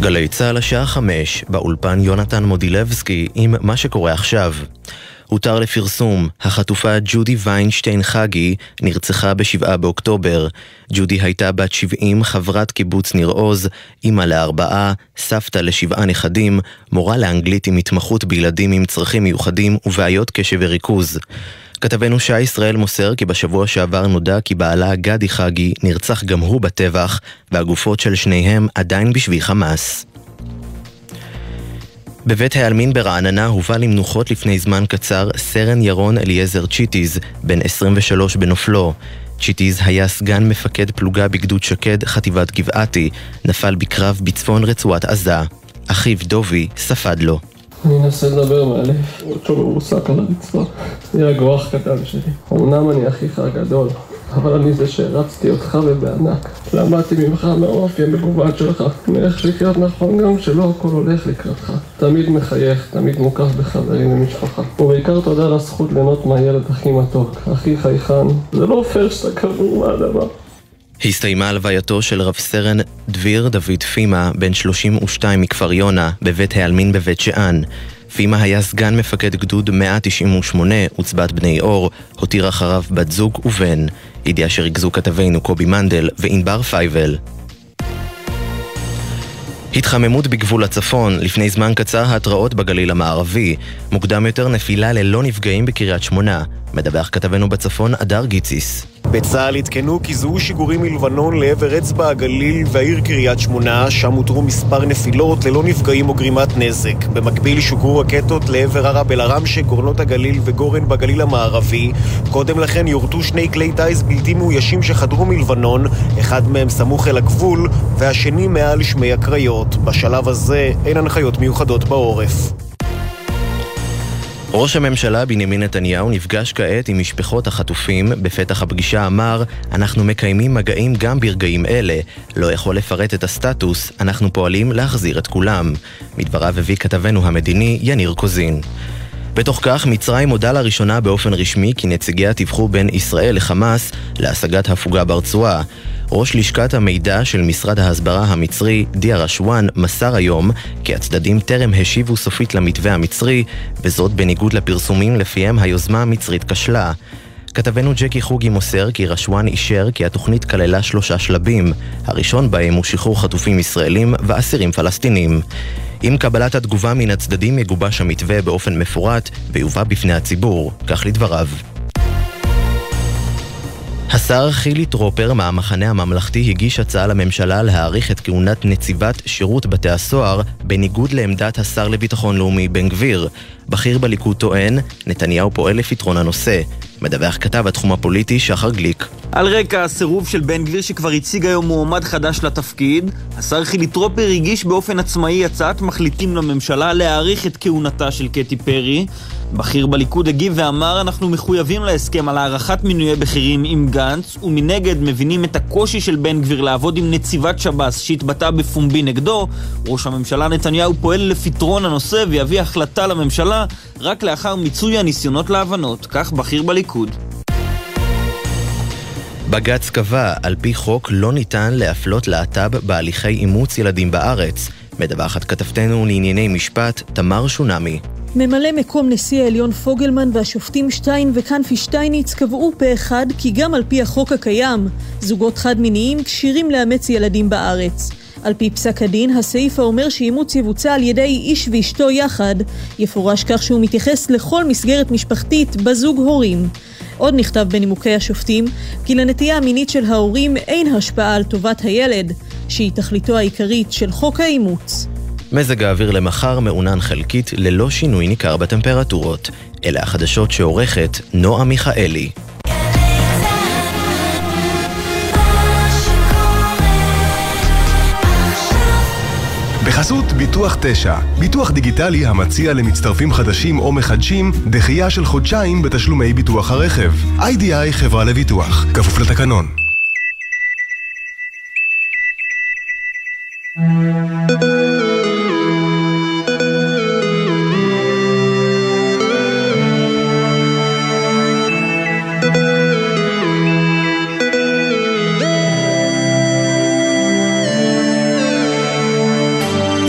גלי צה"ל השעה חמש, באולפן יונתן מודילבסקי עם מה שקורה עכשיו. הותר לפרסום, החטופה ג'ודי ויינשטיין חגי נרצחה ב-7 באוקטובר. ג'ודי הייתה בת 70, חברת קיבוץ ניר עוז, אימא לארבעה, סבתא לשבעה נכדים, מורה לאנגלית עם התמחות בילדים עם צרכים מיוחדים ובעיות קשב וריכוז. כתבנו שי ישראל מוסר כי בשבוע שעבר נודע כי בעלה גדי חגי נרצח גם הוא בטבח, והגופות של שניהם עדיין בשבי חמאס. בבית העלמין ברעננה הובא למנוחות לפני זמן קצר סרן ירון אליעזר צ'יטיז, בן 23 בנופלו. צ'יטיז היה סגן מפקד פלוגה בגדוד שקד, חטיבת גבעתי, נפל בקרב בצפון רצועת עזה. אחיו דובי ספד לו. אני אנסה לדבר מהלב, אותו מרוסק על הרצפה. זה האח הקטן שלי. אמנם אני אחיך הגדול, אבל אני זה שהרצתי אותך ובענק. למדתי ממך מהאופי המגוון שלך, מאיך לחיות נכון גם כשלא הכל הולך לקראתך. תמיד מחייך, תמיד מוקף בחברים ומשפחה. ובעיקר תודה על הזכות ליהנות מהילד הכי מתוק, הכי חייכן. זה לא פייר שאתה קבור מהדבר. הסתיימה הלווייתו של רב סרן דביר דוד פימה, בן 32 מכפר יונה, בבית העלמין בבית שאן. פימה היה סגן מפקד גדוד 198, עוצבת בני אור, הותיר אחריו בת זוג ובן. ידיעה שריכזו כתבינו קובי מנדל וענבר פייבל. התחממות בגבול הצפון, לפני זמן קצר ההתראות בגליל המערבי, מוקדם יותר נפילה ללא נפגעים בקריית שמונה. מדווח כתבנו בצפון, אדר גיציס. בצה"ל עדכנו כי זוהו שיגורים מלבנון לעבר אצבע הגליל והעיר קריית שמונה, שם הותרו מספר נפילות ללא נפגעים או גרימת נזק. במקביל שוגרו רקטות לעבר ערב אל-עראמשה, גורנות הגליל וגורן בגליל המערבי. קודם לכן יורטו שני כלי טיס בלתי מאוישים שחדרו מלבנון, אחד מהם סמוך אל הגבול והשני מעל שמי הקריות. בשלב הזה אין הנחיות מיוחדות בעורף. ראש הממשלה בנימין נתניהו נפגש כעת עם משפחות החטופים. בפתח הפגישה אמר, אנחנו מקיימים מגעים גם ברגעים אלה. לא יכול לפרט את הסטטוס, אנחנו פועלים להחזיר את כולם. מדבריו הביא כתבנו המדיני יניר קוזין. בתוך כך, מצרים הודה לראשונה באופן רשמי כי נציגיה טיווחו בין ישראל לחמאס להשגת הפוגה ברצועה. ראש לשכת המידע של משרד ההסברה המצרי, דיה רשואן, מסר היום כי הצדדים טרם השיבו סופית למתווה המצרי, וזאת בניגוד לפרסומים לפיהם היוזמה המצרית כשלה. כתבנו ג'קי חוגי מוסר כי רשואן אישר כי התוכנית כללה שלושה שלבים. הראשון בהם הוא שחרור חטופים ישראלים ואסירים פלסטינים. עם קבלת התגובה מן הצדדים יגובש המתווה באופן מפורט ויובא בפני הציבור, כך לדבריו. השר חילי טרופר מהמחנה הממלכתי הגיש הצעה לממשלה להאריך את כהונת נציבת שירות בתי הסוהר בניגוד לעמדת השר לביטחון לאומי בן גביר. בכיר בליכוד טוען, נתניהו פועל לפתרון הנושא. מדווח כתב התחום הפוליטי שחר גליק. על רקע הסירוב של בן גביר שכבר הציג היום מועמד חדש לתפקיד, השר חילי טרופר הגיש באופן עצמאי הצעת מחליטים לממשלה להאריך את כהונתה של קטי פרי. בכיר בליכוד הגיב ואמר אנחנו מחויבים להסכם על הארכת מינויי בכירים עם גנץ ומנגד מבינים את הקושי של בן גביר לעבוד עם נציבת שב"ס שהתבטא בפומבי נגדו ראש הממשלה נתניהו פועל לפתרון הנושא ויביא החלטה לממשלה רק לאחר מיצוי הניסיונות להבנות, כך בכיר בליכוד. בג"ץ קבע, על פי חוק לא ניתן להפלות להט"ב בהליכי אימוץ ילדים בארץ. מדווחת כתבתנו לענייני משפט, תמר שונמי. ממלא מקום נשיא העליון פוגלמן והשופטים שטיין וקנפי שטייניץ קבעו פה אחד כי גם על פי החוק הקיים, זוגות חד-מיניים כשירים לאמץ ילדים בארץ. על פי פסק הדין, הסעיף האומר שאימוץ יבוצע על ידי איש ואשתו יחד, יפורש כך שהוא מתייחס לכל מסגרת משפחתית בזוג הורים. עוד נכתב בנימוקי השופטים כי לנטייה המינית של ההורים אין השפעה על טובת הילד, שהיא תכליתו העיקרית של חוק האימוץ. מזג האוויר למחר מעונן חלקית ללא שינוי ניכר בטמפרטורות. אלה החדשות שעורכת נועה מיכאלי. בחסות ביטוח 9, ביטוח דיגיטלי המציע למצטרפים חדשים או מחדשים דחייה של חודשיים בתשלומי ביטוח הרכב. איי-די-איי חברה לביטוח, כפוף לתקנון.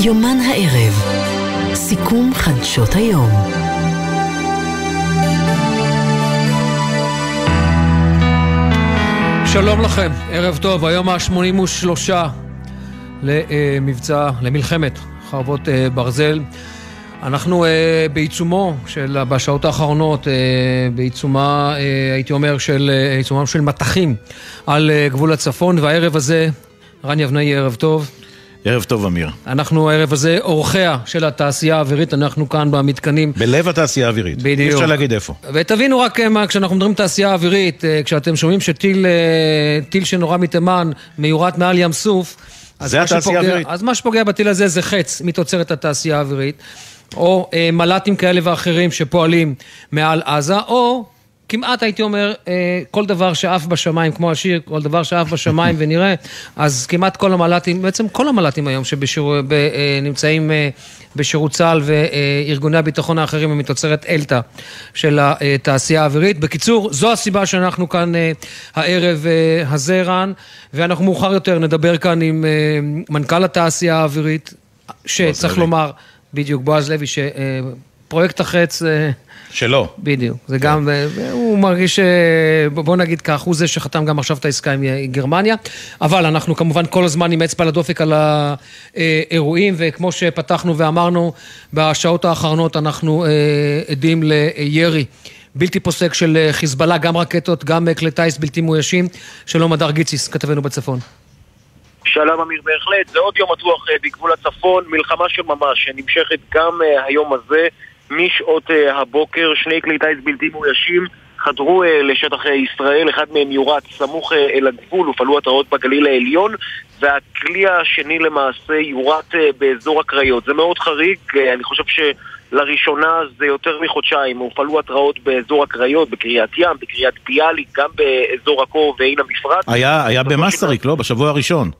יומן הערב סיכום חדשות היום שלום לכם, ערב טוב, היום ה-83 למבצע, למלחמת חרבות אה, ברזל. אנחנו uh, בעיצומו של, בשעות האחרונות, בעיצומה, הייתי אומר, של, uh, של מטחים על גבול הצפון, והערב הזה, רן יבנאי, ערב טוב. ערב טוב, אמיר. אנחנו הערב הזה אורחיה של התעשייה האווירית, אנחנו כאן במתקנים. בלב התעשייה האווירית. בדיוק. אי אפשר להגיד איפה. ותבינו רק מה, כשאנחנו מדברים תעשייה האווירית, כשאתם שומעים שטיל טיל שנורה מתימן מיורט מעל ים סוף, זה התעשייה האווירית. אז מה שפוגע בטיל הזה זה חץ מתוצרת התעשייה האווירית. או אה, מל"טים כאלה ואחרים שפועלים מעל עזה, או כמעט הייתי אומר, אה, כל דבר שעף בשמיים, כמו השיר, כל דבר שעף בשמיים ונראה, אז כמעט כל המל"טים, בעצם כל המל"טים היום שנמצאים אה, בשירות צה"ל וארגוני הביטחון האחרים הם מתוצרת אלתא של התעשייה האווירית. בקיצור, זו הסיבה שאנחנו כאן הערב הזה, רן, ואנחנו מאוחר יותר נדבר כאן עם מנכ"ל התעשייה האווירית, שצריך לומר... בדיוק, בועז לוי, שפרויקט החץ... אה, שלו. בדיוק. זה כן. גם, אה, הוא מרגיש, בוא נגיד כך, הוא זה שחתם גם עכשיו את העסקה עם גרמניה, אבל אנחנו כמובן כל הזמן עם אצבע לדופק על האירועים, וכמו שפתחנו ואמרנו, בשעות האחרונות אנחנו אה, עדים לירי. בלתי פוסק של חיזבאללה, גם רקטות, גם כלי טיס בלתי מאוישים. שלום, הדר גיציס, כתבנו בצפון. שלום אמיר בהחלט, זה עוד יום מתוח אה, בגבול הצפון, מלחמה של ממש שנמשכת גם אה, היום הזה משעות אה, הבוקר, שני כלי טיס בלתי מאוישים חדרו לשטח ישראל, אחד מהם יורט סמוך אל הגבול, הופעלו התרעות בגליל העליון והכלי השני למעשה יורט באזור הקריות. זה מאוד חריג, אני חושב שלראשונה זה יותר מחודשיים, הופעלו התרעות באזור הקריות, בקריית ים, בקריית ביאליק, גם באזור עכו ועין המפרץ. היה, היה במסריק, לא? בשבוע הראשון.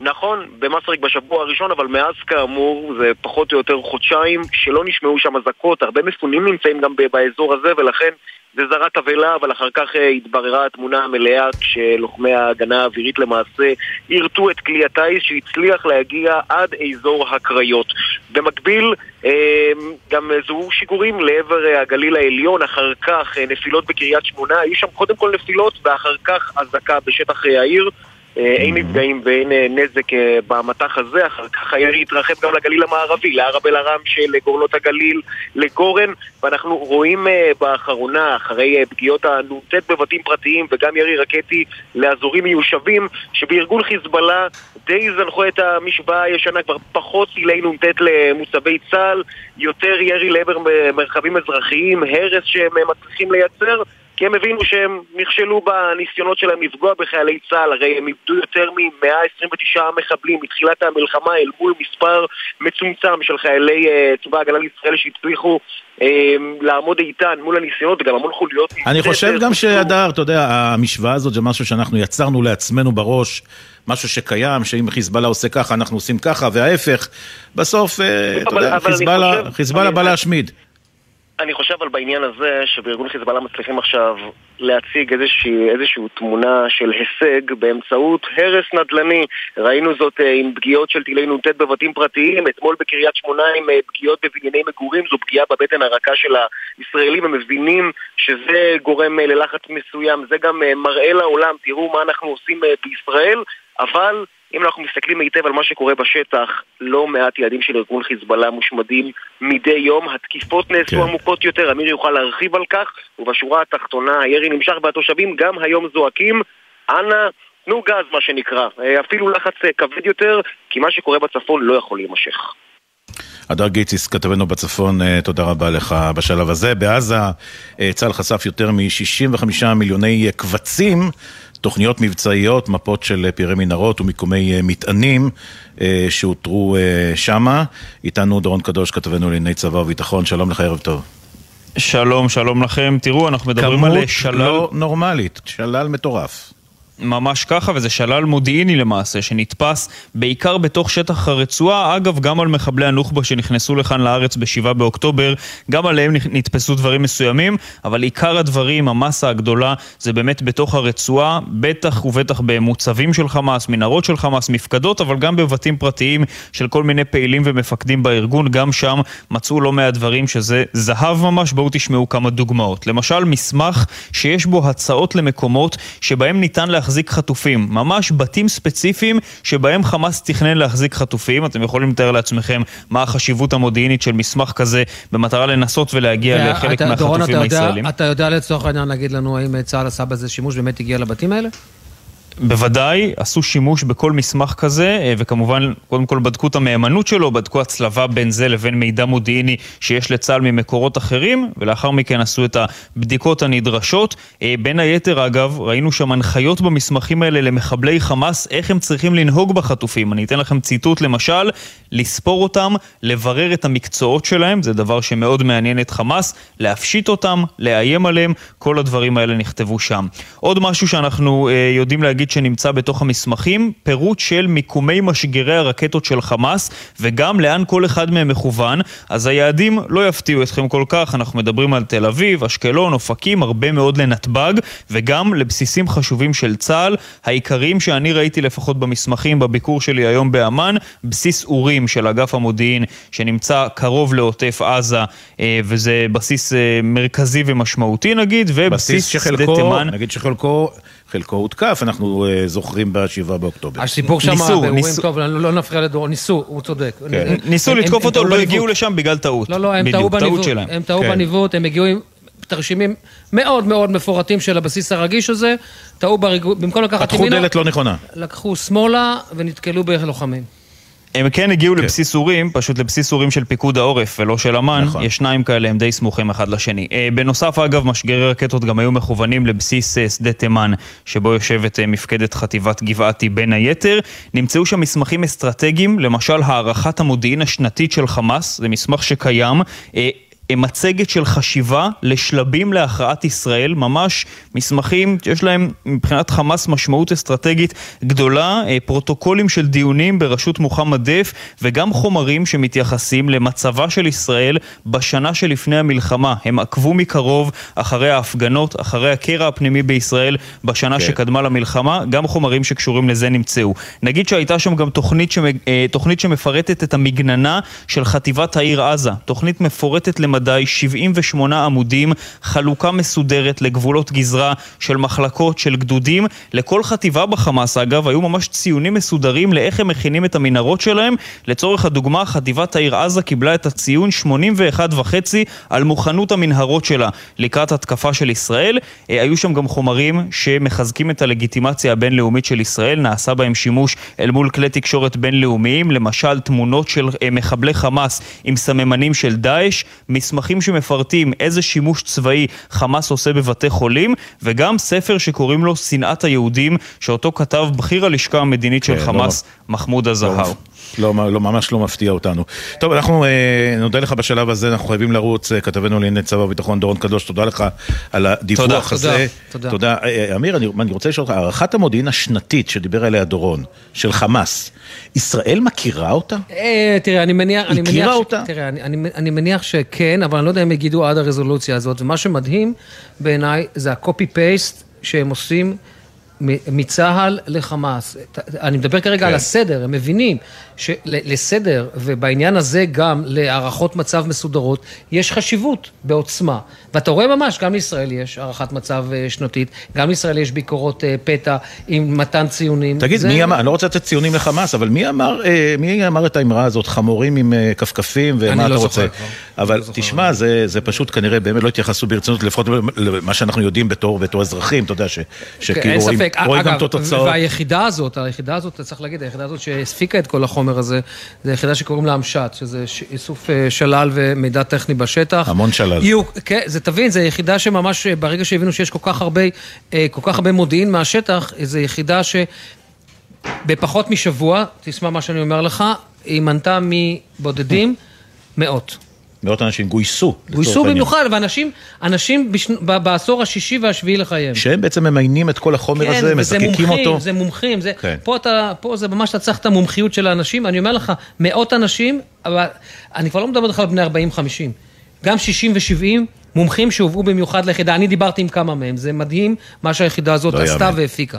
נכון, במסריק בשבוע הראשון, אבל מאז כאמור זה פחות או יותר חודשיים שלא נשמעו שם אזעקות, הרבה מפונים נמצאים גם באזור הזה ולכן זה זרק תבהלה, אבל אחר כך אה, התבררה התמונה המלאה כשלוחמי ההגנה האווירית למעשה יירטו את כלי הטיס שהצליח להגיע עד אזור הקריות. במקביל אה, גם זוהו שיגורים לעבר אה, הגליל העליון, אחר כך נפילות בקריית שמונה, היו שם קודם כל נפילות ואחר כך אזעקה בשטח העיר אין נפגעים ואין אה, נזק אה, במטח הזה, אחר כך הירי התרחב גם לגליל המערבי, לערב אל-ערם של גורלות הגליל, לגורן, ואנחנו רואים באחרונה, אחרי פגיעות הנ"ט בבתים פרטיים וגם ירי רקטי לאזורים מיושבים, שבארגון חיזבאללה די זנחו את המשוואה הישנה, כבר פחות טילי נ"ט למוצבי צה"ל, יותר ירי לעבר מרחבים אזרחיים, הרס שהם מצליחים לייצר כי הם הבינו שהם נכשלו בניסיונות שלהם לפגוע בחיילי צה"ל, הרי הם איבדו יותר מ-129 מחבלים מתחילת המלחמה אל מול מספר מצומצם של חיילי uh, צבא ההגנה לישראל שהצליחו uh, לעמוד איתן מול הניסיונות וגם המון חוליות. אני חושב גם שהדר, אתה יודע, המשוואה הזאת זה משהו שאנחנו יצרנו לעצמנו בראש. משהו שקיים, שאם חיזבאללה עושה ככה, אנחנו עושים ככה, וההפך. בסוף, אה, אתה יודע, חיזבאללה בא להשמיד. אני חושב על בעניין הזה שבארגון חיזבאללה מצליחים עכשיו להציג איזושהי, איזושהי תמונה של הישג באמצעות הרס נדל"ני. ראינו זאת אה, עם פגיעות של טילי נ"ט בבתים פרטיים, אתמול בקריית שמונה עם אה, פגיעות בבנייני מגורים, זו פגיעה בבטן הרכה של הישראלים, הם מבינים שזה גורם אה, ללחץ מסוים, זה גם מראה לעולם, תראו מה אנחנו עושים בישראל, אבל אם אנחנו מסתכלים היטב על מה שקורה בשטח, לא מעט יעדים של ארגון חיזבאללה מושמדים מדי יום. התקיפות נעשו כן. עמוקות יותר, אמיר יוכל להרחיב על כך, ובשורה התחתונה הירי נמשך והתושבים גם היום זועקים, אנא, תנו גז מה שנקרא. אה, אפילו לחץ אה, כבד יותר, כי מה שקורה בצפון לא יכול להימשך. הדר גיציס, כתבנו בצפון, אה, תודה רבה לך בשלב הזה. בעזה צה"ל חשף יותר מ-65 מיליוני קבצים תוכניות מבצעיות, מפות של פירי מנהרות ומיקומי אה, מטענים אה, שאותרו אה, שמה. איתנו דורון קדוש, כתבנו לענייני צבא וביטחון, שלום לך, ערב טוב. שלום, שלום לכם. תראו, אנחנו מדברים על שלל... כמות לא נורמלית, שלל מטורף. ממש ככה, וזה שלל מודיעיני למעשה, שנתפס בעיקר בתוך שטח הרצועה, אגב, גם על מחבלי הנוח'בה שנכנסו לכאן לארץ ב-7 באוקטובר, גם עליהם נתפסו דברים מסוימים, אבל עיקר הדברים, המסה הגדולה, זה באמת בתוך הרצועה, בטח ובטח במוצבים של חמאס, מנהרות של חמאס, מפקדות, אבל גם בבתים פרטיים של כל מיני פעילים ומפקדים בארגון, גם שם מצאו לא מעט דברים שזה זהב ממש, בואו תשמעו כמה דוגמאות. למשל, מסמך שיש בו הצעות למקומות שבהם ניתן להחזיק חטופים, ממש בתים ספציפיים שבהם חמאס תכנן להחזיק חטופים. אתם יכולים לתאר לעצמכם מה החשיבות המודיעינית של מסמך כזה במטרה לנסות ולהגיע לחלק מהחטופים הישראלים. אתה יודע לצורך העניין להגיד לנו האם צה"ל עשה בזה שימוש, באמת הגיע לבתים האלה? בוודאי עשו שימוש בכל מסמך כזה, אה, וכמובן, קודם כל בדקו את המהימנות שלו, בדקו הצלבה בין זה לבין מידע מודיעיני שיש לצה"ל ממקורות אחרים, ולאחר מכן עשו את הבדיקות הנדרשות. אה, בין היתר, אגב, ראינו שם הנחיות במסמכים האלה למחבלי חמאס, איך הם צריכים לנהוג בחטופים. אני אתן לכם ציטוט, למשל, לספור אותם, לברר את המקצועות שלהם, זה דבר שמאוד מעניין את חמאס, להפשיט אותם, לאיים עליהם, כל הדברים האלה נכתבו שם. עוד משהו שאנחנו אה, יודעים להגיד היחיד שנמצא בתוך המסמכים, פירוט של מיקומי משגרי הרקטות של חמאס וגם לאן כל אחד מהם מכוון, אז היעדים לא יפתיעו אתכם כל כך, אנחנו מדברים על תל אביב, אשקלון, אופקים, הרבה מאוד לנתב"ג וגם לבסיסים חשובים של צה"ל, העיקריים שאני ראיתי לפחות במסמכים בביקור שלי היום באמ"ן, בסיס אורים של אגף המודיעין שנמצא קרוב לעוטף עזה אה, וזה בסיס אה, מרכזי ומשמעותי נגיד, ובסיס שדה תימן. נגיד שחלקו חלקו הותקף, אנחנו uh, זוכרים ב-7 באוקטובר. הסיפור שם, באירועים טוב, לא, לא נפריע לדור, ניסו, הוא צודק. כן. ניסו לתקוף אותו, לא הגיעו לשם בגלל טעות. לא, לא, הם טעו בניווט, הם טעו כן. בניווט, הם הגיעו עם תרשימים מאוד מאוד מפורטים של הבסיס הרגיש הזה, טעו בריגול, במקום לקחת ימינה, פתחו דלת לא נכונה. לקחו שמאלה ונתקלו בלוחמים. הם כן הגיעו כן. לבסיס אורים, פשוט לבסיס אורים של פיקוד העורף ולא של אמ"ן, נכון. יש שניים כאלה, הם די סמוכים אחד לשני. אה, בנוסף, אגב, משגרי רקטות גם היו מכוונים לבסיס אה, שדה תימן, שבו יושבת אה, מפקדת חטיבת גבעתי בין היתר. נמצאו שם מסמכים אסטרטגיים, למשל הערכת המודיעין השנתית של חמאס, זה מסמך שקיים. מצגת של חשיבה לשלבים להכרעת ישראל, ממש מסמכים שיש להם מבחינת חמאס משמעות אסטרטגית גדולה, אה, פרוטוקולים של דיונים בראשות מוחמד דף וגם חומרים שמתייחסים למצבה של ישראל בשנה שלפני המלחמה. הם עקבו מקרוב אחרי ההפגנות, אחרי הקרע הפנימי בישראל בשנה כן. שקדמה למלחמה, גם חומרים שקשורים לזה נמצאו. נגיד שהייתה שם גם תוכנית, שמ... אה, תוכנית שמפרטת את המגננה של חטיבת העיר עזה, תוכנית מפורטת למ... למדי, 78 עמודים, חלוקה מסודרת לגבולות גזרה של מחלקות, של גדודים. לכל חטיבה בחמאס, אגב, היו ממש ציונים מסודרים לאיך הם מכינים את המנהרות שלהם. לצורך הדוגמה, חטיבת העיר עזה קיבלה את הציון 81 וחצי על מוכנות המנהרות שלה לקראת התקפה של ישראל. אה, היו שם גם חומרים שמחזקים את הלגיטימציה הבינלאומית של ישראל, נעשה בהם שימוש אל מול כלי תקשורת בינלאומיים, למשל תמונות של אה, מחבלי חמאס עם סממנים של דאעש, מסמכים שמפרטים איזה שימוש צבאי חמאס עושה בבתי חולים, וגם ספר שקוראים לו שנאת היהודים, שאותו כתב בכיר הלשכה המדינית של כן, לא חמאס, לא, מחמוד הזהר. לא, לא, ממש לא מפתיע אותנו. טוב, אנחנו אה, נודה לך בשלב הזה, אנחנו חייבים לרוץ. אה, כתבנו לענייני צבא וביטחון דורון קדוש, תודה לך על הדיווח תודה, הזה. תודה, תודה. תודה. אה, אמיר, אני, אני רוצה לשאול אותך, הערכת המודיעין השנתית שדיבר עליה דורון, של חמאס, ישראל מכירה אותה? אה, תראה, אני מניח... הכירה מניח אותה? ש, תראה, אני, אני, אני מניח שכן, אבל אני לא יודע אם יגידו עד הרזולוציה הזאת, ומה שמדהים בעיניי זה ה-copy-paste שהם עושים. מצה"ל לחמאס. אני מדבר כרגע כן. על הסדר, הם מבינים שלסדר, ובעניין הזה גם להערכות מצב מסודרות, יש חשיבות בעוצמה. ואתה רואה ממש, גם לישראל יש הערכת מצב אה, שנתית, גם לישראל יש ביקורות אה, פתע עם מתן ציונים. תגיד, זה... מי אמר, אני לא רוצה לתת ציונים לחמאס, אבל מי אמר, אה, מי אמר את האמרה הזאת, חמורים עם כפכפים, ומה אתה לא רוצה? זוכר, אבל לא תשמע, זה, זה פשוט כנראה באמת לא התייחסו ברצינות, לפחות למה שאנחנו יודעים בתור, בתור אזרחים, אתה יודע, ש, שכאילו רואים, רואים גם את התוצאות. והיחידה הזאת, היחידה הזאת, צריך להגיד, היחידה הזאת שהספיקה את כל החומר, החומר הזה, זו יחידה שקוראים לה המשט, שזה איסוף אה, שלל ומידע טכני בשטח. המון שלל. יהיו, כן, זה תבין, זו יחידה שממש, אה, ברגע שהבינו שיש כל כך הרבה, אה, כל כך הרבה מודיעין מהשטח, זו יחידה שבפחות משבוע, תשמע מה שאני אומר לך, היא מנתה מבודדים מאות. מאות אנשים גויסו. גויסו במיוחד, ואנשים, אנשים בשנ... בעשור השישי והשביעי לחייהם. שהם בעצם ממיינים את כל החומר כן, הזה, מזקקים אותו. מומחים, זה מומחים, זה, כן. פה, אתה, פה זה ממש אתה צריך את המומחיות של האנשים, אני אומר לך, מאות אנשים, אבל אני כבר לא מדבר איתך על בני 40-50, גם 60 ו-70, מומחים שהובאו במיוחד ליחידה, אני דיברתי עם כמה מהם, זה מדהים מה שהיחידה הזאת לא עשתה יאמן. והפיקה.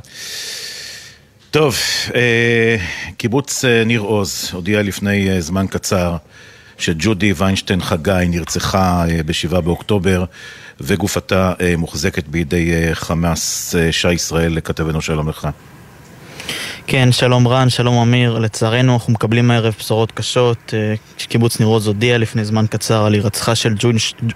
טוב, אה, קיבוץ אה, ניר עוז הודיע לפני אה, זמן קצר שג'ודי ויינשטיין חגי נרצחה אה, ב-7 באוקטובר וגופתה אה, מוחזקת בידי אה, חמאס. שי ישראל, כתבנו שלום לך. כן, שלום רן, שלום אמיר. לצערנו אנחנו מקבלים הערב בשורות קשות. אה, קיבוץ ניר עוז הודיע לפני זמן קצר על הירצחה של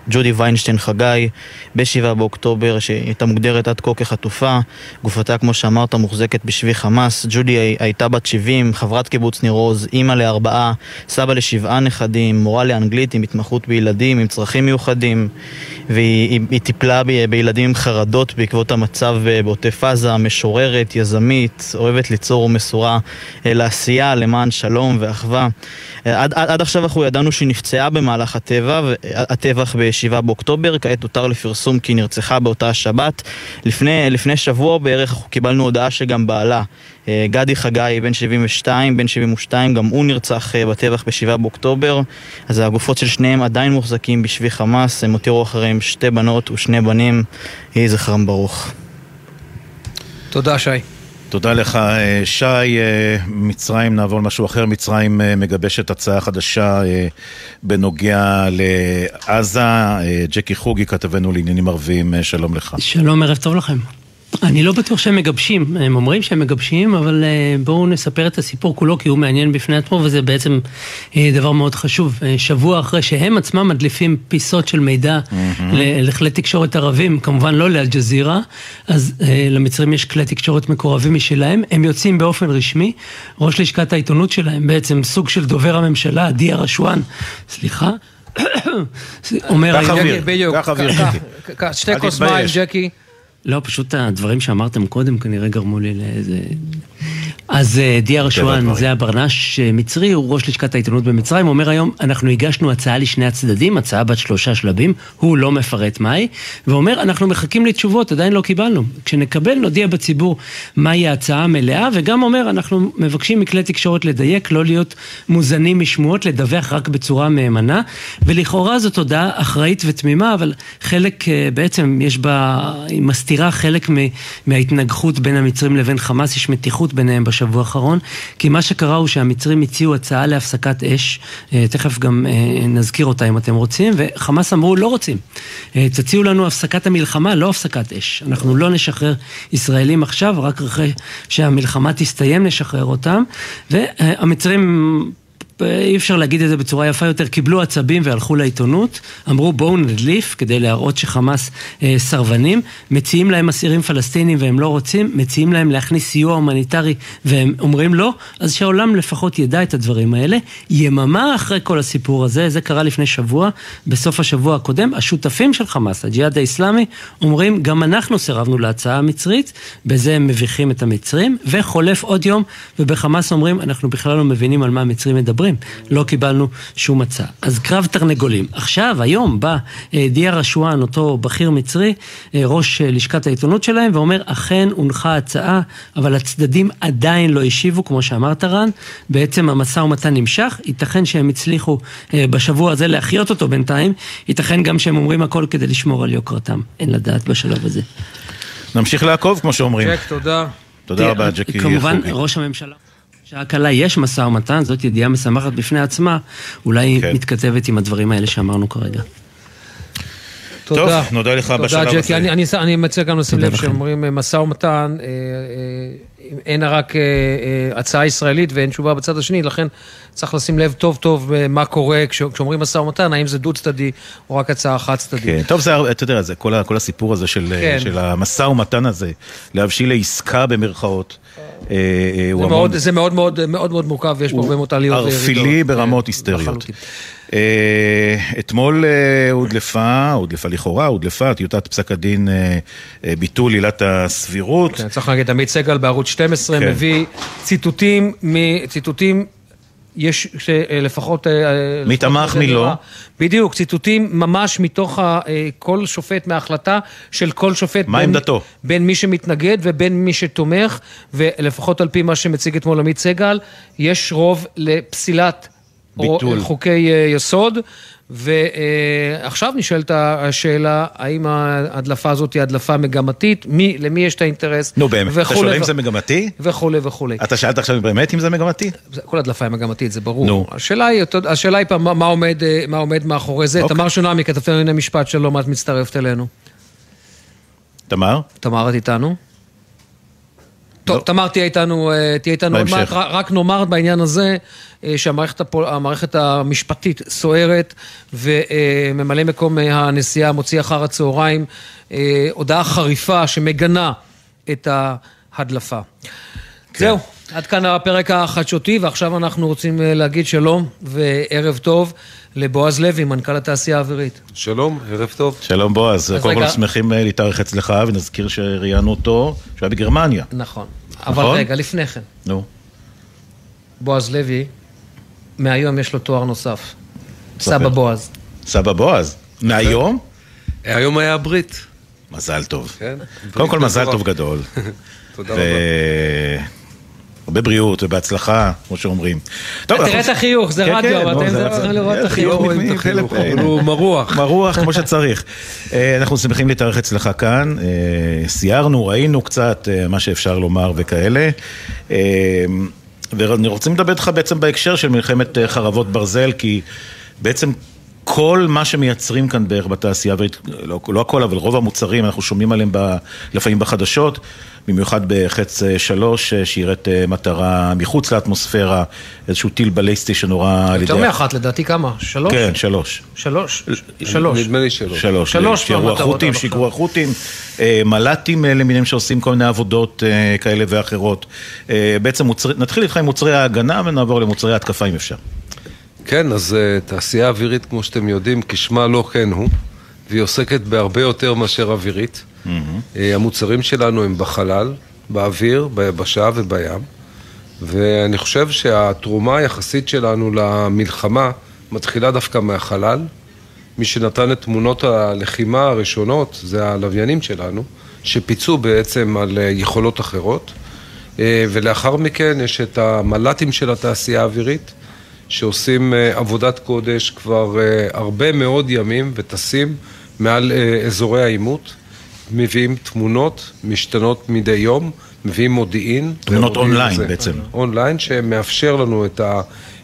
ג'ודי ויינשטיין חגי ב-7 באוקטובר, שהיא הייתה מוגדרת עד כה כחטופה. גופתה, כמו שאמרת, מוחזקת בשבי חמאס. ג'ודי הי- הייתה בת 70, חברת קיבוץ ניר עוז, אימא לארבעה, סבא לשבעה נכדים, מורה לאנגלית עם התמחות בילדים עם צרכים מיוחדים, והיא היא- היא טיפלה בילדים עם חרדות בעקבות המצב בעוטף עזה, משוררת, יזמית, אוהבת ליצור ומסורה אה, לעשייה למען שלום ואחווה. אה, עד, עד, עד עכשיו אנחנו ידענו שהיא נפצעה במהלך הטבח ב-7 באוקטובר, כעת הותר לפרסום כי נרצחה באותה השבת. לפני, לפני שבוע בערך אנחנו קיבלנו הודעה שגם בעלה, אה, גדי חגי, בן 72, בן 72, גם הוא נרצח בטבח ב-7 באוקטובר. אז הגופות של שניהם עדיין מוחזקים בשבי חמאס, הם הותירו אחריהם שתי בנות ושני בנים, יהי זכרם ברוך. תודה, שי. תודה לך, אה, שי. אה, מצרים, נעבור למשהו אחר. מצרים אה, מגבשת הצעה חדשה בנוגע לעזה. ג'קי חוגי, כתבנו לעניינים ערביים, שלום לך. שלום, ערב טוב לכם. אני לא בטוח שהם מגבשים, הם אומרים שהם מגבשים, אבל אה, בואו נספר את הסיפור כולו, כי הוא מעניין בפני עצמו, וזה בעצם אה, דבר מאוד חשוב. אה, שבוע אחרי שהם עצמם מדליפים פיסות של מידע ל- לכלי תקשורת ערבים, כמובן לא לאלג'זירה, אז למצרים יש כלי תקשורת מקורבים משלהם, הם יוצאים באופן רשמי, ראש לשכת העיתונות שלהם, בעצם סוג של דובר הממשלה, עדי הרשואן, סליחה, אומר... קח היום- אוויר, בדיוק. קח אוויר. קח- שתי כוס מים. ג'קי. לא, פשוט הדברים שאמרתם קודם כנראה גרמו לי לאיזה... אז אה, דיה רשואן, הדברים. זה הברנש אה, מצרי, הוא ראש לשכת העיתונות במצרים, אומר היום, אנחנו הגשנו הצעה לשני הצדדים, הצעה בת שלושה שלבים, הוא לא מפרט מהי, ואומר, אנחנו מחכים לתשובות, עדיין לא קיבלנו. כשנקבל, נודיע בציבור מהי ההצעה המלאה, וגם אומר, אנחנו מבקשים מכלי תקשורת לדייק, לא להיות מוזנים משמועות, לדווח רק בצורה מהימנה, ולכאורה זאת הודעה אחראית ותמימה, אבל חלק, אה, בעצם יש בה, היא מסתירה חלק מההתנגחות בין המצרים לבין חמאס, יש מתיחות ביניהם בשבוע האחרון, כי מה שקרה הוא שהמצרים הציעו הצעה להפסקת אש, אה, תכף גם אה, נזכיר אותה אם אתם רוצים, וחמאס אמרו לא רוצים. אה, תציעו לנו הפסקת המלחמה, לא הפסקת אש. אנחנו לא נשחרר ישראלים עכשיו, רק אחרי שהמלחמה תסתיים נשחרר אותם, והמצרים... אי אפשר להגיד את זה בצורה יפה יותר, קיבלו עצבים והלכו לעיתונות, אמרו בואו נדליף כדי להראות שחמאס אה, סרבנים, מציעים להם אסירים פלסטינים והם לא רוצים, מציעים להם להכניס סיוע הומניטרי והם אומרים לא, אז שהעולם לפחות ידע את הדברים האלה. יממה אחרי כל הסיפור הזה, זה קרה לפני שבוע, בסוף השבוע הקודם, השותפים של חמאס, הג'יהאד האיסלאמי, אומרים גם אנחנו סירבנו להצעה המצרית, בזה הם מביכים את המצרים, וחולף עוד יום, ובחמאס אומרים אנחנו בכלל לא מבינים על מה המצרים מדברים. לא קיבלנו שום הצעה. אז קרב תרנגולים. עכשיו, היום, בא אה, דיה רשואן, אותו בכיר מצרי, אה, ראש אה, לשכת העיתונות שלהם, ואומר, אכן הונחה הצעה, אבל הצדדים עדיין לא השיבו, כמו שאמרת רן. בעצם המשא ומתן נמשך, ייתכן שהם הצליחו בשבוע הזה להחיות אותו בינתיים, ייתכן גם שהם אומרים הכל כדי לשמור על יוקרתם. אין לדעת בשלב הזה. נמשיך לעקוב, כמו שאומרים. ג'ק, תודה. תודה רבה, ג'קי כמובן. ראש הממשלה. שעה קלה יש משא ומתן, זאת ידיעה משמחת בפני עצמה, אולי היא כן. מתכתבת עם הדברים האלה שאמרנו כרגע. תודה. טוב, נודה לך בשלב תודה, הזה. ג'קי. אני- אני אני מציע גם לשים תודה לב. שאומרים אה, משא ומתן, אה, אה, אין רק אה, אה, הצעה ישראלית ואין תשובה בצד השני, לכן צריך לשים לב טוב טוב אה, מה קורה כש- כשאומרים משא ומתן, האם זה דו צדדי או רק הצעה חד צדדית. כן, טוב, זה, אתה יודע, זה כל, כל הסיפור הזה של, כן. של המשא ומתן הזה, להבשיל לעסקה במרכאות, זה מאוד- זה מאוד מאוד מאוד מאוד מורכב ויש פה הרבה מאוד עליות. ערפילי ברמות כן, היסטריות. אה, אתמול אה, הודלפה, הודלפה לכאורה, הודלפה טיוטת פסק הדין אה, ביטול עילת הסבירות. כן, צריך להגיד, עמית סגל בערוץ 12 כן. מביא ציטוטים, ציטוטים יש לפחות... מי תמך, מי לא? בדיוק, ציטוטים ממש מתוך ה, כל שופט מההחלטה של כל שופט. מה בין- עמדתו? בין מי שמתנגד ובין מי שתומך, ולפחות על פי מה שמציג אתמול עמית סגל, יש רוב לפסילת ביטול. רו- חוקי אה, יסוד, ועכשיו נשאלת השאלה, האם ההדלפה הזאת היא הדלפה מגמתית, מי, למי יש את האינטרס, נו באמת, אתה שואל אם זה מגמתי? וכולי וכולי. אתה שאלת עכשיו באמת אם זה מגמתי? כל הדלפה היא מגמתית, זה ברור. נו. השאלה היא, השאלה היא פעם, מה- עומד, אה, מה עומד מאחורי זה. אוקיי. תמר שונמי, כתבתנו לענייני משפט, שלום, את מצטרפת אלינו. תמר? תמר, את איתנו? טוב, לא. תמר תהיה איתנו, אה, תהיה איתנו עוד. מעט, רק נאמר בעניין הזה אה, שהמערכת הפול- המשפטית סוערת וממלא מקום אה, הנשיאה מוציא אחר הצהריים אה, הודעה חריפה שמגנה את ההדלפה. כן. זהו, עד כאן הפרק החדשותי ועכשיו אנחנו רוצים אה, להגיד שלום וערב טוב לבועז לוי, מנכ"ל התעשייה האווירית. שלום, ערב טוב. שלום בועז, קודם כל שמחים אה, להתארח אצלך ונזכיר שראיינו אותו, שהוא היה בגרמניה. נכון. אבל נכון? רגע, לפני כן. נו. בועז לוי, מהיום יש לו תואר נוסף. סבא בועז. סבא בועז. מהיום? היום היה הברית. מזל טוב. כן. קודם כל מזל. טוב גדול. תודה רבה. הרבה בריאות ובהצלחה, כמו שאומרים. תראה את החיוך, זה כן, רדיו, כן, אבל לא, אתם זה- צריכים לראות את החיוך. הוא מרוח. מרוח כמו שצריך. אה, אנחנו שמחים להתארח אצלך כאן, אה, סיירנו, ראינו קצת אה, מה שאפשר לומר וכאלה. ואני רוצה לדבר איתך בעצם בהקשר של מלחמת אה, חרבות ברזל, כי בעצם כל מה שמייצרים כאן בערך בתעשייה, לא, לא הכל, אבל רוב המוצרים, אנחנו שומעים עליהם ב, לפעמים בחדשות, במיוחד בחץ אה, שלוש, אה, שירת אה, מטרה מחוץ לאטמוספירה, איזשהו טיל בליסטי שנורה על ידי... יותר מאחת, לדעתי כמה? שלוש? כן, שלוש. שלוש? שלוש. נדמה לי שלוש. שלוש, שלוש שירו החות'ים. שיגרו החות'ים, מל"טים למיניהם שעושים כל מיני עבודות כאלה ואחרות. בעצם מוצרי- נתחיל איתך עם מוצרי ההגנה ונעבור למוצרי ההתקפה אם אפשר. כן, אז uh, תעשייה אווירית, כמו שאתם יודעים, כשמה לא כן הוא, והיא עוסקת בהרבה יותר מאשר אווירית. Uh, המוצרים שלנו הם בחלל, באוויר, ביבשה ובים, ואני חושב שהתרומה היחסית שלנו למלחמה מתחילה דווקא מהחלל. מי שנתן את תמונות הלחימה הראשונות זה הלוויינים שלנו, שפיצו בעצם על אה, יכולות אחרות. אה, ולאחר מכן יש את המל"טים של התעשייה האווירית, שעושים אה, עבודת קודש כבר אה, הרבה מאוד ימים וטסים מעל אה, אזורי העימות, מביאים תמונות משתנות מדי יום, מביאים מודיעין. תמונות אונליין זה- בעצם. אונליין שמאפשר לנו את, ה,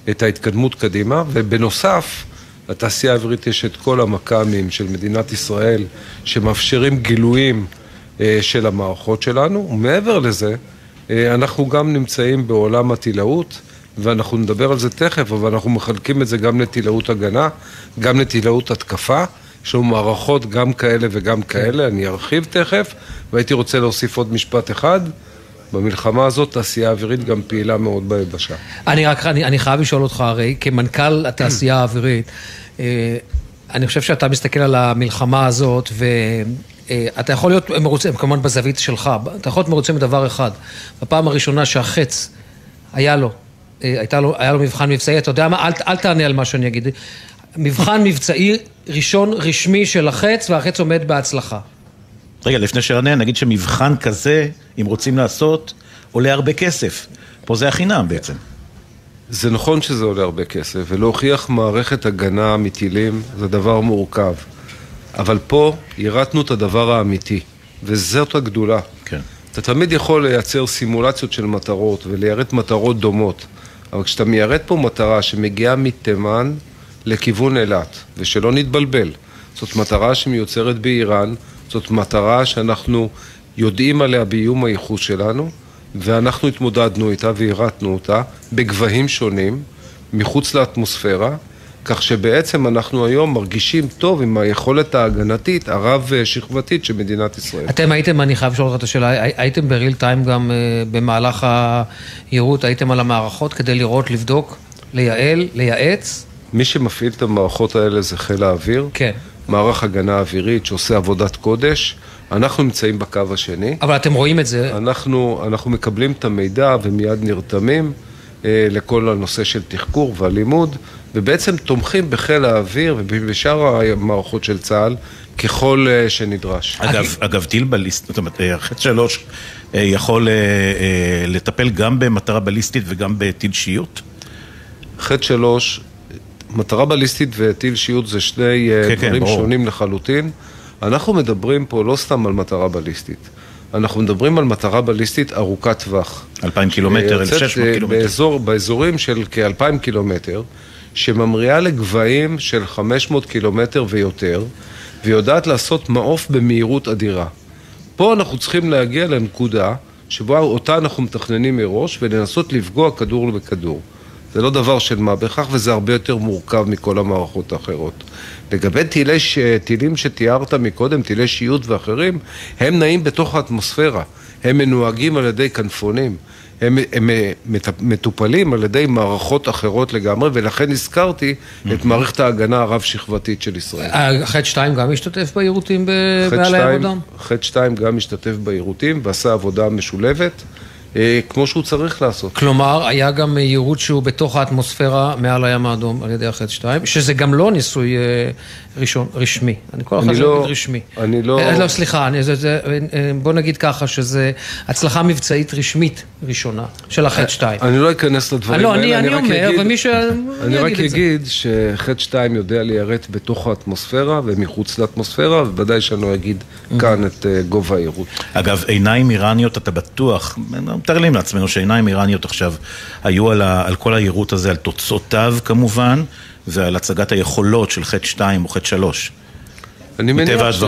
את ההתקדמות קדימה, ובנוסף, לתעשייה האווירית יש את כל המכ"מים של מדינת ישראל שמאפשרים גילויים של המערכות שלנו, ומעבר לזה, אנחנו גם נמצאים בעולם הטילאות, ואנחנו נדבר על זה תכף, אבל אנחנו מחלקים את זה גם לטילאות הגנה, גם לטילאות התקפה. יש לנו מערכות גם כאלה וגם כאלה, אני ארחיב תכף, והייתי רוצה להוסיף עוד משפט אחד. במלחמה הזאת תעשייה אווירית גם פעילה מאוד ביבשה. אני רק, אני, אני חייב לשאול אותך הרי, כמנכ"ל התעשייה האווירית, אה, אני חושב שאתה מסתכל על המלחמה הזאת, ואתה יכול להיות מרוצה, כמובן בזווית שלך, אתה יכול להיות מרוצה מדבר אחד. בפעם הראשונה שהחץ היה לו, אה, הייתה לו, היה לו מבחן מבצעי, אתה יודע מה, אל, אל תענה על מה שאני אגיד. מבחן מבצעי ראשון רשמי של החץ, והחץ עומד בהצלחה. רגע, לפני שענה, נגיד שמבחן כזה, אם רוצים לעשות, עולה הרבה כסף. פה זה החינם בעצם. זה נכון שזה עולה הרבה כסף, ולהוכיח מערכת הגנה מטילים זה דבר מורכב. אבל פה יירטנו את הדבר האמיתי, וזאת הגדולה. כן. אתה תמיד יכול לייצר סימולציות של מטרות וליירט מטרות דומות, אבל כשאתה מיירט פה מטרה שמגיעה מתימן לכיוון אילת, ושלא נתבלבל, זאת מטרה שמיוצרת באיראן, זאת מטרה שאנחנו יודעים עליה באיום הייחוס שלנו, ואנחנו התמודדנו איתה והירטנו אותה בגבהים שונים, מחוץ לאטמוספירה, כך שבעצם אנחנו היום מרגישים טוב עם היכולת ההגנתית הרב-שכבתית של מדינת ישראל. אתם הייתם, אני חייב לשאול אותך את השאלה, הי- הייתם בריל טיים גם אה, במהלך היירוט, הייתם על המערכות כדי לראות, לבדוק, לייעל, לייעץ? מי שמפעיל את המערכות האלה זה חיל האוויר. כן. מערך הגנה אווירית שעושה עבודת קודש. אנחנו נמצאים בקו השני. אבל אתם רואים את זה. אנחנו, אנחנו מקבלים את המידע ומיד נרתמים, אה, לכל הנושא של תחקור והלימוד, ובעצם תומכים בחיל האוויר ובשאר המערכות של צה"ל ככל אה, שנדרש. אגב, אגב, טיל בליסט, זאת אומרת, החץ שלוש יכול לטפל גם במטרה בליסטית וגם בטיל שיוט? חץ שלוש, מטרה בליסטית וטיל שיוט זה שני כן, כן דברים כן, שונים לחלוטין. אנחנו מדברים פה לא סתם על מטרה בליסטית. אנחנו מדברים על מטרה בליסטית ארוכת טווח. אלפיים קילומטר, 1,600 קילומטר. באזור, באזורים של כאלפיים קילומטר, שממריאה לגבהים של 500 קילומטר ויותר, ויודעת לעשות מעוף במהירות אדירה. פה אנחנו צריכים להגיע לנקודה שבה אותה אנחנו מתכננים מראש ולנסות לפגוע כדור בכדור. זה לא דבר של מה בכך וזה הרבה יותר מורכב מכל המערכות האחרות. לגבי טילי, טילים שתיארת מקודם, טילי שיוט ואחרים, הם נעים בתוך האטמוספירה, הם מנוהגים על ידי כנפונים. הם, הם מטופלים על ידי מערכות אחרות לגמרי, ולכן הזכרתי את מערכת ההגנה הרב-שכבתית של ישראל. חטא 2 גם השתתף ביירוטים מעל הים אדום? חטא 2 גם השתתף ביירוטים ועשה עבודה משולבת. אה, כמו שהוא צריך לעשות. כלומר, היה גם יירוט שהוא בתוך האטמוספירה מעל הים האדום על ידי החץ 2, שזה גם לא ניסוי אה, ראשון, רשמי. אני כל הזמן לא, רשמי. אני לא... אה, לא, סליחה, אני, זה, זה, בוא נגיד ככה, שזה הצלחה מבצעית רשמית ראשונה של החץ 2. אני לא אכנס לדברים לא, האלה. אני, אני אומר, ומי ש... אני רק אגיד שחץ 2 יודע ליירט בתוך האטמוספירה ומחוץ לאטמוספירה, ובוודאי שאני לא אגיד כאן את גובה היירוט. אגב, עיניים איראניות, אתה בטוח, מתארלים לעצמנו שעיניים איראניות עכשיו היו על, ה, על כל היירוט הזה, על תוצאותיו כמובן, ועל הצגת היכולות של חטא 2 או חטא 3. אני מניח, ש...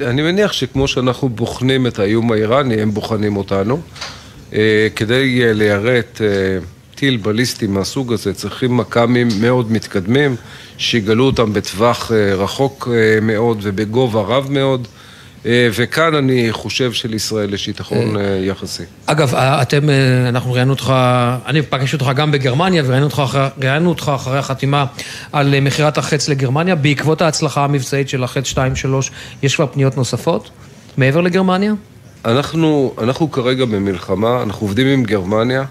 אני מניח שכמו שאנחנו בוחנים את האיום האיראני, הם בוחנים אותנו. אה, כדי אה, ליירט אה, טיל בליסטי מהסוג הזה, צריכים מכ"מים מאוד מתקדמים, שיגלו אותם בטווח רחוק מאוד ובגובה רב מאוד. אה, וכאן אני חושב שלישראל יש יתרון אה, אה, יחסי. אגב, אתם, אנחנו ראיינו אותך, אני פגשתי אותך גם בגרמניה וראיינו אותך, אותך אחרי החתימה על מכירת החץ לגרמניה. בעקבות ההצלחה המבצעית של החץ 2-3, יש כבר פניות נוספות מעבר לגרמניה? אנחנו, אנחנו כרגע במלחמה, אנחנו עובדים עם גרמניה.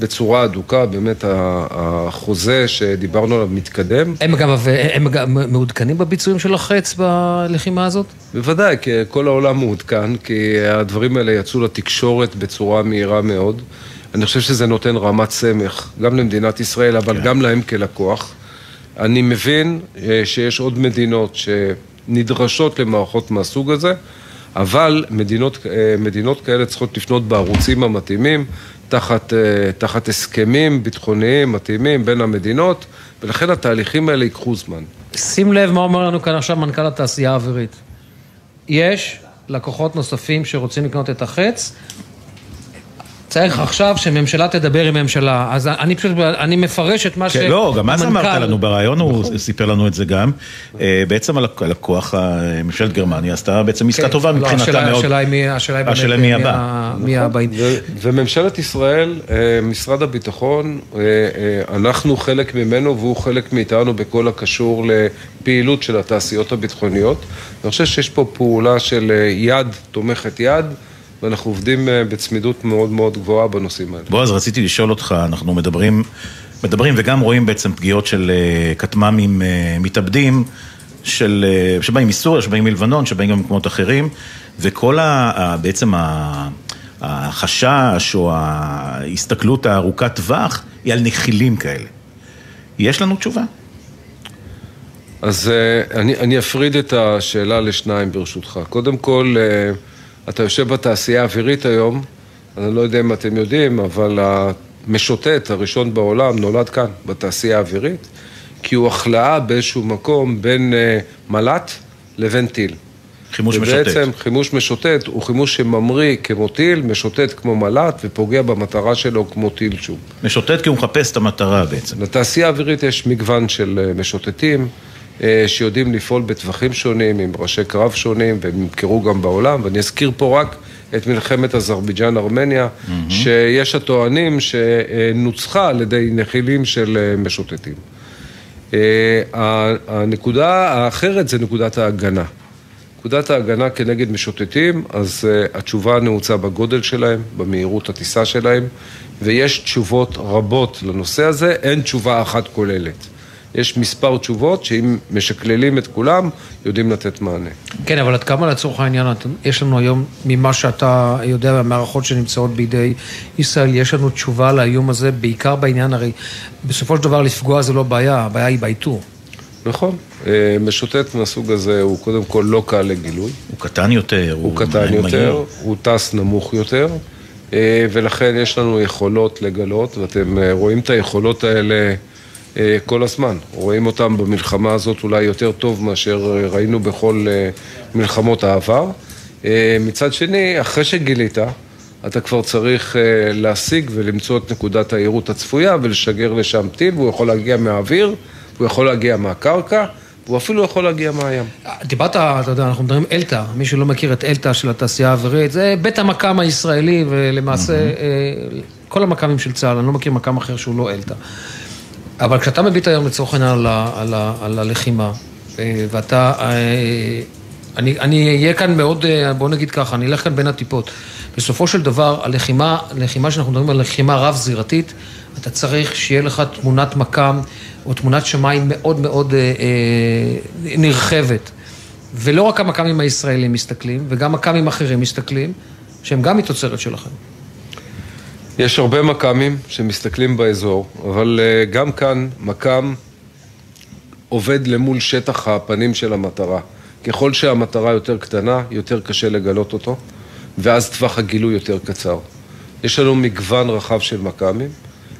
בצורה אדוקה, באמת החוזה שדיברנו עליו מתקדם. הם גם, הם גם מעודכנים בביצועים של החץ בלחימה הזאת? בוודאי, כי כל העולם מעודכן, כי הדברים האלה יצאו לתקשורת בצורה מהירה מאוד. אני חושב שזה נותן רמת סמך, גם למדינת ישראל, אבל כן. גם להם כלקוח. אני מבין אה, שיש עוד מדינות שנדרשות למערכות מהסוג הזה, אבל מדינות, אה, מדינות כאלה צריכות לפנות בערוצים המתאימים. תחת, אה, תחת הסכמים ביטחוניים מתאימים בין המדינות, ולכן התהליכים האלה ייקחו זמן. שים לב מה אומר לנו כאן עכשיו מנכ"ל התעשייה האווירית. יש לקוחות נוספים שרוצים לקנות את החץ, צריך עכשיו שממשלה תדבר עם ממשלה. אז אני פשוט, אני מפרש את מה כן, שהמנכ"ל... לא, גם אז אמרת לנו ברעיון, הוא נכון. סיפר לנו את זה גם. אה, בעצם הלקוח, ממשלת גרמניה, עשתה בעצם עסקה כן, טובה לא, מבחינתה מאוד. השאלה היא השאלה היא מי הבא. מי הבא. וממשלת ישראל, אה, משרד הביטחון, אה, אנחנו חלק ממנו והוא חלק מאיתנו בכל הקשור לפעילות של התעשיות הביטחוניות. אני חושב שיש פה פעולה של יד תומכת יד. ואנחנו עובדים אה, בצמידות מאוד מאוד גבוהה בנושאים האלה. בועז, רציתי לשאול אותך, אנחנו מדברים, מדברים וגם רואים בעצם פגיעות של אה, כטמ"מים אה, מתאבדים, של, שבאים מסוריה, שבאים מלבנון, שבאים גם ממקומות אחרים, וכל ה, בעצם ה... החשש או ההסתכלות הארוכת טווח היא על נחילים כאלה. יש לנו תשובה? אז אני, אני אפריד את השאלה לשניים ברשותך. קודם כל, אתה יושב בתעשייה האווירית היום, אני לא יודע אם אתם יודעים, אבל המשוטט הראשון בעולם נולד כאן, בתעשייה האווירית, כי הוא החלאה באיזשהו מקום בין אה, מל"ט לבין טיל. חימוש משוטט. ובעצם חימוש משוטט הוא חימוש שממריא כמו טיל, משוטט כמו מל"ט ופוגע במטרה שלו כמו טיל שוב. משוטט כי הוא מחפש את המטרה בעצם. לתעשייה האווירית יש מגוון של אה, משוטטים. אה, שיודעים לפעול בטווחים שונים, עם ראשי קרב שונים, והם נמכרו גם בעולם, ואני אזכיר פה רק את מלחמת אזרבייג'אן-ארמניה, mm-hmm. שיש הטוענים שנוצחה על ידי נחילים של אה, משוטטים. אה, הנקודה האחרת זה נקודת ההגנה. נקודת ההגנה כנגד משוטטים, אז uh, התשובה נעוצה בגודל שלהם, במהירות הטיסה שלהם, ויש תשובות רבות לנושא הזה, אין תשובה אחת כוללת. יש מספר תשובות שאם משקללים את כולם, יודעים לתת מענה. כן, אבל עד כמה לצורך העניין, יש לנו היום, ממה שאתה יודע, מהמערכות שנמצאות בידי ישראל, יש לנו תשובה לאיום הזה, בעיקר בעניין, הרי בסופו של דבר לפגוע זה לא בעיה, הבעיה היא באיתור. נכון. אה, משוטט מהסוג הזה הוא קודם כל לא קל לגילוי. הוא קטן יותר. הוא, הוא קטן יותר, הוא טס נמוך יותר, אה, ולכן יש לנו יכולות לגלות, ואתם אה, רואים את היכולות האלה כל הזמן. רואים אותם במלחמה הזאת אולי יותר טוב מאשר ראינו בכל מלחמות העבר. מצד שני, אחרי שגילית, אתה כבר צריך להשיג ולמצוא את נקודת העירות הצפויה ולשגר לשם טיל, והוא יכול להגיע מהאוויר. הוא יכול להגיע מהקרקע, והוא אפילו יכול להגיע מהים. דיברת, אתה יודע, אנחנו מדברים אלתא, מי שלא מכיר את אלתא של התעשייה האווירית, זה בית המקם הישראלי, ולמעשה אה, כל המקמים של צה"ל, אני לא מכיר מקם אחר שהוא לא אלתא. אבל כשאתה מביט היום לצורך העניין על, על, על הלחימה, אה, ואתה, אה, אני, אני אהיה כאן מאוד, בוא נגיד ככה, אני אלך כאן בין הטיפות. בסופו של דבר, הלחימה, הלחימה שאנחנו מדברים על לחימה רב-זירתית, אתה צריך שיהיה לך תמונת מקם או תמונת שמיים מאוד מאוד אה, אה, נרחבת. ולא רק המכ"מים הישראלים מסתכלים, וגם מכ"מים אחרים מסתכלים, שהם גם מתוצרת שלכם. יש הרבה מכ"מים שמסתכלים באזור, אבל אה, גם כאן מכ"ם עובד למול שטח הפנים של המטרה. ככל שהמטרה יותר קטנה, יותר קשה לגלות אותו, ואז טווח הגילוי יותר קצר. יש לנו מגוון רחב של מכ"מים,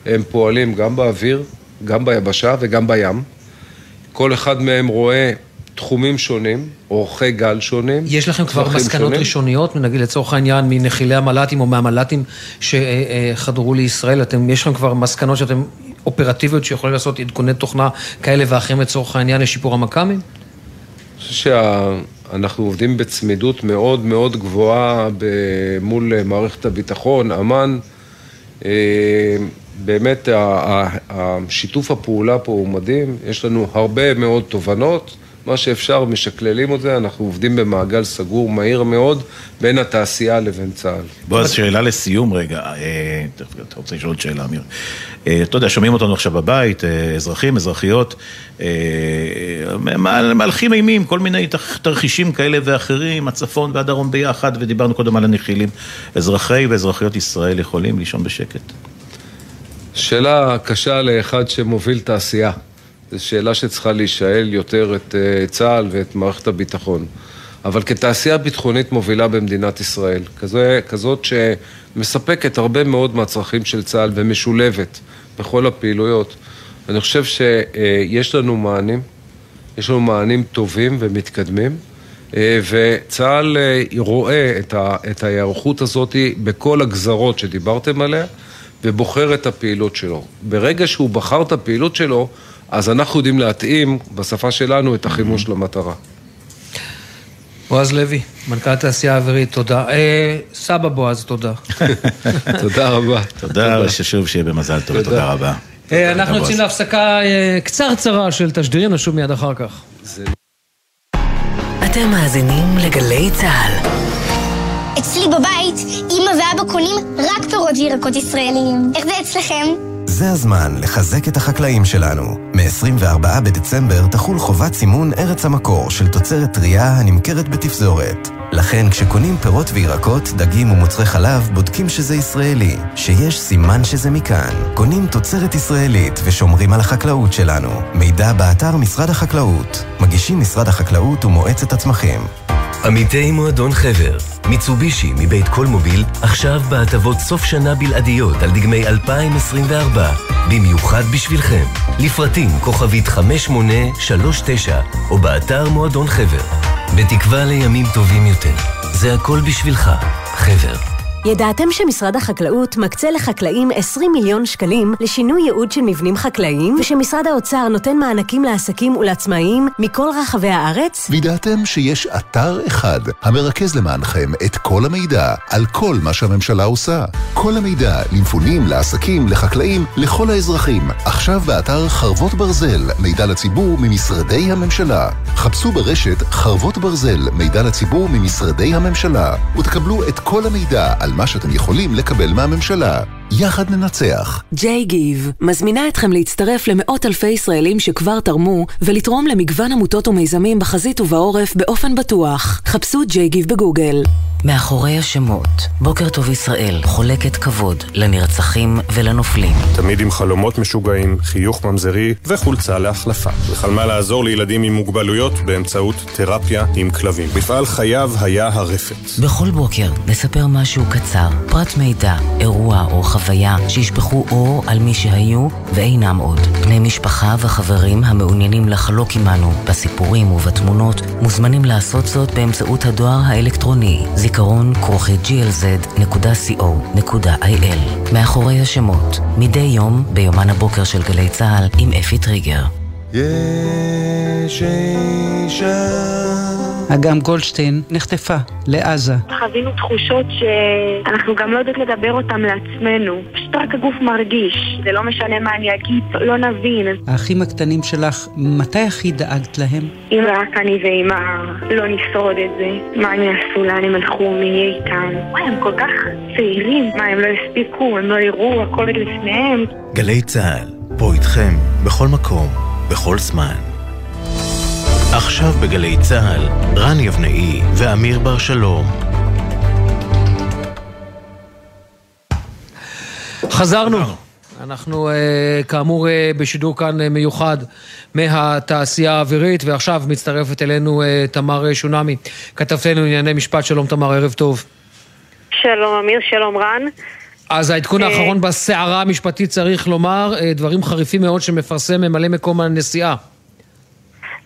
הם פועלים גם באוויר, גם ביבשה וגם בים. כל אחד מהם רואה תחומים שונים, אורכי גל שונים. יש לכם כבר מסקנות שונים. ראשוניות, נגיד לצורך העניין, מנחילי המל"טים או מהמל"טים שחדרו לישראל? אתם, יש לכם כבר מסקנות שאתם אופרטיביות שיכולים לעשות עדכוני תוכנה כאלה ואחרים לצורך העניין לשיפור המכ"מים? אני חושב שאנחנו עובדים בצמידות מאוד מאוד גבוהה מול מערכת הביטחון, אמ"ן. אה, באמת השיתוף הפעולה פה הוא מדהים, יש לנו הרבה מאוד תובנות, מה שאפשר משקללים את זה, אנחנו עובדים במעגל סגור מהיר מאוד בין התעשייה לבין צה"ל. בועז, שאלה לסיום רגע, אה, אתה רוצה לשאול עוד שאלה, אמיר. אה, אתה יודע, שומעים אותנו עכשיו בבית, אה, אזרחים, אזרחיות, מהלכים אימים, כל מיני תרחישים כאלה ואחרים, הצפון והדרום ביחד, ודיברנו קודם על הנחילים. אזרחי ואזרחיות ישראל יכולים לישון בשקט. שאלה קשה לאחד שמוביל תעשייה. זו שאלה שצריכה להישאל יותר את אה, צה"ל ואת מערכת הביטחון. אבל כתעשייה ביטחונית מובילה במדינת ישראל, כזה, כזאת שמספקת הרבה מאוד מהצרכים של צה"ל ומשולבת בכל הפעילויות, אני חושב שיש לנו מענים, יש לנו מענים טובים ומתקדמים, אה, וצה"ל אה, רואה את ההיערכות הזאת בכל הגזרות שדיברתם עליה. ובוחר את הפעילות שלו. ברגע שהוא בחר את הפעילות שלו, אז אנחנו יודעים להתאים, בשפה שלנו, את החימוש למטרה. בועז לוי, מנכ"ל התעשייה האווירית, תודה. אה, סבא בועז, תודה. תודה רבה. תודה, ששוב שיהיה במזל טוב, תודה רבה. אה, אנחנו יוצאים להפסקה אה, קצרצרה של תשדירים, נשוב מיד אחר כך. אתם מאזינים לגלי צה"ל. אצלי בבית, אמא ואבא קונים רק פירות וירקות ישראליים. איך זה אצלכם? זה הזמן לחזק את החקלאים שלנו. מ-24 בדצמבר תחול חובת סימון ארץ המקור של תוצרת טרייה הנמכרת בתפזורת. לכן כשקונים פירות וירקות, דגים ומוצרי חלב, בודקים שזה ישראלי, שיש סימן שזה מכאן. קונים תוצרת ישראלית ושומרים על החקלאות שלנו. מידע באתר משרד החקלאות. מגישים משרד החקלאות ומועצת הצמחים. עמיתי מועדון חבר, מיצובישי מבית כל מוביל, עכשיו בהטבות סוף שנה בלעדיות על דגמי 2024, במיוחד בשבילכם. לפרטים כוכבית 5839 או באתר מועדון חבר. בתקווה לימים טובים יותר. זה הכל בשבילך, חבר. ידעתם שמשרד החקלאות מקצה לחקלאים 20 מיליון שקלים לשינוי ייעוד של מבנים חקלאיים, ושמשרד האוצר נותן מענקים לעסקים ולעצמאים מכל רחבי הארץ? וידעתם שיש אתר אחד המרכז למענכם את כל המידע על כל מה שהממשלה עושה. כל המידע למפונים, לעסקים, לחקלאים, לכל האזרחים. עכשיו באתר חרבות ברזל, מידע לציבור ממשרדי הממשלה. חפשו ברשת חרבות ברזל, מידע לציבור ממשרדי הממשלה, ותקבלו את כל המידע על מה שאתם יכולים לקבל מהממשלה. יחד ננצח. ג'יי גיב מזמינה אתכם להצטרף למאות אלפי ישראלים שכבר תרמו ולתרום למגוון עמותות ומיזמים בחזית ובעורף באופן בטוח. חפשו ג'יי גיב בגוגל. מאחורי השמות, בוקר טוב ישראל חולקת כבוד לנרצחים ולנופלים. תמיד עם חלומות משוגעים, חיוך ממזרי וחולצה להחלפה. וחלמה לעזור לילדים עם מוגבלויות באמצעות תרפיה עם כלבים. מפעל חייו היה הרפת. בכל בוקר נספר משהו קצר, פרט מידע, אירוע או חוויה שישפכו אור על מי שהיו ואינם עוד. בני משפחה וחברים המעוניינים לחלוק עמנו בסיפורים ובתמונות מוזמנים לעשות זאת באמצעות הדואר האלקטרוני זיכרון כרוכי glz.co.il מאחורי השמות, מדי יום ביומן הבוקר של גלי צה"ל עם אפי טריגר. יש אישה אגם גולדשטיין נחטפה לעזה. חווינו תחושות שאנחנו גם לא יודעות לדבר אותן לעצמנו. פשוט רק הגוף מרגיש. זה לא משנה מה אני אגיד, לא נבין. האחים הקטנים שלך, מתי הכי דאגת להם? אם רק אני ואימא לא נשרוד את זה, מה הם יעשו, לאן הם הלכו, מי יהיה איתם? וואי, הם כל כך צעירים. מה, הם לא הספיקו, הם לא יראו, הכל לפניהם. גלי צה"ל, פה איתכם, בכל מקום, בכל זמן. עכשיו בגלי צה"ל, רן יבנאי ואמיר בר שלום. חזרנו. אנחנו כאמור בשידור כאן מיוחד מהתעשייה האווירית, ועכשיו מצטרפת אלינו תמר שונמי, כתבתנו לענייני משפט. שלום תמר, ערב טוב. שלום אמיר, שלום רן. אז העדכון האחרון בסערה המשפטית צריך לומר, דברים חריפים מאוד שמפרסם ממלא מקום הנשיאה.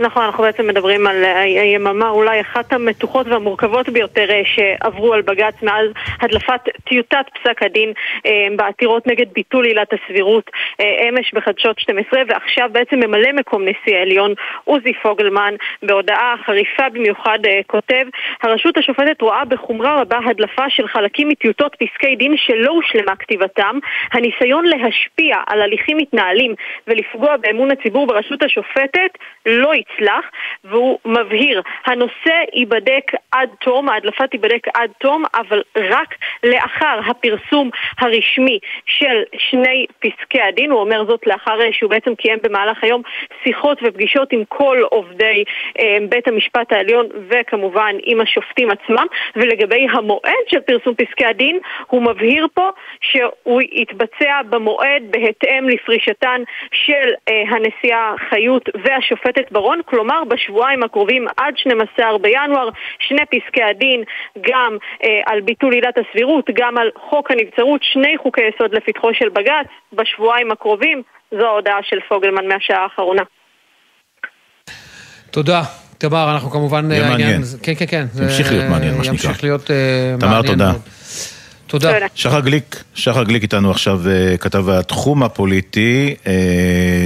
נכון, אנחנו בעצם מדברים על היממה אולי אחת המתוחות והמורכבות ביותר שעברו על בג"ץ מאז הדלפת טיוטת פסק הדין בעתירות נגד ביטול עילת הסבירות אמש בחדשות 12 ועכשיו בעצם ממלא מקום נשיא העליון עוזי פוגלמן בהודעה חריפה במיוחד כותב הרשות השופטת רואה בחומרה רבה הדלפה של חלקים מטיוטות פסקי דין שלא הושלמה כתיבתם הניסיון להשפיע על הליכים מתנהלים ולפגוע באמון הציבור ברשות השופטת לא יצלח, והוא מבהיר, הנושא ייבדק עד תום, ההדלפה תיבדק עד תום, אבל רק לאחר הפרסום הרשמי של שני פסקי הדין, הוא אומר זאת לאחר שהוא בעצם קיים במהלך היום שיחות ופגישות עם כל עובדי אה, בית המשפט העליון וכמובן עם השופטים עצמם, ולגבי המועד של פרסום פסקי הדין, הוא מבהיר פה שהוא יתבצע במועד בהתאם לפרישתן של אה, הנשיאה חיות והשופטת ברון, כלומר בשבועיים הקרובים עד 12 בינואר, שני פסקי הדין, גם אה, על ביטול עילת הסבירות, גם על חוק הנבצרות, שני חוקי יסוד לפתחו של בג"ץ, בשבועיים הקרובים, זו ההודעה של פוגלמן מהשעה האחרונה. תודה. תמר, אנחנו כמובן... יהיה מעניין. כן, כן, כן. ימשיך להיות מעניין, מה שנקרא. ימשיך להיות תמר, תודה. תודה. שחר גליק, שחר גליק איתנו עכשיו כתב התחום הפוליטי,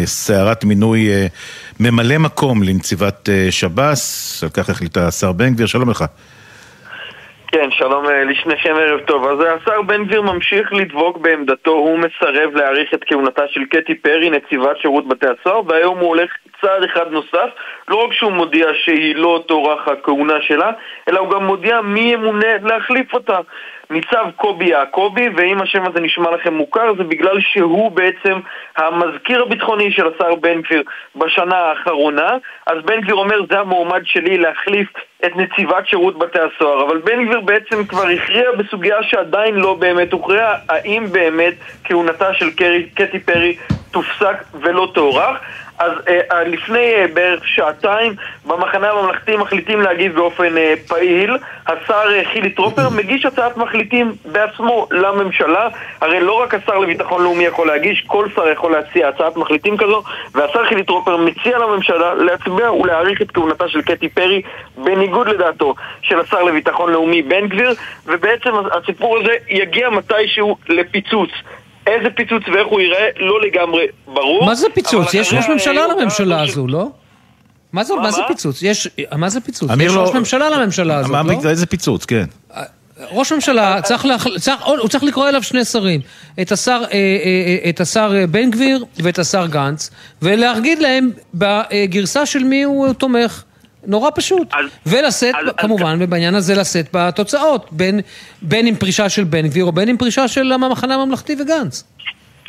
סערת מינוי ממלא מקום לנציבת שב"ס, על כך החליטה השר בן גביר, שלום לך. כן, שלום לשניכם, ערב טוב. אז השר בן גביר ממשיך לדבוק בעמדתו, הוא מסרב להאריך את כהונתה של קטי פרי, נציבת שירות בתי הסוהר, והיום הוא הולך צעד אחד נוסף, לא רק שהוא מודיע שהיא לא תוארך הכהונה שלה, אלא הוא גם מודיע מי ימונה להחליף אותה. ניצב קובי יעקבי, ואם השם הזה נשמע לכם מוכר, זה בגלל שהוא בעצם המזכיר הביטחוני של השר בן גביר בשנה האחרונה. אז בן גביר אומר, זה המועמד שלי להחליף את נציבת שירות בתי הסוהר. אבל בן גביר בעצם כבר הכריע בסוגיה שעדיין לא באמת הוכרעה, האם באמת כהונתה של קרי, קטי פרי תופסק ולא תוארך. אז אה, לפני אה, בערך שעתיים במחנה הממלכתי מחליטים להגיב באופן אה, פעיל. השר אה, חילי טרופר מגיש הצעת מחליטים בעצמו לממשלה. הרי לא רק השר לביטחון לאומי יכול להגיש, כל שר יכול להציע הצעת מחליטים כזו, והשר חילי טרופר מציע לממשלה להצביע ולהאריך את כהונתה של קטי פרי בניגוד לדעתו של השר לביטחון לאומי בן גביר, ובעצם הסיפור הזה יגיע מתישהו לפיצוץ. איזה פיצוץ ואיך הוא ייראה לא לגמרי ברור. מה זה פיצוץ? יש ראש ממשלה לממשלה הזו לא? מה זה, מה, מה זה? פיצוץ? יש, מה זה פיצוץ? יש לא- ראש ממשלה לממשלה הזאת, מה- לא? איזה פיצוץ, כן. ראש ממשלה, צריך להחל... צריך... הוא צריך לקרוא אליו שני שרים, את השר, אה, אה, את השר אה, בן גביר ואת השר גנץ, ולהגיד להם בגרסה של מי הוא תומך. נורא פשוט. ולשאת, כמובן, ובעניין הזה לשאת בתוצאות, בין, בין עם פרישה של בן גביר או בין עם פרישה של המחנה הממלכתי וגנץ.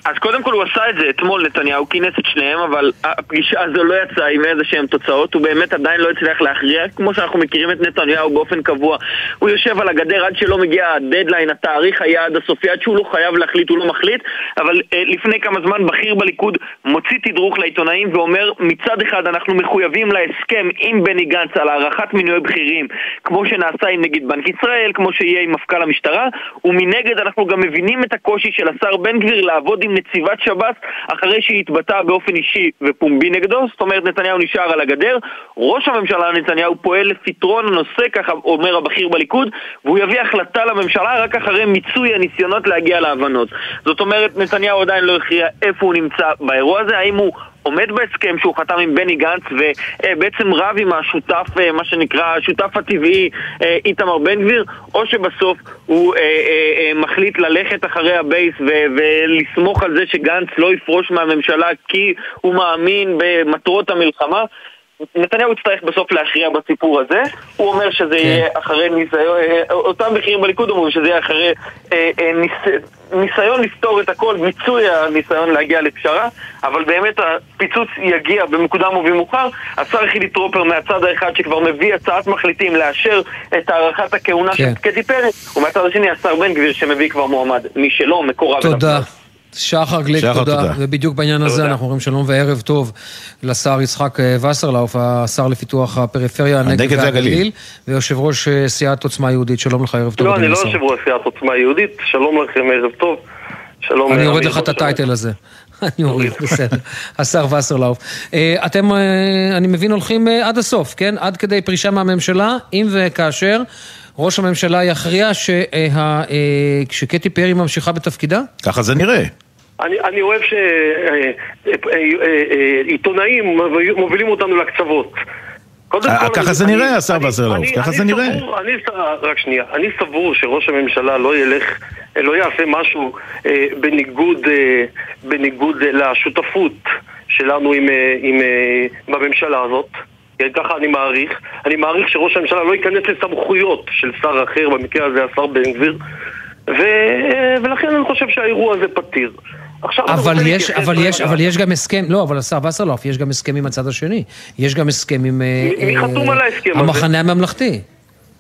אז קודם כל הוא עשה את זה אתמול, נתניהו כינס את שניהם, אבל הפגישה הזו לא יצאה עם איזה שהן תוצאות, הוא באמת עדיין לא הצליח להכריע, כמו שאנחנו מכירים את נתניהו באופן קבוע. הוא יושב על הגדר עד שלא מגיע הדדליין, התאריך היעד הסופי, עד שהוא לא חייב להחליט, הוא לא מחליט, אבל אה, לפני כמה זמן בכיר בליכוד מוציא תדרוך לעיתונאים ואומר, מצד אחד אנחנו מחויבים להסכם עם בני גנץ על הארכת מינויי בכירים, כמו שנעשה עם נגיד בנק ישראל, כמו שיהיה עם מפכ"ל המשטרה, ומנגד אנחנו גם מבינים את הקושי של השר בן גביר לעבוד עם נציבת שב"ס אחרי שהיא התבטאה באופן אישי ופומבי נגדו, זאת אומרת נתניהו נשאר על הגדר, ראש הממשלה נתניהו פועל לפתרון הנושא, ככה אומר הבכיר בליכוד, והוא יביא החלטה לממשלה רק אחרי מיצוי הניסיונות להגיע להבנות. זאת אומרת, נתניהו עדיין לא הכריע איפה הוא נמצא באירוע הזה, האם הוא עומד בהסכם שהוא חתם עם בני גנץ ובעצם רב עם השותף, אה, מה שנקרא, השותף הטבעי אה, איתמר בן גביר, או שבסוף הוא אה, אה, אה, מחליט ללכת אחרי ה base ו- ולסמוך על זה שגנץ לא יפרוש מהממשלה כי הוא מאמין במטרות המלחמה. נתניהו יצטרך בסוף להכריע בסיפור הזה, הוא אומר שזה יהיה אחרי ניסיון, אה, אותם בכירים בליכוד אומרים שזה יהיה אחרי אה, אה, ניס, ניסיון לפתור את הכל, מיצוי הניסיון להגיע לפשרה, אבל באמת הפיצוץ יגיע במוקדם ובמאוחר. השר חילי טרופר מהצד האחד שכבר מביא הצעת מחליטים לאשר את הארכת הכהונה של קטי פרי, ומהצד השני השר בן גביר שמביא כבר מועמד משלו, מקורב אליו. תודה. שחר גליק, שחר, תודה. תודה. ובדיוק בעניין הזה אנחנו אומרים שלום וערב טוב לשר יצחק אה, וסרלאוף, השר לפיתוח הפריפריה, הנגב והגליל. והגליל, ויושב ראש אה, סיעת עוצמה יהודית. שלום לך, ערב טוב. לא, אני לא. יושב ראש סיעת עוצמה יהודית, שלום לכם, ערב טוב. שלום. אני אוריד אמיר, לך את. הטייטל הזה. אני אוריד, בסדר. השר וסרלאוף. אה, אתם, אני מבין, הולכים עד הסוף, כן? עד כדי פרישה מהממשלה, אם וכאשר ראש הממשלה יכריע שה- אה, שקטי פרי ממשיכה בתפקידה? ככה זה נראה. אני, אני אוהב שעיתונאים מובילים אותנו לקצוות. אה, ככה זה נראה, השר וסרלאוף, ככה אני זה נראה. רק שנייה, אני סבור שראש הממשלה לא ילך, לא יעשה משהו אה, בניגוד, אה, בניגוד אה, לשותפות שלנו עם, אה, עם, אה, בממשלה הזאת. כן, ככה אני מעריך. אני מעריך שראש הממשלה לא ייכנס לסמכויות של שר אחר, במקרה הזה השר בן גביר, ו, אה, ולכן אני חושב שהאירוע הזה פתיר. אבל יש, אבל יש, אבל יש גם הסכם, לא, אבל השר וסרלאוף, יש גם הסכם עם הצד השני. יש גם הסכם עם... אה, מי אה, חתום על ההסכם הזה? המחנה הממלכתי.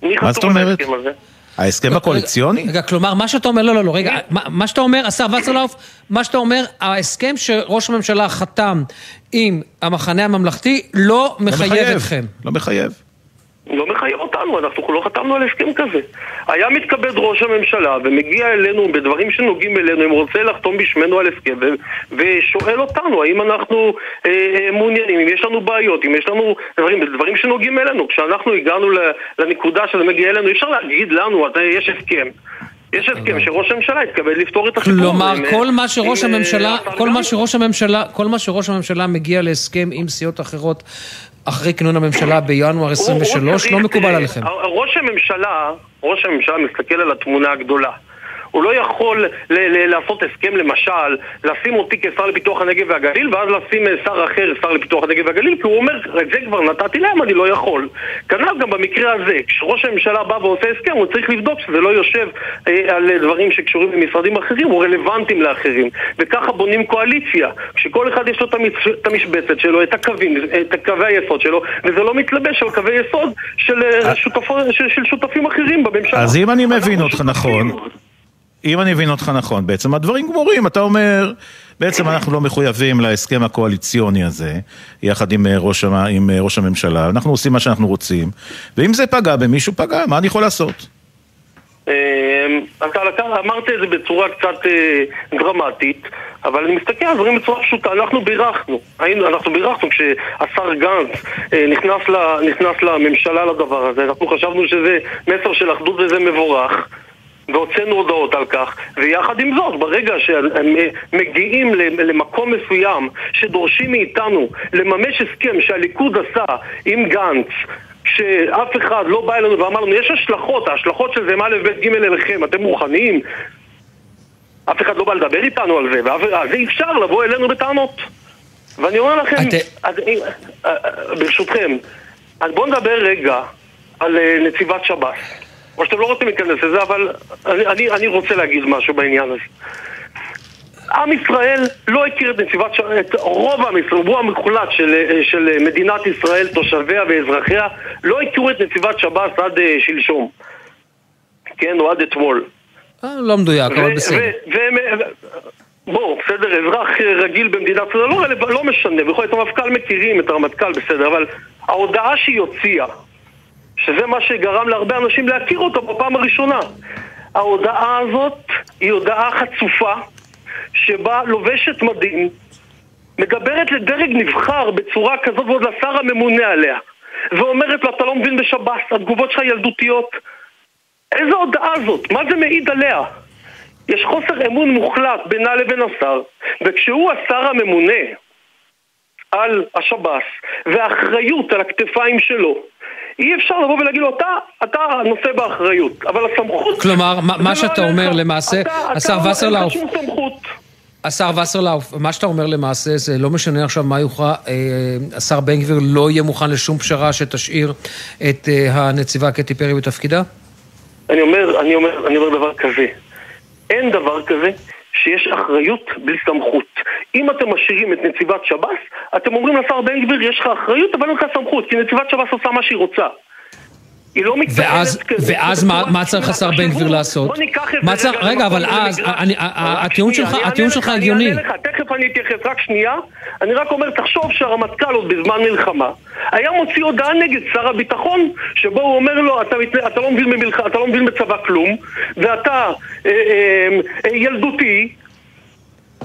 מי חתום על? ההסכם הזה? ההסכם הקואליציוני? רגע, כלומר, מה שאתה אומר, לא, לא, לא, רגע, מה, מה שאתה אומר, השר וסרלאוף, מה שאתה אומר, ההסכם שראש הממשלה חתם עם המחנה הממלכתי לא מחייב מחייב. אתכם. לא מחייב. לא מחייב אותנו, אנחנו לא חתמנו על הסכם כזה. היה מתכבד ראש הממשלה ומגיע אלינו בדברים שנוגעים אלינו, אם רוצה לחתום בשמנו על הסכם ושואל אותנו האם אנחנו אה, אה, מעוניינים, אם יש לנו בעיות, אם יש לנו דברים, דברים שנוגעים אלינו. כשאנחנו הגענו לנקודה שזה מגיע אלינו, אי אפשר להגיד לנו, "אתה- יש הסכם. יש הסכם שראש הממשלה התכבד לפתור את הסיפור. כלומר, אה, כל מה שראש אה, הממשלה, השר כל מה. שראש הממשלה, כל מה שראש הממשלה מגיע להסכם עם סיעות אחרות אחרי כינון הממשלה בינואר 23, לא מקובל עליכם. ראש הממשלה, ראש הממשלה מסתכל על התמונה הגדולה. הוא לא יכול ל- ל- לעשות הסכם, למשל, לשים אותי כשר לפיתוח הנגב והגליל, ואז לשים אה, שר אחר, שר לפיתוח הנגב והגליל, כי הוא אומר, את זה כבר נתתי להם, אני לא יכול. כנ"ל גם במקרה הזה, כשראש הממשלה בא ועושה הסכם, הוא צריך לבדוק שזה לא יושב אה, על דברים שקשורים למשרדים אחרים, או רלוונטיים לאחרים. וככה בונים קואליציה, כשכל אחד יש לו את המש- את המשבצת שלו, את הקווים, את קווי היסוד שלו, וזה לא מתלבש על קווי יסוד של, אה, שותפו- של, של שותפים אחרים בממשלה. אז אם אני מבין אותך נכון, אם אני מבין אותך נכון, בעצם הדברים גמורים, אתה אומר, בעצם אנחנו לא מחויבים להסכם הקואליציוני הזה, יחד עם אה, ראש, עם אה, ראש הממשלה, אנחנו עושים מה שאנחנו רוצים, ואם זה פגע במישהו, פגע, מה אני יכול לעשות? אתה לקח- אמרת את זה בצורה קצת אה, דרמטית, אבל אני מסתכל על דברים בצורה פשוטה. אנחנו בירכנו, אנחנו בירכנו כשהשר גנץ נכנס לממשלה לדבר הזה. אנחנו חשבנו שזה מסר של אחדות וזה מבורך. והוצאנו הודעות על כך, ויחד עם זאת, ברגע שהם אה, מגיעים למקום מסוים שדורשים מאיתנו לממש הסכם שהליכוד עשה עם גנץ כשאף אחד לא בא אלינו ואמר לנו, יש השלכות, ההשלכות של זה הם א', ב', ג' אליכם, אתם מוכנים? אף אחד לא בא לדבר איתנו על זה, ואף- אז אי אפשר לבוא אלינו בטענות. ואני אומר לכם, אז, אה, אה, ברשותכם, אז בואו נדבר רגע על נציבת שב"ס. או שאתם לא רוצים להיכנס לזה, אבל אני, אני, אני רוצה להגיד משהו בעניין הזה. עם ישראל לא הכיר את נציבת שב"ס, את רוב עם ישראל, רובו המוחלט של, אה, של מדינת ישראל, תושביה ואזרחיה, לא הכירו את נציבת שב"ס עד אה, שלשום. כן, או עד אתמול. אה, לא מדויק, אבל בסדר. והם... בואו, בסדר, אזרח רגיל במדינת ישראל, לא, לא משנה, בכל זאת המפכ"ל מכירים את הרמטכ"ל, בסדר, אבל ההודעה שהיא הוציאה, שזה מה שגרם להרבה אנשים להכיר אותו בפעם הראשונה, ההודעה הזאת היא הודעה חצופה, שבה לובשת מדים, מדברת לדרג נבחר בצורה כזאת ועוד לשר הממונה עליה, ואומרת לו, אתה לא מבין בשב"ס, התגובות שלך ילדותיות. איזה הודעה זאת? מה זה מעיד עליה? יש חוסר אמון מוחלט בינה לבין השר, וכשהוא השר הממונה על השב"ס, והאחריות על הכתפיים שלו, אי אפשר לבוא ולהגיד לו, אתה, אתה נושא באחריות, אבל הסמכות... כלומר, מה- לא שאתה. אומר למעשה, השר לא- וסרלאוף. השר וסרלאוף, מה שאתה אומר למעשה זה לא משנה עכשיו מה יוכרע, אה, השר בן גביר לא יהיה מוכן לשום פשרה שתשאיר את אה, הנציבה קטי פרי בתפקידה? אני אומר, אני אומר, אני אומר דבר כזה. אין דבר כזה שיש אחריות בלי סמכות. אם אתם משאירים את נציבת שב"ס, אתם אומרים לשר בן גביר, יש לך אחריות, אבל אין לך סמכות, כי נציבת שב"ס עושה מה שהיא רוצה. היא לא מתנהלת ואז, כזה. ואז מה, מה צריך השר בן גביר לעשות? בוא ניקח את זה צריך, רגע רגע, אבל אז, ה- הטיעון שלך, הטיעון שלך לך, הגיוני. אני אענה לך, תכף אני אתייחס, רק שנייה. אני רק אומר, תחשוב שהרמטכ"ל עוד בזמן מלחמה היה מוציא הודעה נגד שר הביטחון, שבו הוא אומר לו, אתה, אתה, לא, מבין במלח... אתה לא מבין בצבא כלום, ואתה אה, אה, אה, ילדותי,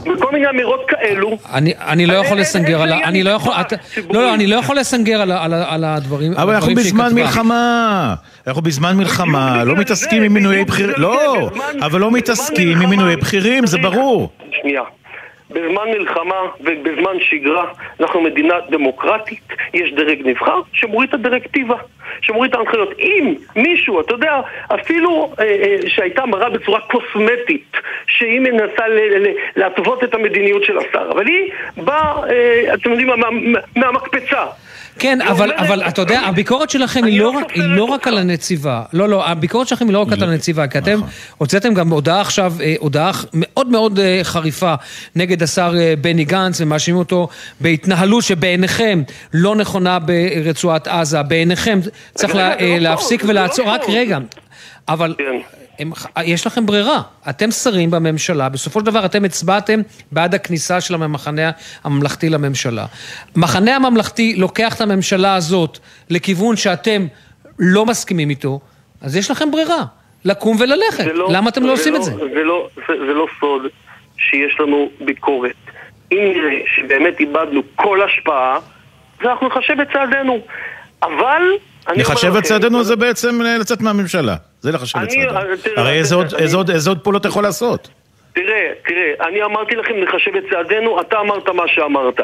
וכל מיני אמירות כאלו. אני, אני לא יכול לסנגר על ה... אני לא יכול... אתה- לא, לא, אני לא יכול לסנגר על הדברים אבל אנחנו בזמן. מלחמה, אנחנו בזמן מלחמה, לא מתעסקים עם מינויי בכירים, לא, אבל לא מתעסקים עם מינויי בכירים, זה ברור. שנייה. בזמן מלחמה ובזמן שגרה אנחנו מדינה דמוקרטית, יש דרג נבחר שמוריד את הדירקטיבה, שמוריד את ההנחיות. אם מישהו, אתה יודע, אפילו אה, אה, שהייתה מראה בצורה קוסמטית, שהיא מנסה להתוות את המדיניות של השר, אבל היא באה, אה, אתם יודעים, מה- מהמקפצה. כן, אבל, אבל אתה יודע, הביקורת שלכם היא לא, רק, היא לא רק על הנציבה. לא, לא, הביקורת שלכם היא לא רק על הנציבה, כי אתם הוצאתם גם הודעה עכשיו, אה, הודעה מאוד מאוד אה, חריפה נגד השר אה, בני גנץ, ומאשימים אותו בהתנהלות שבעיניכם לא נכונה ברצועת עזה. בעיניכם צריך לה, להפסיק ולעצור, רק רגע. אבל הם, יש לכם ברירה. אתם שרים בממשלה, בסופו של דבר אתם הצבעתם בעד הכניסה של המחנה הממלכתי לממשלה. המחנה הממלכתי לוקח את הממשלה הזאת לכיוון שאתם לא מסכימים איתו, אז יש לכם ברירה, לקום וללכת. זה לא- למה אתם לא עושים את זה? זה לא, זה, זה לא סוד שיש לנו ביקורת. אם נראה שבאמת איבדנו כל השפעה, אז אנחנו נחשב את צעדינו. אבל... לחשב את צעדינו זה בעצם לצאת מהממשלה. זה לחשב צעדינו. אה, הרי איזה עוד- פעולות אתה יכול לעשות? תראה, תראה, אני אמרתי לכם לחשב את צעדינו, אתה אמרת מה שאמרת.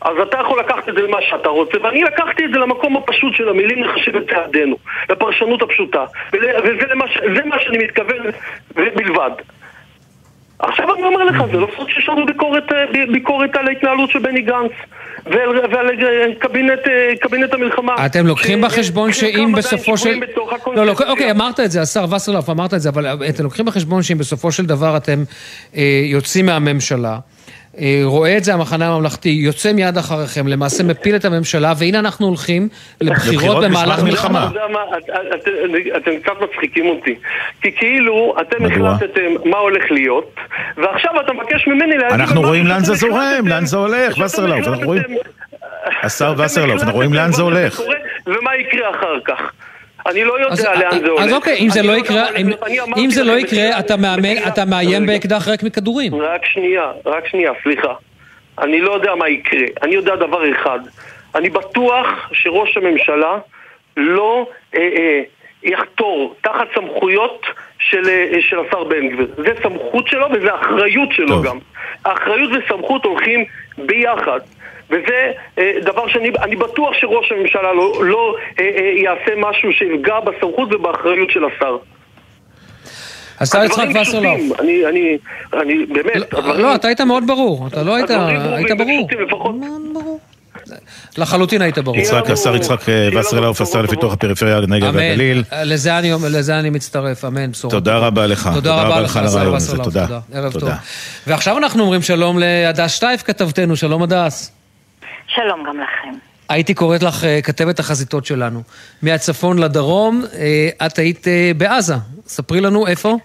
אז אתה יכול לקחת את זה למה שאתה רוצה, ואני לקחתי את זה למקום הפשוט של המילים לחשב את צעדינו, לפרשנות הפשוטה. וזה זה מה שאני מתכוון בלבד. עכשיו אני אומר לך, זה לא סוד שיש לנו ביקורת, אה, ביקורת על ההתנהלות של בני גנץ ועל, ועל אה, קבינט, אה, קבינט המלחמה. אתם לוקחים ש- בחשבון חלקם שאם בסופו של... לא, לא, הקונספציה. אוקיי, אמרת את זה, השר וסרלאוף אמרת את זה, אבל אתם לוקחים בחשבון שאם בסופו של דבר אתם אה, יוצאים מהממשלה, רואה את זה המחנה הממלכתי, יוצא מיד אחריכם, למעשה מפיל את הממשלה, והנה אנחנו הולכים לבחירות במהלך מלחמה. אתם קצת מצחיקים אותי. כי כאילו, אתם? החלטתם מה הולך להיות, ועכשיו אתה מבקש ממני להגיד... אנחנו רואים לאן זה זורם, לאן זה הולך, וסרלאוף, אנחנו רואים... השר וסרלאוף, אנחנו רואים לאן זה הולך. ומה יקרה אחר כך. אני לא אז- יודע לאן זה הולך. אז אוקיי, אם זה לא יודע, יקרה, אם- אם זה לא יקרה, אתה מאמן- אתה מאיים. באקדח ריק מכדורים. רק שנייה, רק שנייה, סליחה. אני לא יודע מה יקרה. אני יודע דבר אחד. אני בטוח שראש הממשלה לא אה, אה, יחתור תחת סמכויות של, אה, של השר בן גביר. זה סמכות שלו וזה אחריות שלו טוב. גם. האחריות וסמכות הולכים ביחד. וזה אה, דבר שאני אני בטוח שראש הממשלה לא, לא אה, אה, יעשה משהו שיפגע בסמכות ובאחריות של השר. השר יצחק הדברים וסרלאוף. פשוטים. אני, אני, אני, באמת, הדברים... לא, אתה היית מאוד ברור, אתה לא היית, היית ברור. לחלוטין היית ברור. יצחק, השר יצחק וסרלאוף, השר לפיתוח הפריפריה, הנגב אמן. והגליל. לזה אני, לזה אני מצטרף, אמן, בשורה. תודה רבה לך. תודה רבה לך, על הרעיון הזה, תודה. תודה. ערב תודה. טוב. ועכשיו אנחנו אומרים שלום להדס שטייף, כתבתנו, שלום הדס. שלום גם לכם. הייתי קוראת לך אה, כתבת החזיתות שלנו. מהצפון לדרום, אה, את היית אה, בעזה. ספרי לנו איפה.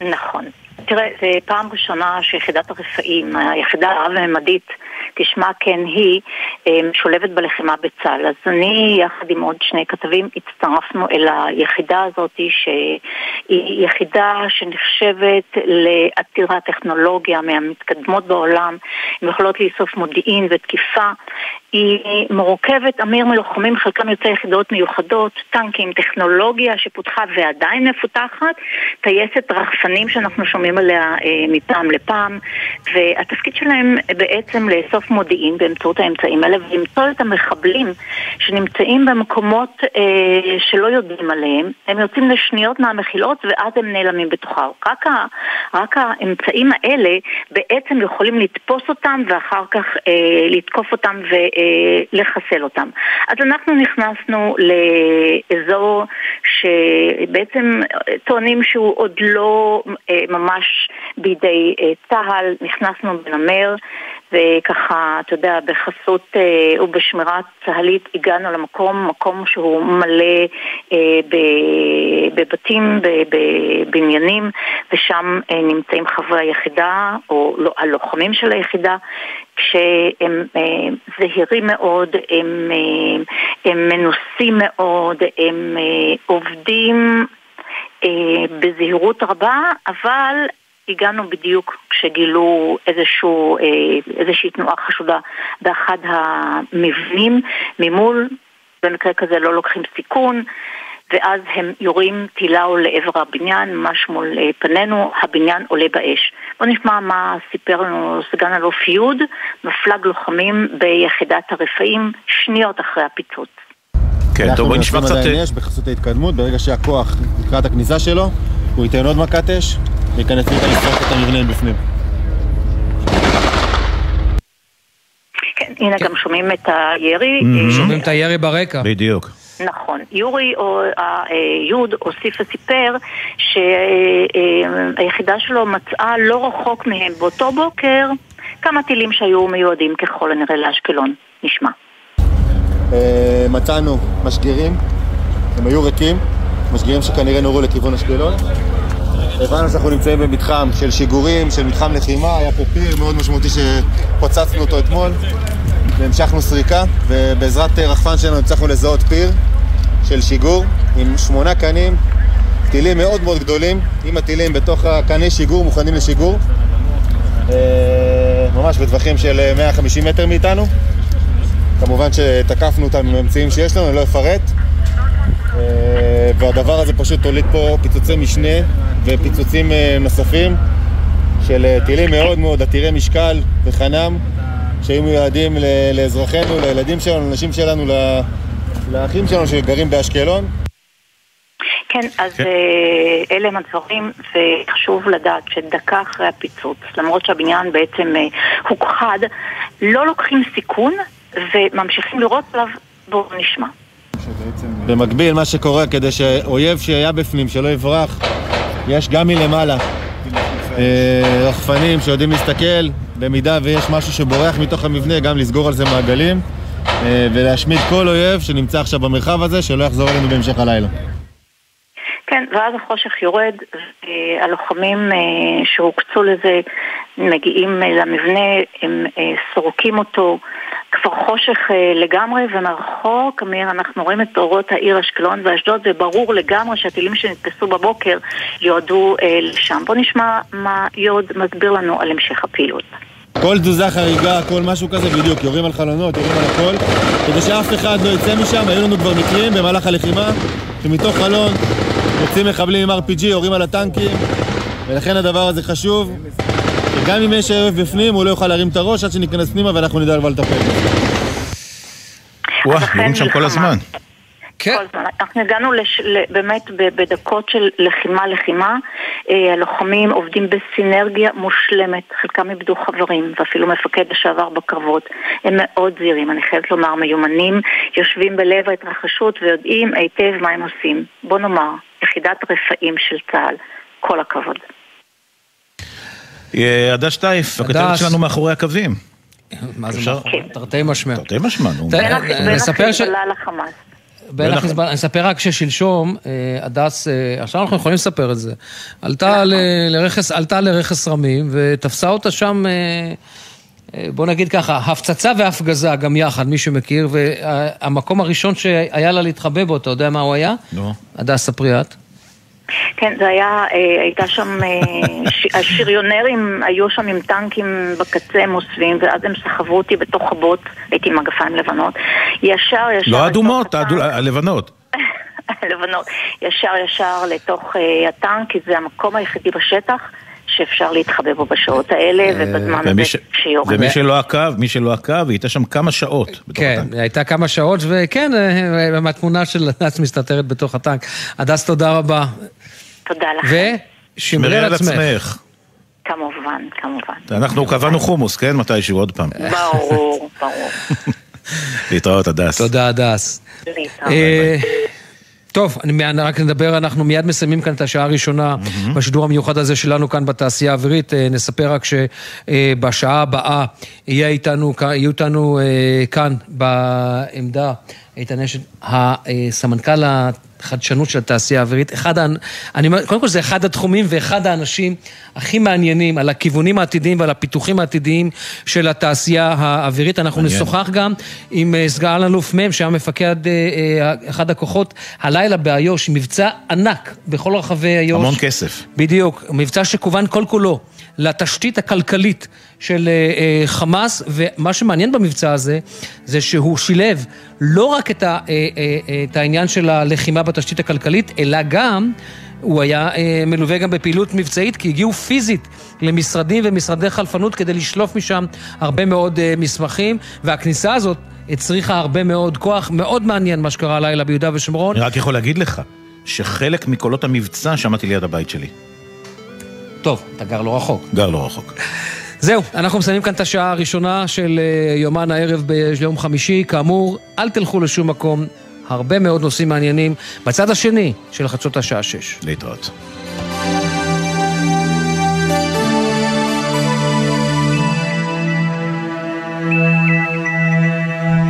נכון. תראה, זו פעם ראשונה שיחידת הרפאים, היחידה הרב-ממדית, כשמה כן היא, משולבת בלחימה בצה"ל. אז אני, יחד עם עוד שני כתבים, הצטרפנו אל היחידה הזאת, שהיא יחידה שנחשבת לעתירת טכנולוגיה מהמתקדמות בעולם, הן יכולות לאסוף מודיעין ותקיפה. היא מורכבת, אמיר, מלוחמים, חלקם יוצאי יחידות מיוחדות, טנקים, טכנולוגיה שפותחה ועדיין מפותחת, טייסת רחפנים שאנחנו שומעים עליה אה, מפעם לפעם, והתפקיד שלהם בעצם לאסוף מודיעין באמצעות האמצעים האלה ולמצוא את המחבלים שנמצאים במקומות אה, שלא יודעים עליהם, הם יוצאים לשניות מהמחילות ואז הם נעלמים בתוכה. רק, ה, רק האמצעים האלה בעצם יכולים לתפוס אותם ואחר כך אה, לתקוף אותם ולחסל אותם. אז אנחנו נכנסנו לאזור שבעצם טוענים שהוא עוד לא אה, ממש בידי אה, צה"ל, נכנסנו בנמר וככה, אתה יודע, בחסות אה, ובשמירה צה"לית הגענו למקום, מקום שהוא מלא אה, בבתים, בבניינים, ושם אה, נמצאים חברי היחידה, או לא, הלוחמים של היחידה, כשהם אה, זהירים מאוד, הם, אה, הם מנוסים מאוד, הם אה, עובדים אה, בזהירות רבה, אבל הגענו בדיוק כשגילו איזשהו, אה, איזושהי תנועה חשודה באחד המבנים ממול, במקרה כזה לא לוקחים סיכון, ואז הם יורים טילה לעבר הבניין, ממש מול אה, פנינו, הבניין עולה באש. בואו נשמע מה סיפר לנו סגן אלוף יוד, מפלג לוחמים ביחידת הרפאים, שניות אחרי הפיצוץ. כן, טוב, בואי נשמע קצת... עדיין אש בחסות ההתקדמות, ברגע שהכוח לקראת הכניסה שלו, הוא ייתן עוד מכת אש, וייכנס איתה לשרוף את המבנה מבפנים. כן, הנה גם שומעים את הירי. Mm-hmm. אה, שומעים את הירי ברקע. בדיוק. נכון. יורי או אה, יוד הוסיף וסיפר שהיחידה שלו מצאה לא רחוק מהם באותו בוקר כמה טילים שהיו מיועדים ככל הנראה לאשקלון. נשמע. אה, מצאנו משגרים, הם היו ריקים, משגרים שכנראה נורו לכיוון אשקלון. הבנו שאנחנו נמצאים במתחם של שיגורים, של מתחם לחימה, היה פה פיר מאוד משמעותי שפוצצנו אותו אתמול והמשכנו סריקה, ובעזרת רחפן שלנו הצלחנו לזהות פיר של שיגור עם שמונה קנים, טילים מאוד מאוד גדולים, עם הטילים בתוך הקני שיגור מוכנים לשיגור, אה, ממש בטווחים של 150 מטר מאיתנו. כמובן שתקפנו אותם עם האמצעים שיש לנו, אני לא אפרט. והדבר הזה פשוט הוליד פה פיצוצי משנה ופיצוצים אה, נוספים של אה, טילים מאוד מאוד עתירי משקל וחנם שהיו מיועדים לאזרחינו, לילדים שלנו, לנשים שלנו, לאחים שלנו שגרים באשקלון. כן, אז אה, אלה הם הדברים, וחשוב לדעת שדקה אחרי הפיצוץ, למרות שהבניין בעצם הוכחד, לא לוקחים סיכון וממשיכים לראות עליו, בואו נשמע. במקביל, מה שקורה כדי שאויב שהיה בפנים, שלא יברח, יש גם מלמעלה אה, רחפנים שיודעים להסתכל במידה ויש משהו שבורח מתוך המבנה, גם לסגור על זה מעגלים אה, ולהשמיד כל אויב שנמצא עכשיו במרחב הזה, שלא יחזור אלינו בהמשך הלילה. כן, ואז החושך יורד, והלוחמים אה, שהוקצו לזה מגיעים אה, למבנה, הם אה, סורקים אותו, כבר חושך לגמרי, ומרחוק, אמיר, אנחנו רואים את אורות העיר אשקלון ואשדוד, וברור לגמרי שהטילים שנתפסו בבוקר יועדו לשם. בואו נשמע מה יוד מסביר לנו על המשך הפעילות. כל תזוזה חריגה, כל משהו כזה, בדיוק, יורים על חלונות, יורים על הכל, כדי שאף אחד לא יצא משם, היו לנו כבר מקרים במהלך הלחימה, שמתוך חלון יוצאים מחבלים עם RPG, יורים על הטנקים, ולכן הדבר הזה חשוב. גם אם יש אויב בפנים, הוא לא יוכל להרים את הראש עד שניכנס פנימה ואנחנו נדע כבר לטפל. וואו, יורים שם כל הזמן. כן. כל הזמן. אנחנו הגענו לש, באמת בדקות של לחימה-לחימה. אה, הלוחמים עובדים בסינרגיה מושלמת, חלקם איבדו חברים, ואפילו מפקד לשעבר בקרבות. הם מאוד זהירים, אני חייבת לומר, מיומנים, יושבים בלב ההתרחשות ויודעים היטב מה הם עושים. בוא נאמר, יחידת רפאים של צה"ל. כל הכבוד. עדה שטייף, הכתבת שלנו מאחורי הקווים. מה זה? תרתי משמע. תרתי משמע, נו. בין החיזבאללה לחמאס. בין החיזבאללה, אני אספר רק ששלשום, אה, הדס, אה, עכשיו אנחנו יכולים לספר את זה, עלתה לרכס, עלתה לרכס רמים ותפסה אותה שם, אה, בוא נגיד ככה, הפצצה והפגזה גם יחד, מי שמכיר, והמקום הראשון שהיה לה להתחבא בו, אתה יודע מה הוא היה? נו. הדס, ספרי את. כן, זה היה, הייתה שם, השריונרים היו שם עם טנקים בקצה, הם אוספים, ואז הם סחבו אותי בתוך הבוט, הייתי עם מגפיים לבנות. ישר, ישר... לא אדומות, הלבנות. הלבנות. ישר, ישר לתוך הטנק, כי זה המקום היחידי בשטח. שאפשר להתחבא בו בשעות האלה, ובזמן הזה שיורים. ומי שלא עקב, מי שלא עקב, היא הייתה שם כמה שעות. כן, היא הייתה כמה שעות, וכן, מהתמונה של הדס מסתתרת בתוך הטנק. הדס, תודה רבה. תודה לכם. ושמרי על עצמך. כמובן, כמובן. אנחנו קבענו חומוס, כן? מתישהו עוד פעם. ברור, ברור. להתראות, הדס. תודה, הדס. להתראות. טוב, אני רק נדבר, אנחנו מיד מסיימים כאן את השעה הראשונה mm-hmm. בשידור המיוחד הזה שלנו כאן בתעשייה האווירית. נספר רק שבשעה הבאה יהיה איתנו, יהיו איתנו כאן בעמדה איתן אשת, הסמנכ"ל החדשנות של התעשייה האווירית. אחד, אני אומר, קודם כל זה אחד התחומים ואחד האנשים הכי מעניינים על הכיוונים העתידיים ועל הפיתוחים העתידיים של התעשייה האווירית. אנחנו מעניין. נשוחח גם עם סגן אלוף מ' שהיה מפקד אחד הכוחות הלילה באיו"ש, מבצע ענק בכל רחבי איו"ש. המון כסף. בדיוק, מבצע שכוון כל כולו לתשתית הכלכלית של חמאס, ומה שמעניין במבצע הזה, זה שהוא שילב לא רק את, ה, את העניין של הלחימה בתשתית הכלכלית, אלא גם, הוא היה מלווה גם בפעילות מבצעית, כי הגיעו פיזית למשרדים ומשרדי חלפנות כדי לשלוף משם הרבה מאוד מסמכים, והכניסה הזאת הצריכה הרבה מאוד כוח, מאוד מעניין מה שקרה הלילה ביהודה ושומרון. אני רק יכול להגיד לך, שחלק מקולות המבצע שמעתי ליד הבית שלי. טוב, אתה גר לא רחוק. גר לא רחוק. זהו, אנחנו מסיימים כאן את השעה הראשונה של יומן הערב ביום חמישי. כאמור, אל תלכו לשום מקום, הרבה מאוד נושאים מעניינים בצד השני של חדשות השעה שש. להתראות.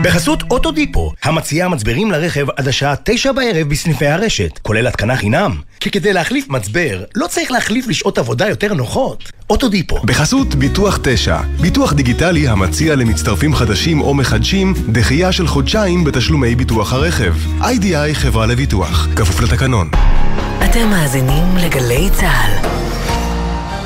בחסות אוטודיפו, המציעה מצברים לרכב עד השעה תשע בערב בסניפי הרשת, כולל התקנה חינם. כי כדי להחליף מצבר, לא צריך להחליף לשעות עבודה יותר נוחות. אוטודיפו. בחסות ביטוח 9, ביטוח דיגיטלי המציע למצטרפים חדשים או מחדשים דחייה של חודשיים בתשלומי ביטוח הרכב. איי-די-איי חברה לביטוח, כפוף לתקנון. אתם מאזינים לגלי צה"ל.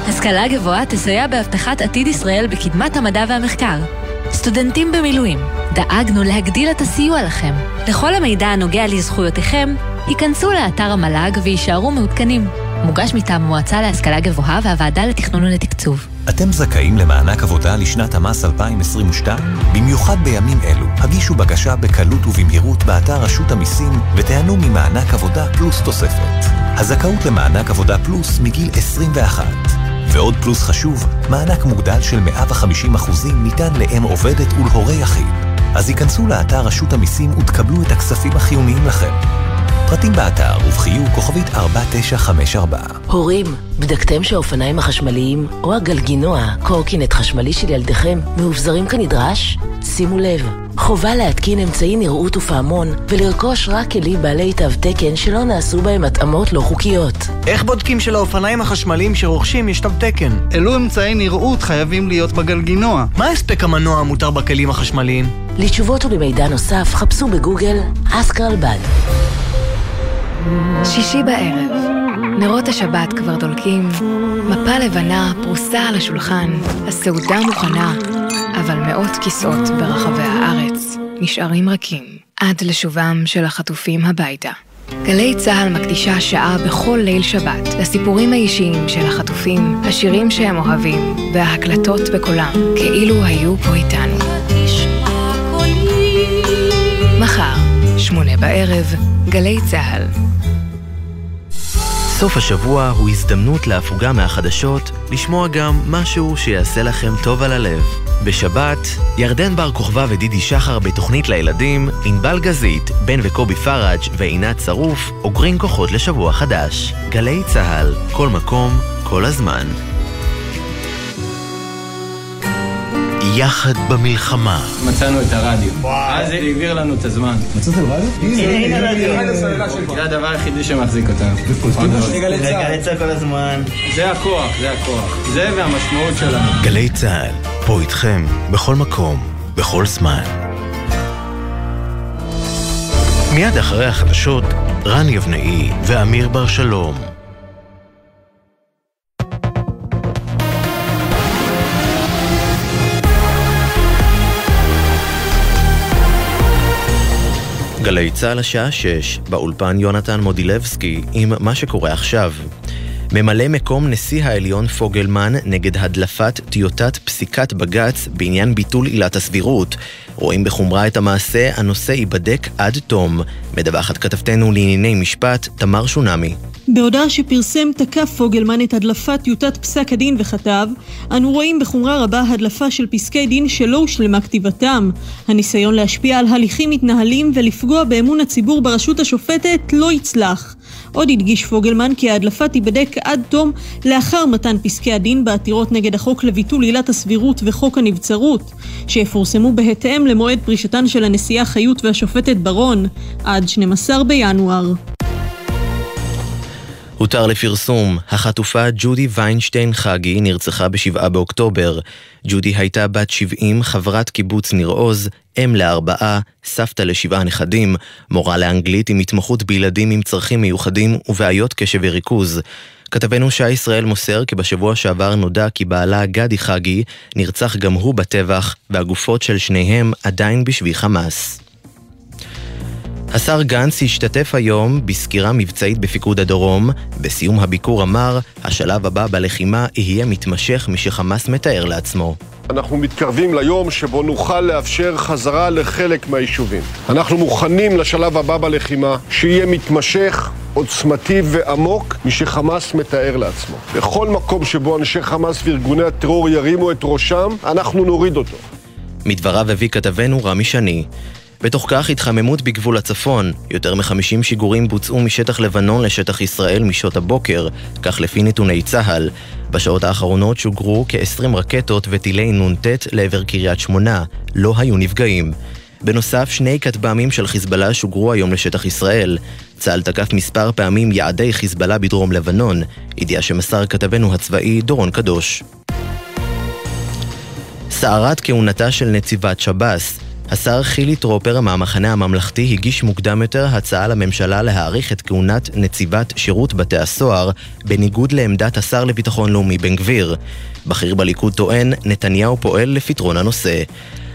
השכלה גבוהה תסייע בהבטחת עתיד ישראל בקדמת המדע והמחקר. סטודנטים במילואים, דאגנו להגדיל את הסיוע לכם. לכל המידע הנוגע לזכויותיכם, היכנסו לאתר המל"ג ויישארו מעודכנים. מוגש מטעם המועצה להשכלה גבוהה והוועדה לתכנון ולתקצוב. אתם זכאים למענק עבודה לשנת המס 2022? במיוחד בימים אלו, הגישו בקשה בקלות ובמהירות באתר רשות המיסים ותיהנו ממענק עבודה פלוס תוספת. הזכאות למענק עבודה פלוס מגיל 21. ועוד פלוס חשוב, מענק מוגדל של 150% ניתן לאם עובדת ולהורה יחיד. אז היכנסו לאתר רשות המיסים ותקבלו את הכספים החיוניים לכם. פרטים באתר ובחיוג כוכבית 4954. הורים, בדקתם שהאופניים החשמליים או הגלגינוע, קורקינט חשמלי של ילדיכם, מאובזרים כנדרש? שימו לב, חובה להתקין אמצעי נראות ופעמון ולרכוש רק כלים בעלי תו תקן שלא נעשו בהם התאמות לא חוקיות. איך בודקים שלאופניים החשמליים שרוכשים יש תו תקן? אילו אמצעי נראות חייבים להיות בגלגינוע? מה הספק המנוע המותר בכלים החשמליים? לתשובות ולמידע נוסף חפשו בגוגל אסקר אלבד. שישי בערב, נרות השבת כבר דולקים, מפה לבנה פרוסה על השולחן, הסעודה מוכנה, אבל מאות כיסאות ברחבי הארץ נשארים רכים עד לשובם של החטופים הביתה. גלי צה"ל מקדישה שעה בכל ליל שבת לסיפורים האישיים של החטופים, השירים שהם אוהבים וההקלטות בקולם, כאילו היו פה איתנו. מחר, שמונה בערב, גלי צה"ל. סוף השבוע הוא הזדמנות להפוגה מהחדשות, לשמוע גם משהו שיעשה לכם טוב על הלב. בשבת, ירדן בר כוכבא ודידי שחר בתוכנית לילדים, ענבל גזית, בן וקובי פראג' ועינת שרוף, אוגרים כוחות לשבוע חדש. גלי צה"ל, כל מקום, כל הזמן. יחד במלחמה. מצאנו את הרדיו. וואו. אז זה הגביר לנו את הזמן. מצאתם רדיו? הנה הרדיו. זה הדבר היחידי שמחזיק אותנו. גלי צה"ל כל הזמן. זה הכוח, זה הכוח. זה והמשמעות שלנו. גלי צה"ל, פה איתכם, בכל מקום, בכל זמן. מיד אחרי החדשות, רן יבנאי ואמיר בר שלום. גלי צה"ל השעה 6, באולפן יונתן מודילבסקי עם מה שקורה עכשיו. ממלא מקום נשיא העליון פוגלמן נגד הדלפת טיוטת פסיקת בג"ץ בעניין ביטול עילת הסבירות. רואים בחומרה את המעשה, הנושא ייבדק עד תום. מדווחת כתבתנו לענייני משפט, תמר שונמי. בהודעה שפרסם תקף פוגלמן את הדלפת טיוטת פסק הדין וכתב אנו רואים בחומרה רבה הדלפה של פסקי דין שלא הושלמה כתיבתם. הניסיון להשפיע על הליכים מתנהלים ולפגוע באמון הציבור ברשות השופטת לא יצלח. עוד הדגיש פוגלמן כי ההדלפה תיבדק עד תום לאחר מתן פסקי הדין בעתירות נגד החוק לביטול עילת הסבירות וחוק הנבצרות, שיפורסמו בהתאם למועד פרישתן של הנשיאה חיות והשופטת ברון, עד 12 בינואר. הותר לפרסום, החטופה ג'ודי ויינשטיין חגי נרצחה ב-7 באוקטובר. ג'ודי הייתה בת 70, חברת קיבוץ ניר עוז, אם לארבעה, סבתא לשבעה נכדים, מורה לאנגלית עם התמחות בילדים עם צרכים מיוחדים ובעיות קשב וריכוז. כתבנו שי ישראל מוסר כי בשבוע שעבר נודע כי בעלה גדי חגי נרצח גם הוא בטבח, והגופות של שניהם עדיין בשבי חמאס. השר גנץ השתתף היום בסקירה מבצעית בפיקוד הדרום. בסיום הביקור אמר, השלב הבא בלחימה יהיה מתמשך משחמאס מתאר לעצמו. אנחנו מתקרבים ליום שבו נוכל לאפשר חזרה לחלק מהיישובים. אנחנו מוכנים לשלב הבא בלחימה, שיהיה מתמשך, עוצמתי ועמוק משחמאס מתאר לעצמו. בכל מקום שבו אנשי חמאס וארגוני הטרור ירימו את ראשם, אנחנו נוריד אותו. מדבריו הביא כתבנו רמי שני. בתוך כך התחממות בגבול הצפון. יותר מ-50 שיגורים בוצעו משטח לבנון לשטח ישראל משעות הבוקר, כך לפי נתוני צה"ל. בשעות האחרונות שוגרו כ-20 רקטות וטילי נ"ט לעבר קריית שמונה. לא היו נפגעים. בנוסף, שני כטב"מים של חיזבאללה שוגרו היום לשטח ישראל. צה"ל תקף מספר פעמים יעדי חיזבאללה בדרום לבנון, ידיעה שמסר כתבנו הצבאי דורון קדוש. סערת כהונתה של נציבת שב"ס השר חילי טרופר מהמחנה הממלכתי הגיש מוקדם יותר הצעה לממשלה להאריך את כהונת נציבת שירות בתי הסוהר, בניגוד לעמדת השר לביטחון לאומי בן גביר. בכיר בליכוד טוען, נתניהו פועל לפתרון הנושא.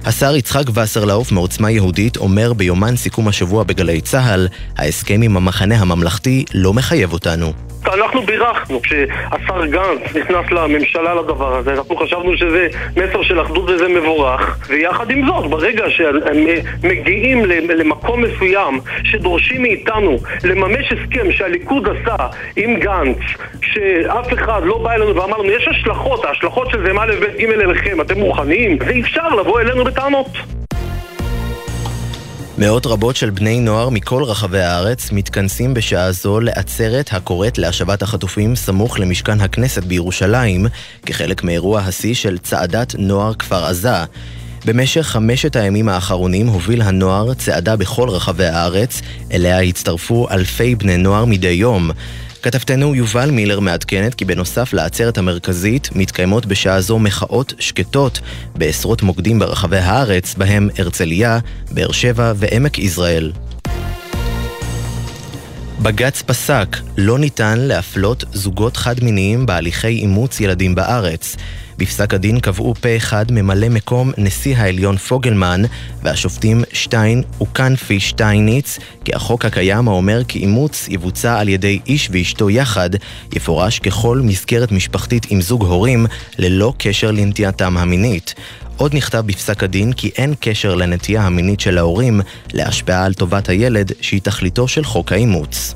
השר יצחק וסרלאוף מעוצמה יהודית אומר ביומן סיכום השבוע בגלי צה"ל, ההסכם עם המחנה הממלכתי לא מחייב אותנו. אנחנו בירכנו כשהשר גנץ נכנס לממשלה לדבר הזה, אנחנו חשבנו שזה מסר של אחדות וזה מבורך ויחד עם זאת, ברגע שהם מגיעים למקום מסוים שדורשים מאיתנו לממש הסכם שהליכוד עשה עם גנץ שאף אחד לא בא אלינו ואמר לנו יש השלכות, ההשלכות של זה מה לבית ג' אליכם, אתם מוכנים? ואי אפשר לבוא אלינו בטענות מאות רבות של בני נוער מכל רחבי הארץ מתכנסים בשעה זו לעצרת הקוראת להשבת החטופים סמוך למשכן הכנסת בירושלים, כחלק מאירוע השיא של צעדת נוער כפר עזה. במשך חמשת הימים האחרונים הוביל הנוער צעדה בכל רחבי הארץ, אליה הצטרפו אלפי בני נוער מדי יום. כתבתנו יובל מילר מעדכנת כי בנוסף לעצרת המרכזית מתקיימות בשעה זו מחאות שקטות בעשרות מוקדים ברחבי הארץ, בהם הרצליה, באר שבע ועמק יזרעאל. בג"ץ פסק, לא ניתן להפלות זוגות חד-מיניים בהליכי אימוץ ילדים בארץ. בפסק הדין קבעו פה אחד ממלא מקום נשיא העליון פוגלמן והשופטים שטיין וקנפי שטייניץ כי החוק הקיים האומר כי אימוץ יבוצע על ידי איש ואשתו יחד יפורש ככל מסגרת משפחתית עם זוג הורים ללא קשר לנטייתם המינית. עוד נכתב בפסק הדין כי אין קשר לנטייה המינית של ההורים להשפעה על טובת הילד שהיא תכליתו של חוק האימוץ.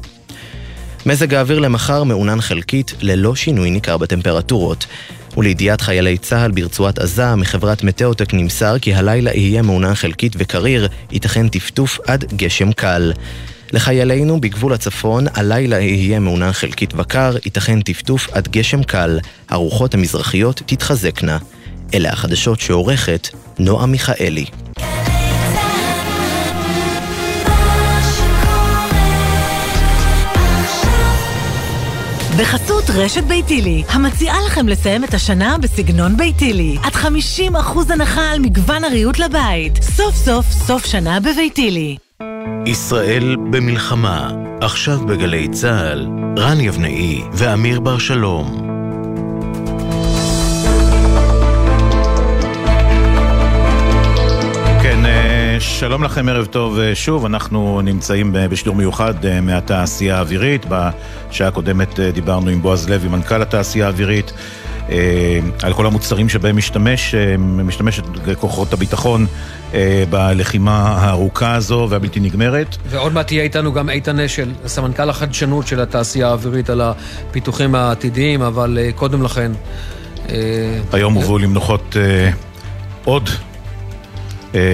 מזג האוויר למחר מעונן חלקית ללא שינוי ניכר בטמפרטורות. ולידיעת חיילי צה"ל ברצועת עזה, מחברת מטאוטק נמסר כי הלילה יהיה מעונן חלקית וקריר, ייתכן טפטוף עד גשם קל. לחיילינו בגבול הצפון, הלילה יהיה מעונן חלקית וקר, ייתכן טפטוף עד גשם קל. הרוחות המזרחיות תתחזקנה. אלה החדשות שעורכת נועה מיכאלי. בחסות רשת ביתילי, המציעה לכם לסיים את השנה בסגנון ביתילי. עד 50% הנחה על מגוון הריהוט לבית. סוף סוף סוף שנה בביתילי. ישראל במלחמה, עכשיו בגלי צה"ל, רן יבנאי ואמיר בר שלום. שלום לכם, ערב טוב אה, שוב. אנחנו נמצאים בשידור מיוחד אה, מהתעשייה האווירית. בשעה הקודמת אה, דיברנו עם בועז לוי, מנכ"ל התעשייה האווירית, על כל המוצרים שבהם משתמש, משתמשת כוחות הביטחון בלחימה הארוכה הזו והבלתי נגמרת. ועוד מעט תהיה איתנו גם איתן אשל, סמנכ"ל החדשנות של התעשייה האווירית על הפיתוחים העתידיים, אבל קודם לכן... היום הובאו למנוחות עוד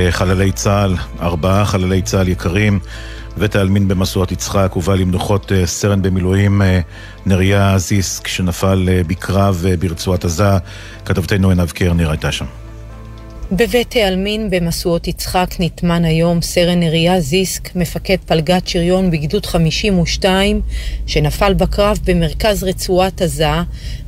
חללי צה"ל, ארבעה חללי צה"ל יקרים, בית העלמין במשואות יצחק הובא למנוחות אה, סרן במילואים אה, נריה זיסק שנפל בקרב ברצועת עזה. כתבתנו עינב קרנר הייתה שם. בבית העלמין במשואות יצחק נטמן היום סרן נריה זיסק, מפקד פלגת שריון בגדוד 52, שנפל בקרב במרכז רצועת עזה,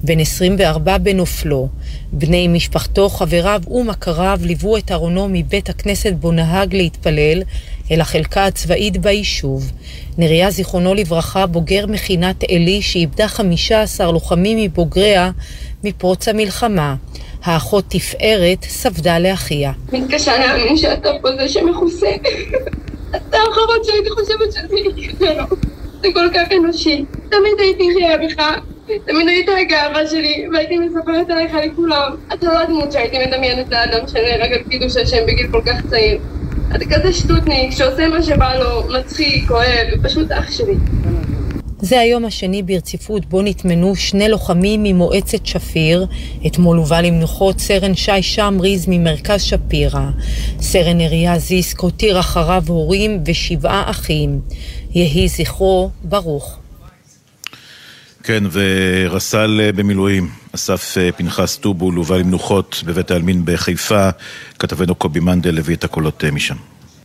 בן 24 בנופלו. בני משפחתו, חבריו ומכריו ליוו את ארונו מבית הכנסת בו נהג להתפלל אל החלקה הצבאית ביישוב. נריה, זיכרונו לברכה, בוגר מכינת עלי שאיבדה 15 לוחמים מבוגריה מפרוץ המלחמה. האחות תפארת ספדה לאחיה. מתקשה להאמין שאתה פה זה שמכוסה. אתה האחרון שהייתי חושבת שזה יקרה לו. זה כל כך אנושי. תמיד הייתי חיה בך. תמיד היית הגאווה שלי, והייתי מספרת עליך לכולם. אתה לא הדמות שהייתי מדמיינת לאדם שנהרג על קידוש השם בגיל כל כך צעיר. אתה כזה שטותניק שעושה מה שבא לו, מצחיק, אוהב, פשוט אח שלי. זה היום השני ברציפות בו נטמנו שני לוחמים ממועצת שפיר. אתמול הובא למנוחות סרן שי שמריז ממרכז שפירא. סרן אריה זיסק הותיר אחריו הורים ושבעה אחים. יהי זכרו ברוך. כן, ורס"ל במילואים, אסף פנחס טובול, הובא למנוחות בבית העלמין בחיפה. כתבנו קובי מנדל הביא את הקולות משם.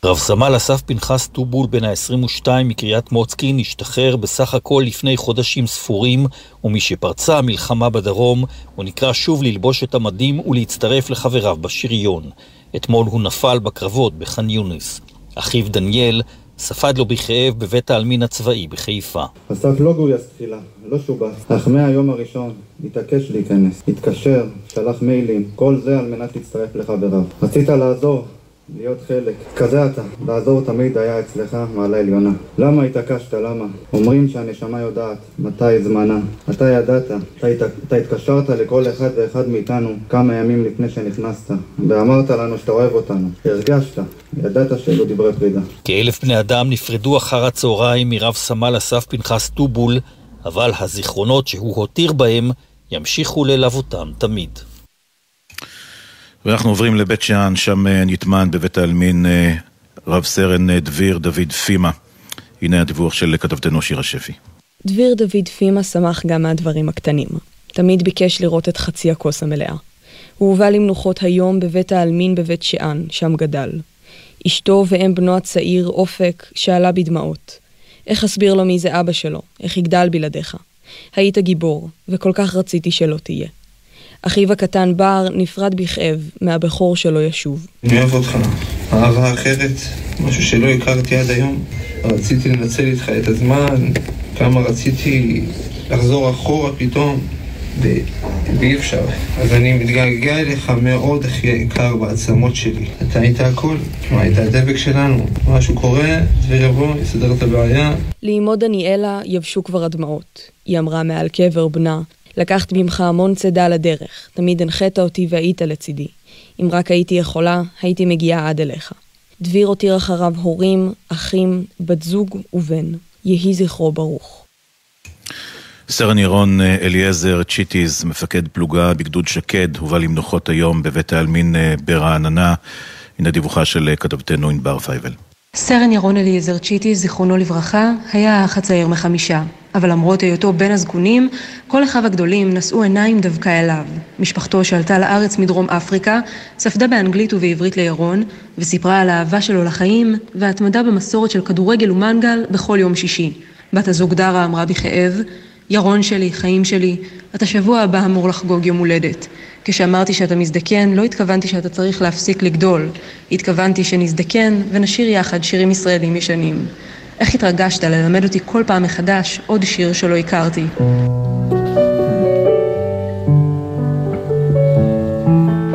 רב סמל אסף פנחס טובול בן ה-22 מקריית מוצקין השתחרר בסך הכל לפני חודשים ספורים, ומשפרצה המלחמה בדרום, הוא נקרא שוב ללבוש את המדים ולהצטרף לחבריו בשריון. אתמול הוא נפל בקרבות בח'אן יונס. אחיו דניאל ספד לו בכאב בבית העלמין הצבאי בחיפה. אסף לא גויס תחילה, לא שובץ, אך מהיום הראשון התעקש להיכנס, התקשר, שלח מיילים, כל זה על מנת להצטרף לחבריו. רצית לעזור, להיות חלק. אתה. לעזור תמיד היה אצלך מעלה עליונה. למה התעקשת? למה? אומרים שהנשמה יודעת מתי זמנה. אתה ידעת. אתה, הת... אתה התקשרת לכל אחד ואחד מאיתנו כמה ימים לפני שנכנסת, ואמרת לנו שאתה אוהב אותנו. הרגשת. ידעת שאלו דברי פרידה. כאלף בני אדם נפרדו אחר הצהריים מרב סמל אסף פנחס טובול, אבל הזיכרונות שהוא הותיר בהם ימשיכו ללוותם תמיד. ואנחנו עוברים לבית שאן, שם אה, נטמן בבית העלמין אה, רב סרן דביר דוד פימה. הנה הדיווח של כתבתנו שירה שפי. דביר דוד פימה שמח גם מהדברים הקטנים. תמיד ביקש לראות את חצי הכוס המלאה. הוא הובא למנוחות היום בבית העלמין בבית שאן, שם גדל. אשתו ואם בנו הצעיר, אופק, שאלה בדמעות. איך אסביר לו מי זה אבא שלו? איך יגדל בלעדיך? היית גיבור, וכל כך רציתי שלא תהיה. אחיו הקטן בר נפרד בכאב מהבכור שלו ישוב. אני אוהב אותך, אהבה אחרת, משהו שלא הכרתי עד היום. רציתי לנצל איתך את הזמן, כמה רציתי לחזור אחורה פתאום, ואי אפשר. אז אני מתגעגע אליך מאוד, אחי היקר, בעצמות שלי. אתה היית הכל, מה, היית הדבק שלנו. משהו קורה, דביר יבוא, יסדר את הבעיה. לאמו דניאלה יבשו כבר הדמעות. היא אמרה מעל קבר בנה, לקחת ממך המון צידה לדרך, תמיד הנחית אותי והיית לצידי. אם רק הייתי יכולה, הייתי מגיעה עד אליך. דביר הותיר אחריו הורים, אחים, בת זוג ובן. יהי זכרו ברוך. סרן ירון אליעזר צ'יטיז, מפקד פלוגה בגדוד שקד, הובא למנוחות היום בבית העלמין ברעננה. הנה דיווחה של כתבתנו ענבר פייבל. סרן ירון אליעזר צ'יטיז, זיכרונו לברכה, היה האח הצעיר מחמישה. אבל למרות היותו בין הזקונים, כל אחיו הגדולים נשאו עיניים דווקא אליו. משפחתו שעלתה לארץ מדרום אפריקה, ספדה באנגלית ובעברית לירון, וסיפרה על האהבה שלו לחיים, והתמדה במסורת של כדורגל ומנגל בכל יום שישי. בת הזוג דרה אמרה בכאב, ירון שלי, חיים שלי, אתה שבוע הבא אמור לחגוג יום הולדת. כשאמרתי שאתה מזדקן, לא התכוונתי שאתה צריך להפסיק לגדול. התכוונתי שנזדקן ונשיר יחד שירים ישראלים ישנים. איך התרגשת ללמד אותי כל פעם מחדש עוד שיר שלא הכרתי.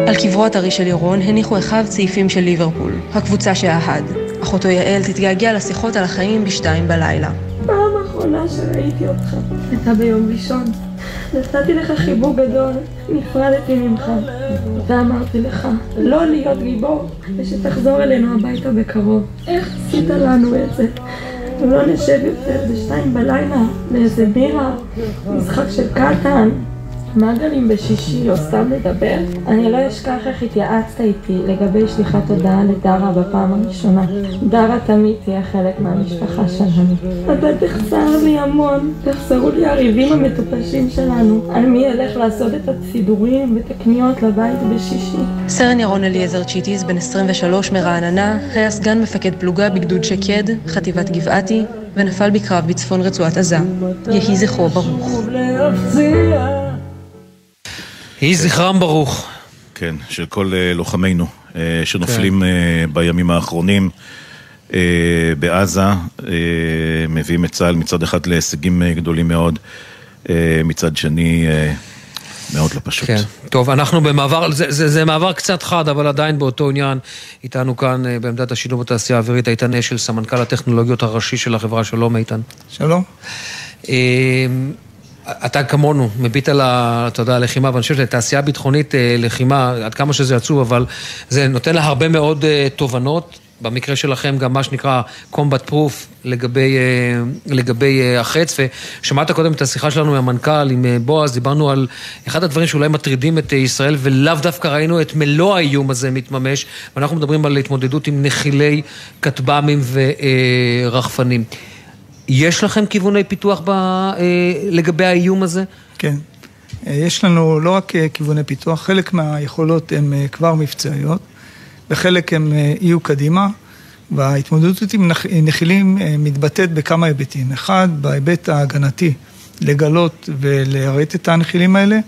על קברו הטרי של ירון הניחו אחיו צעיפים של ליברפול, הקבוצה שאהד. אחותו יעל תתגעגע לשיחות על החיים בשתיים בלילה. פעם אחרונה שראיתי אותך הייתה ביום ראשון. נתתי לך חיבוק גדול, נפרדתי ממך, ואמרתי לך לא להיות גיבור, ושתחזור אלינו הביתה בקרוב. איך עשית לנו את זה? ולא נשב יותר בשתיים בלילה לאיזה בירה, משחק של קטן. מגלים בשישי או סתם לדבר? אני לא אשכח איך התייעצת איתי לגבי שליחת הודעה לדרה בפעם הראשונה. דרה תמיד תהיה חלק מהמשפחה שלנו. אתה תחסר לי המון, תחסרו לי הריבים המטופשים שלנו. על מי ילך לעשות את הסידורים ואת הקניות לבית בשישי? סרן ירון אליעזר צ'יטיס, בן 23 מרעננה, היה סגן מפקד פלוגה בגדוד שקד, חטיבת גבעתי, ונפל בקרב בצפון רצועת עזה. יהי זכרו ברוך. יהי זכרם ברוך. כן, של כל uh, לוחמינו uh, שנופלים כן. uh, בימים האחרונים בעזה, מביאים את צה"ל מצד אחד להישגים גדולים מאוד, מצד שני מאוד לא פשוט. כן, טוב, אנחנו במעבר, זה, זה, זה מעבר קצת חד, אבל עדיין באותו עניין, איתנו כאן בעמדת השילוב בתעשייה האווירית, איתן אשל, סמנכ"ל הטכנולוגיות הראשי של החברה, שלום איתן. שלום. אתה כמונו מביט על, אתה יודע, הלחימה, ואני חושב שלתעשייה ביטחונית לחימה, עד כמה שזה עצוב, אבל זה נותן לה הרבה מאוד תובנות. במקרה שלכם גם מה שנקרא combat proof לגבי, לגבי החץ, ושמעת קודם את השיחה שלנו עם המנכ"ל, עם בועז, דיברנו על אחד הדברים שאולי מטרידים את ישראל, ולאו דווקא ראינו את מלוא האיום הזה מתממש, ואנחנו מדברים על התמודדות עם נחילי כטב"מים ורחפנים. יש לכם כיווני פיתוח ב, לגבי האיום הזה? כן. יש לנו לא רק כיווני פיתוח, חלק מהיכולות הן כבר מבצעיות, וחלק הן יהיו קדימה, וההתמודדות עם נחילים מתבטאת בכמה היבטים. אחד, בהיבט ההגנתי, לגלות ולהראות את הנחילים האלה,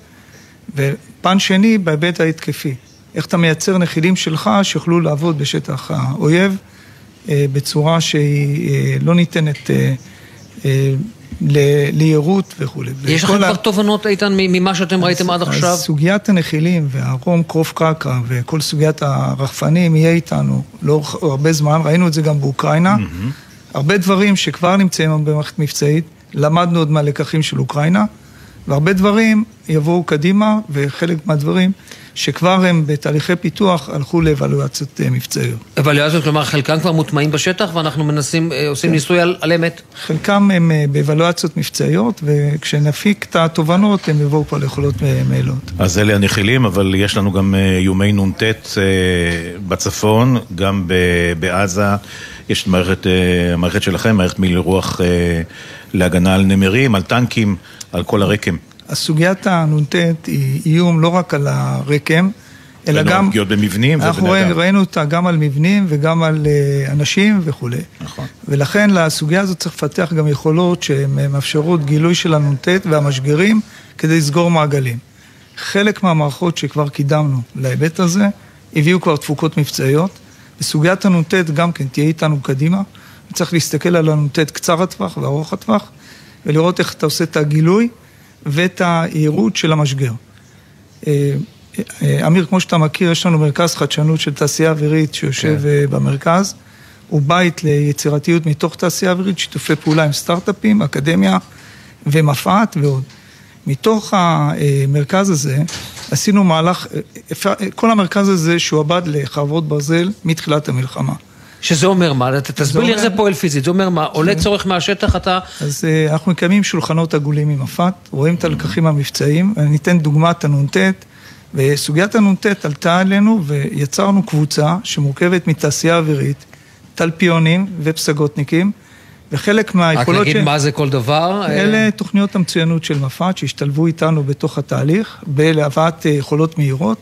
ופן שני, בהיבט ההתקפי. איך אתה מייצר נחילים שלך שיוכלו לעבוד בשטח האויב. בצורה שהיא לא ניתנת ליהירות וכולי. יש לכם כבר תובנות, איתן, ממה שאתם ראיתם עד עכשיו? סוגיית הנחילים והרום קרוף קרקע וכל סוגיית הרחפנים יהיה איתנו לא הרבה זמן, ראינו את זה גם באוקראינה. הרבה דברים שכבר נמצאים במערכת מבצעית, למדנו עוד מהלקחים של אוקראינה, והרבה דברים יבואו קדימה, וחלק מהדברים שכבר הם בתהליכי פיתוח הלכו לאבלואציות אה, מבצעיות. אבלואציות, כלומר חלקם כבר מוטמעים בשטח ואנחנו מנסים, אה, עושים כן. ניסוי על, על אמת? חלקם הם אה, באבלואציות מבצעיות וכשנפיק את התובנות הם יבואו כבר ליכולות מעילות. אז אלה הנחילים, אבל יש לנו גם איומי נ"ט בצפון, גם בעזה. יש את מערכת, המערכת שלכם, מערכת מיל רוח להגנה על נמרים, על טנקים, על כל הרקם. הסוגיית הנ"ט היא איום לא רק על הרקם, אלא גם... פגיעות במבנים ובני אדם. אנחנו ראינו אותה גם על מבנים וגם על אה, אנשים וכולי. נכון. ולכן לסוגיה הזאת צריך לפתח גם יכולות שהן מאפשרות גילוי של הנ"ט והמשגרים כדי לסגור מעגלים. חלק מהמערכות שכבר קידמנו להיבט הזה, הביאו כבר תפוקות מבצעיות. וסוגיית הנ"ט גם כן תהיה איתנו קדימה. צריך להסתכל על הנ"ט קצר הטווח וארוך הטווח, ולראות איך אתה עושה את הגילוי. ואת היעירות של המשגר. אה, אה, אמיר, כמו שאתה מכיר, יש לנו מרכז חדשנות של תעשייה אווירית שיושב כן. אה, במרכז. הוא בית ליצירתיות מתוך תעשייה אווירית, שיתופי פעולה עם סטארט-אפים, אקדמיה ומפא"ת ועוד. מתוך המרכז הזה עשינו מהלך, כל המרכז הזה שועבד לחרבות ברזל מתחילת המלחמה. שזה אומר מה? תסביר לי איך זה פועל פיזית. זה אומר מה? עולה צורך מהשטח, אתה... אז uh, אנחנו מקיימים שולחנות עגולים עם מפת, רואים את הלקחים המבצעיים. אני אתן דוגמת הנ"ט, וסוגיית הנ"ט עלתה עלינו ויצרנו קבוצה שמורכבת מתעשייה אווירית, תלפיונים ופסגותניקים. וחלק מהיכולות ש... רק נגיד מה זה כל דבר? אלה תוכניות המצוינות של מפת שהשתלבו איתנו בתוך התהליך, בלהבאת אה, יכולות מהירות,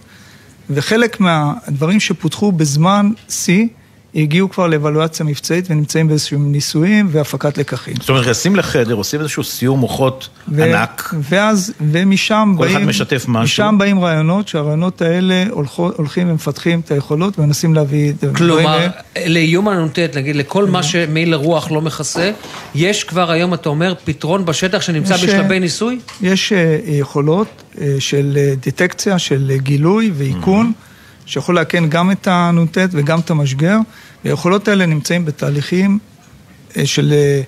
וחלק מהדברים שפותחו בזמן שיא הגיעו כבר לאבלואציה מבצעית ונמצאים באיזשהם ניסויים והפקת לקחים. זאת אומרת, נכנסים לחדר, עושים איזשהו סיור מוחות ו- ענק. ואז, ומשם כל באים... כל אחד משתף משהו. משם באים רעיונות, שהרעיונות האלה הולכות, הולכים ומפתחים את היכולות ומנסים להביא כלומר, לאיום הנ"ט, נגיד, לכל מה שמעיל הרוח לא מכסה, יש כבר היום, אתה אומר, פתרון בשטח שנמצא בשלבי ניסוי? יש אה, יכולות אה, של אה, דטקציה, של גילוי ואיכון. Mm-hmm. שיכול לאכן גם את הנ"ט וגם את המשגר, והיכולות האלה נמצאים בתהליכים אה, של אה,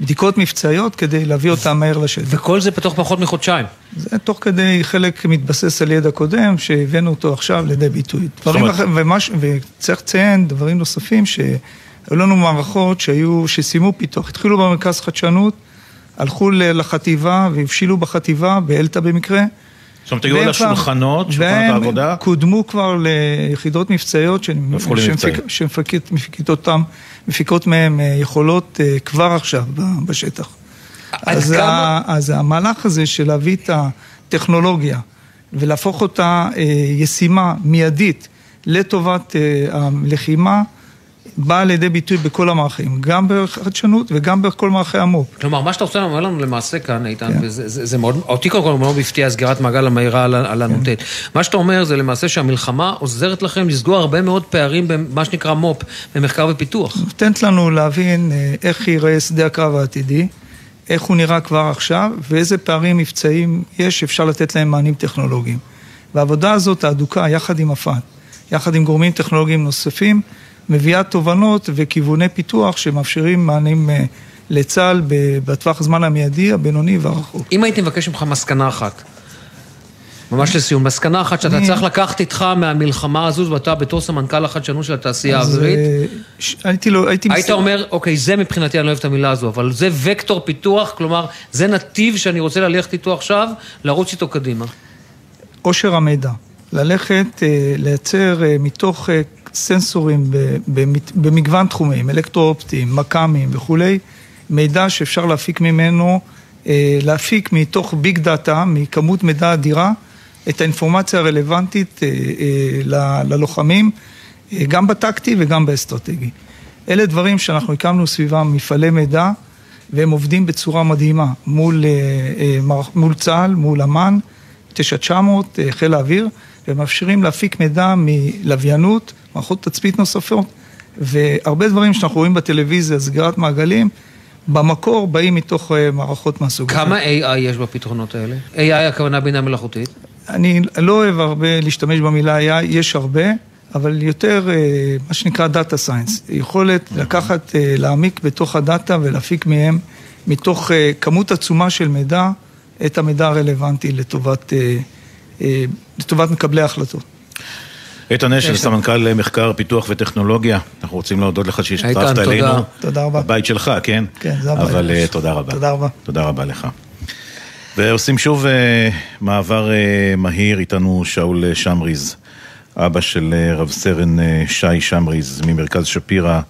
בדיקות מבצעיות כדי להביא אותם מהר לשטח. וכל זה בתוך פחות מחודשיים. זה תוך כדי חלק מתבסס על ידע קודם, שהבאנו אותו עכשיו לידי ביטוי. דברים אחרים, ומש, וצריך לציין דברים נוספים, שהיו לנו מערכות שהיו, שסיימו פיתוח, התחילו במרכז חדשנות, הלכו לחטיבה והבשילו בחטיבה, באלתא במקרה. זאת אומרת, היו על השולחנות, שולחנות העבודה? והם קודמו כבר ליחידות מבצעיות שמפיקות אותן, מפיקות מהן אה, יכולות אה, כבר עכשיו בשטח. אז, כמה... אז המהלך הזה של להביא את הטכנולוגיה ולהפוך אותה אה, ישימה, מיידית, לטובת הלחימה, באה לידי ביטוי בכל המערכים, גם בחדשנות וגם בכל מערכי המו"פ. כלומר, מה שאתה רוצה לומר לנו למעשה כאן, איתן, כן. וזה זה, זה מאוד, אותי קודם כל מאוד הפתיע סגירת מעגל המהירה על, על הנ"ט. כן. מה שאתה אומר זה למעשה שהמלחמה עוזרת לכם לסגור הרבה מאוד פערים במה שנקרא מו"פ, במחקר ופיתוח. נותנת לנו להבין אה, איך ייראה שדה הקרב העתידי, איך הוא נראה כבר עכשיו, ואיזה פערים מבצעיים יש שאפשר לתת להם מענים טכנולוגיים. והעבודה הזאת האדוקה, יחד עם הפא"ת, יחד עם גורמים טכנולוגיים נוספים, מביאה תובנות וכיווני פיתוח שמאפשרים מענים אה, לצה"ל בטווח הזמן המיידי, הבינוני והרחוק. אם הייתי מבקש ממך מסקנה אחת, ממש לסיום, מסקנה אחת שאתה אני... צריך לקחת איתך מהמלחמה הזו, ואתה בתור סמנכ"ל החדשנות של התעשייה האווירית. אה, הייתי לא, הייתי... היית מסתכל... אומר, אוקיי, זה מבחינתי, אני לא אוהב את המילה הזו, אבל זה וקטור פיתוח, כלומר, זה נתיב שאני רוצה ללכת איתו עכשיו, לרוץ איתו קדימה. עושר המידע. ללכת, אה, לייצר מתוך סנסורים במגוון תחומים, אלקטרואופטיים, מכ"מים וכולי, מידע שאפשר להפיק ממנו, אה, להפיק מתוך ביג דאטה, מכמות מידע אדירה, את האינפורמציה הרלוונטית אה, אה, ללוחמים, גם בטקטי וגם באסטרטגי. אלה דברים שאנחנו הקמנו סביבם מפעלי מידע, והם עובדים בצורה מדהימה מול, מול צה"ל, מול אמ"ן, 9900, חיל האוויר, ומאפשרים להפיק מידע מלוויינות, מערכות תצפית נוספות, והרבה דברים שאנחנו רואים בטלוויזיה, סגירת מעגלים, במקור באים מתוך אה, מערכות מהסוג הזה. כמה AI יש בפתרונות האלה? AI הכוונה בינה מלאכותית? אני לא אוהב הרבה להשתמש במילה AI, יש הרבה, אבל יותר אה, מה שנקרא data science, יכולת לקחת, אה, להעמיק בתוך ה data ולהפיק מהם, מתוך כמות עצומה של מידע, את המידע הרלוונטי לטובת לטובת מקבלי ההחלטות. איתן אשל, סמנכ"ל מחקר, פיתוח וטכנולוגיה, אנחנו רוצים להודות לך שהשתתפת אלינו. תודה רבה. הבית שלך, כן? כן, זה הבית. אבל uh, תודה רבה. תודה רבה. תודה רבה לך. ועושים שוב uh, מעבר uh, מהיר, איתנו שאול שמריז, אבא של uh, רב סרן uh, שי שמריז ממרכז שפירא,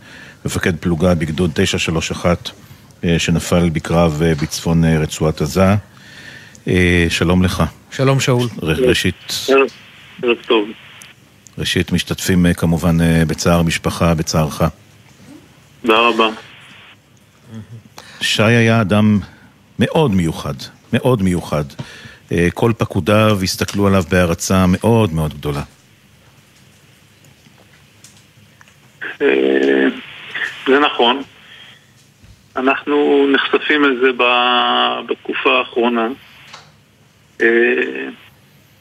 מפקד פלוגה בגדוד 931, uh, שנפל בקרב uh, בצפון uh, רצועת עזה. Uh, שלום לך. שלום שאול. ראשית... ערב טוב. ראשית, משתתפים כמובן בצער משפחה, בצערך. תודה רבה. שי היה אדם מאוד מיוחד, מאוד מיוחד. כל פקודיו הסתכלו עליו בהערצה מאוד מאוד גדולה. זה נכון. אנחנו נחשפים לזה בתקופה האחרונה.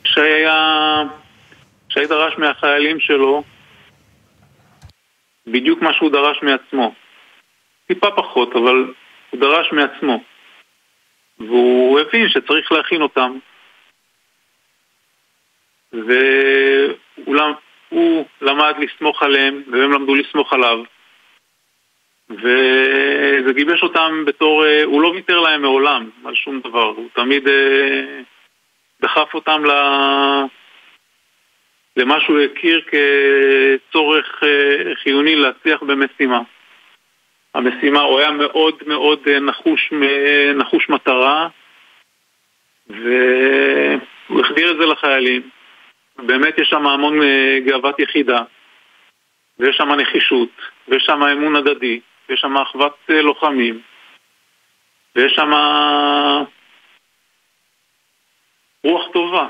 שי היה... שי דרש מהחיילים שלו בדיוק מה שהוא דרש מעצמו. טיפה פחות, אבל הוא דרש מעצמו. והוא הבין שצריך להכין אותם. והוא למד לסמוך עליהם, והם למדו לסמוך עליו. וזה גיבש אותם בתור... הוא לא ויתר להם מעולם על שום דבר. הוא תמיד דחף אותם ל... למה שהוא הכיר כצורך חיוני להצליח במשימה. המשימה, הוא היה מאוד מאוד נחוש, נחוש מטרה והוא החדיר את זה לחיילים. באמת יש שם המון גאוות יחידה ויש שם נחישות ויש שם אמון הדדי ויש שם אחוות לוחמים ויש שם רוח טובה.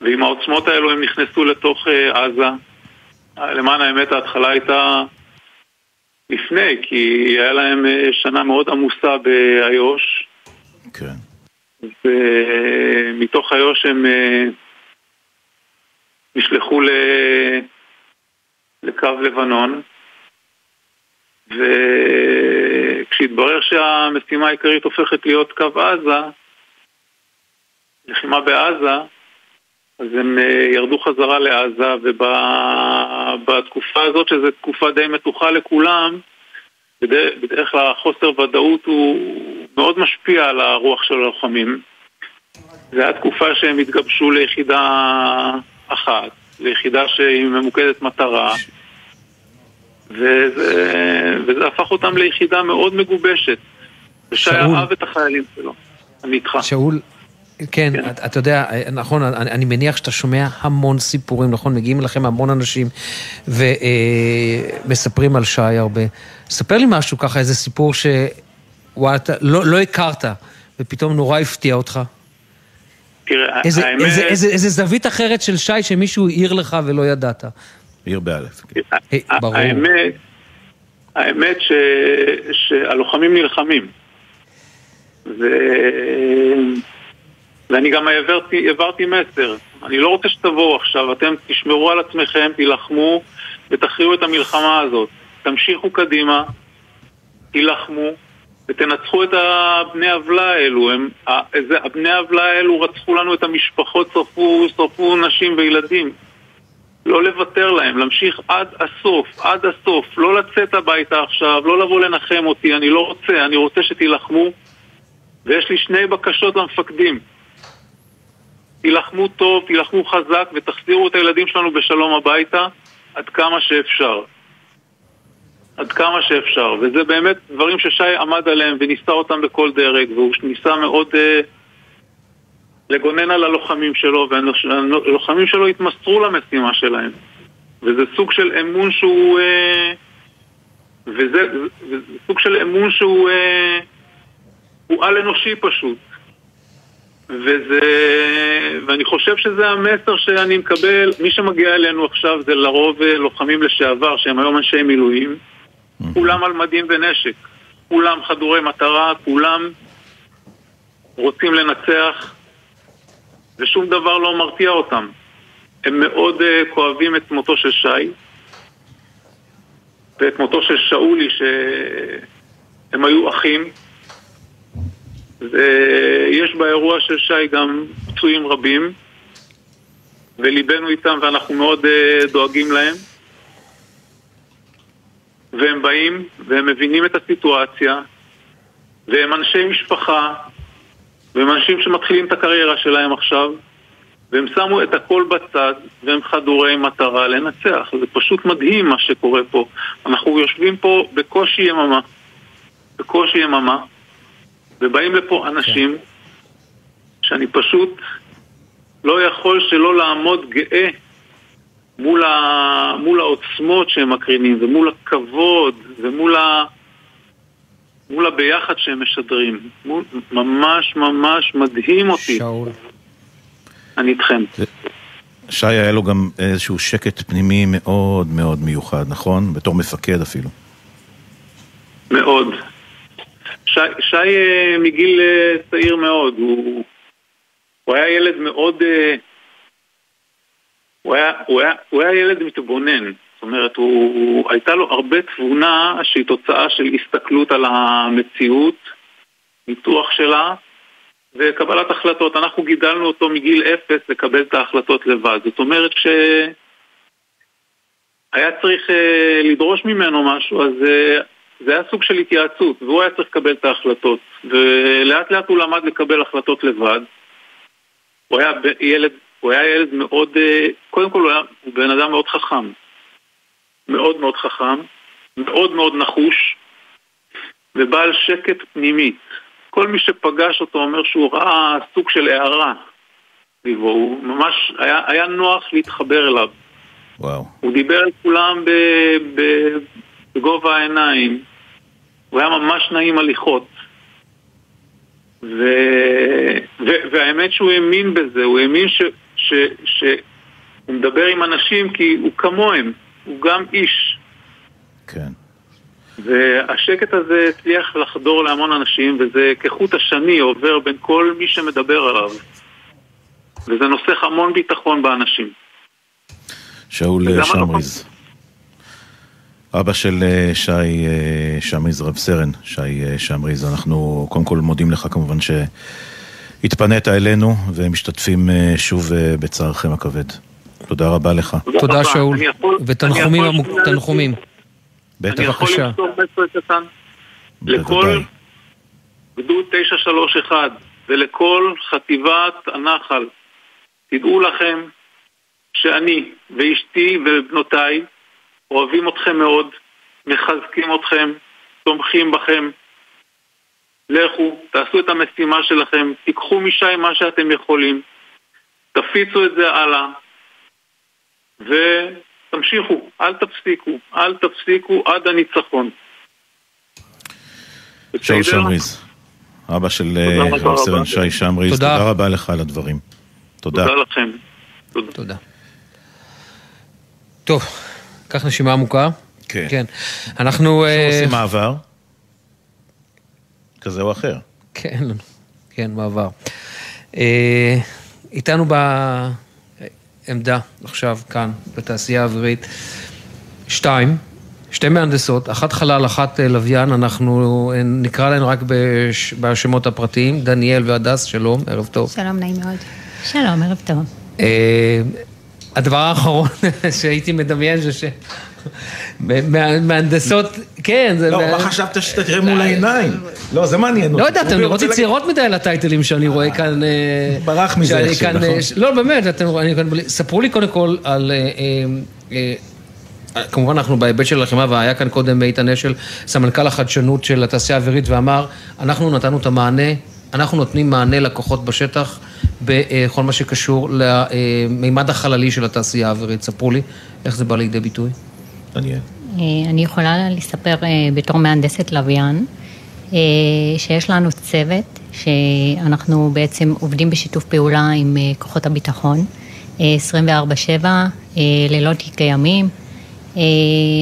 ועם העוצמות האלו הם נכנסו לתוך uh, עזה. למען האמת ההתחלה הייתה לפני, כי היה להם uh, שנה מאוד עמוסה באיו"ש. כן. ומתוך איו"ש הם נשלחו ל... לקו לבנון. וכשהתברר שהמשימה העיקרית הופכת להיות קו עזה, לחימה בעזה, אז הם ירדו חזרה לעזה, ובתקופה הזאת, שזו תקופה די מתוחה לכולם, בדרך כלל החוסר ודאות הוא מאוד משפיע על הרוח של הלוחמים. זו הייתה תקופה שהם התגבשו ליחידה אחת, ליחידה שהיא ממוקדת מטרה, וזה, וזה הפך אותם ליחידה מאוד מגובשת. ושי אהב את החיילים שלו. אני איתך. שאול, כן, כן. אתה יודע, נכון, אני, אני מניח שאתה שומע המון סיפורים, נכון? מגיעים אליכם המון אנשים ומספרים על שי הרבה. ספר לי משהו ככה, איזה סיפור שוואלה, אתה לא, לא הכרת, ופתאום נורא הפתיע אותך. תראה, איזה, האמת... איזה, איזה, איזה זווית אחרת של שי שמישהו העיר לך ולא ידעת. העיר באלף. כן. ברור. האמת, האמת ש, שהלוחמים נלחמים. ו... ואני גם העברתי, העברתי מסר. אני לא רוצה שתבואו עכשיו, אתם תשמרו על עצמכם, תילחמו ותכריעו את המלחמה הזאת. תמשיכו קדימה, תילחמו ותנצחו את הבני עוולה האלו. הם, הבני עוולה האלו רצחו לנו את המשפחות, שרפו, שרפו נשים וילדים. לא לוותר להם, להמשיך עד הסוף, עד הסוף. לא לצאת הביתה עכשיו, לא לבוא לנחם אותי, אני לא רוצה, אני רוצה שתילחמו. ויש לי שני בקשות למפקדים. תילחמו טוב, תילחמו חזק ותחזירו את הילדים שלנו בשלום הביתה עד כמה שאפשר. עד כמה שאפשר. וזה באמת דברים ששי עמד עליהם וניסה אותם בכל דרג, והוא ניסה מאוד אה, לגונן על הלוחמים שלו, והלוחמים שלו התמסרו למשימה שלהם. וזה סוג של אמון שהוא... אה, וזה, וזה סוג של אמון שהוא אה, הוא על אנושי פשוט. וזה... ואני חושב שזה המסר שאני מקבל, מי שמגיע אלינו עכשיו זה לרוב לוחמים לשעבר, שהם היום אנשי מילואים, כולם על מדים ונשק, כולם חדורי מטרה, כולם רוצים לנצח, ושום דבר לא מרתיע אותם. הם מאוד uh, כואבים את מותו של שי, ואת מותו של שאולי, שהם היו אחים, ויש באירוע של שי גם פצועים רבים, וליבנו איתם ואנחנו מאוד אה, דואגים להם. והם באים והם מבינים את הסיטואציה, והם אנשי משפחה, והם אנשים שמתחילים את הקריירה שלהם עכשיו, והם שמו את הכל בצד, והם חדורי מטרה לנצח. זה פשוט מדהים מה שקורה פה. אנחנו יושבים פה בקושי יממה, בקושי יממה, ובאים לפה אנשים שאני פשוט לא יכול שלא לעמוד גאה מול, ה... מול העוצמות שהם מקרינים, ומול הכבוד, ומול ה... מול הביחד שהם משדרים. מול... ממש ממש מדהים אותי. שאול. אני איתכם. שי היה לו גם איזשהו שקט פנימי מאוד מאוד מיוחד, נכון? בתור מפקד אפילו. מאוד. שי, שי אה, מגיל אה, צעיר מאוד, הוא, הוא היה ילד מאוד... אה, הוא היה, הוא, היה, הוא היה ילד מתבונן. זאת אומרת, הוא, הוא, הייתה לו הרבה תבונה שהיא תוצאה של הסתכלות על המציאות, ניתוח שלה וקבלת החלטות. אנחנו גידלנו אותו מגיל אפס לקבל את ההחלטות לבד. זאת אומרת שהיה צריך uh, לדרוש ממנו משהו, אז uh, זה היה סוג של התייעצות, והוא היה צריך לקבל את ההחלטות. ולאט לאט הוא למד לקבל החלטות לבד. הוא היה ילד, הוא היה ילד מאוד, uh, קודם כל הוא היה הוא בן אדם מאוד חכם. מאוד מאוד חכם, מאוד מאוד נחוש, ובעל שקט פנימי. כל מי שפגש אותו אומר שהוא ראה סוג של הערה סביבו, הוא ממש, היה, היה נוח להתחבר אליו. וואו. הוא דיבר על כולם ב, ב, בגובה העיניים, הוא היה ממש נעים הליכות. ו, ו, והאמת שהוא האמין בזה, הוא האמין ש, ש, ש, הוא מדבר עם אנשים כי הוא כמוהם, הוא גם איש. כן. והשקט הזה הצליח לחדור להמון אנשים, וזה כחוט השני עובר בין כל מי שמדבר עליו. וזה נוסח המון ביטחון באנשים. שאול שמריז. אבא של אה, שי אה, שמריז, רב סרן שי אה, שמריז, אנחנו קודם כל מודים לך כמובן שהתפנית אלינו ומשתתפים שוב בצערכם הכבד. תודה רבה לך. תודה. שאול, ותנחומים אני יכול עמוק- שנייה תנחומים. אני יכול בבקשה. למסור מסר קטן? לכל גדוד 931 ולכל חטיבת הנחל, תדעו לכם שאני ואשתי ובנותיי אוהבים אתכם מאוד, מחזקים אתכם, תומכים בכם. לכו, תעשו את המשימה שלכם, תיקחו משי מה שאתם יכולים, תפיצו את זה הלאה, ותמשיכו, אל תפסיקו, אל תפסיקו עד הניצחון. שאול בסדר? שמריז, אבא של אה, תודה רב סרן. שי שמריז, תודה. תודה רבה לך על הדברים. תודה. תודה לכם. תודה. טוב, קח נשימה עמוקה. כן. כן. אנחנו... אה, עושים מעבר כזה או אחר. כן, כן, מעבר. אה, איתנו בעמדה עכשיו, כאן, בתעשייה האווירית, שתיים, שתי מהנדסות, אחת חלל, אחת אה, לוויין, אנחנו נקרא להן רק בש- בשמות הפרטיים, דניאל והדס, שלום, ערב טוב. שלום, נעים מאוד. שלום, ערב טוב. אה, הדבר האחרון שהייתי מדמיין זה ש... מה- מהנדסות, כן, זה... לא, מה חשבת שאתה תראה מול העיניים? לא, זה מעניין אותי. לא יודע, אתם נראות צעירות מדי לטייטלים שאני רואה כאן... אה, ברח מזה נכון? אה, ש- לא, באמת, אתם רואים, ספרו לי קודם כל על... אה, אה, אה, כמובן אנחנו בהיבט של הלחימה, והיה כאן קודם איתן אשל, סמנכ"ל החדשנות של התעשייה האווירית, ואמר, אנחנו נתנו את המענה, אנחנו נותנים מענה לכוחות בשטח בכל מה שקשור למימד החללי של התעשייה האווירית. ספרו לי איך זה בא לידי ביטוי. אה, אני יכולה לספר אה, בתור מהנדסת לוויין, אה, שיש לנו צוות שאנחנו בעצם עובדים בשיתוף פעולה עם כוחות הביטחון, אה, 24/7, אה, לילות כימים. אה,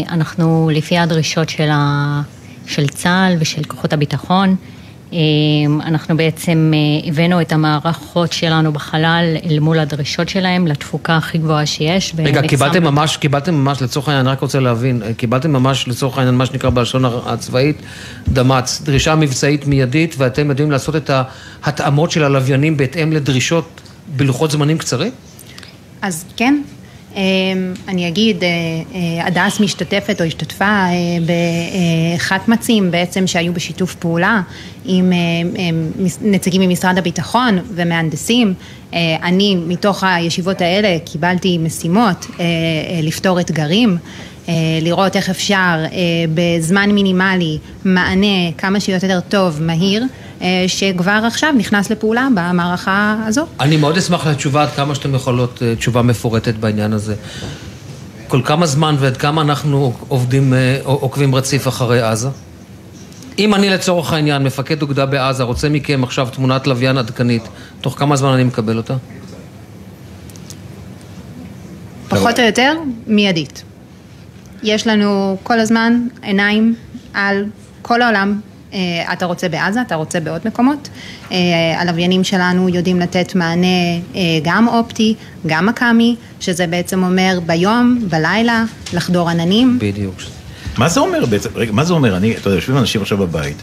אנחנו לפי הדרישות של, ה... של צה"ל ושל כוחות הביטחון, אנחנו בעצם הבאנו את המערכות שלנו בחלל אל מול הדרישות שלהם לתפוקה הכי גבוהה שיש. רגע, קיבלתם ממש, קיבלתם ממש לצורך העניין, אני רק רוצה להבין, קיבלתם ממש לצורך העניין מה שנקרא בלשון הצבאית דמ"צ, דרישה מבצעית מיידית ואתם יודעים לעשות את ההתאמות של הלוויינים בהתאם לדרישות בלוחות זמנים קצרים? אז כן, אמ, אני אגיד, אה, אה, הדס משתתפת או השתתפה אה, בחטמצים בעצם שהיו בשיתוף פעולה עם נציגים ממשרד הביטחון ומהנדסים. אני מתוך הישיבות האלה קיבלתי משימות לפתור אתגרים. לראות איך אפשר בזמן מינימלי מענה כמה שיותר טוב, מהיר, שכבר עכשיו נכנס לפעולה במערכה הזו. אני מאוד אשמח לתשובה עד כמה שאתם יכולות, אה, תשובה מפורטת בעניין הזה. כל כמה זמן ועד כמה אנחנו עובדים, אה, עוקבים רציף אחרי עזה? אם אני לצורך העניין, מפקד אוגדה בעזה, רוצה מכם עכשיו תמונת לוויין עדכנית, תוך כמה זמן אני מקבל אותה? פחות או יותר, מיידית. יש לנו כל הזמן עיניים על כל העולם, אה, אתה רוצה בעזה, אתה רוצה בעוד מקומות. אה, הלוויינים שלנו יודעים לתת מענה אה, גם אופטי, גם מכ"מי, שזה בעצם אומר ביום, בלילה, לחדור עננים. בדיוק. מה זה אומר בעצם, רגע, מה זה אומר? אני, אתה יודע, יושבים אנשים עכשיו בבית,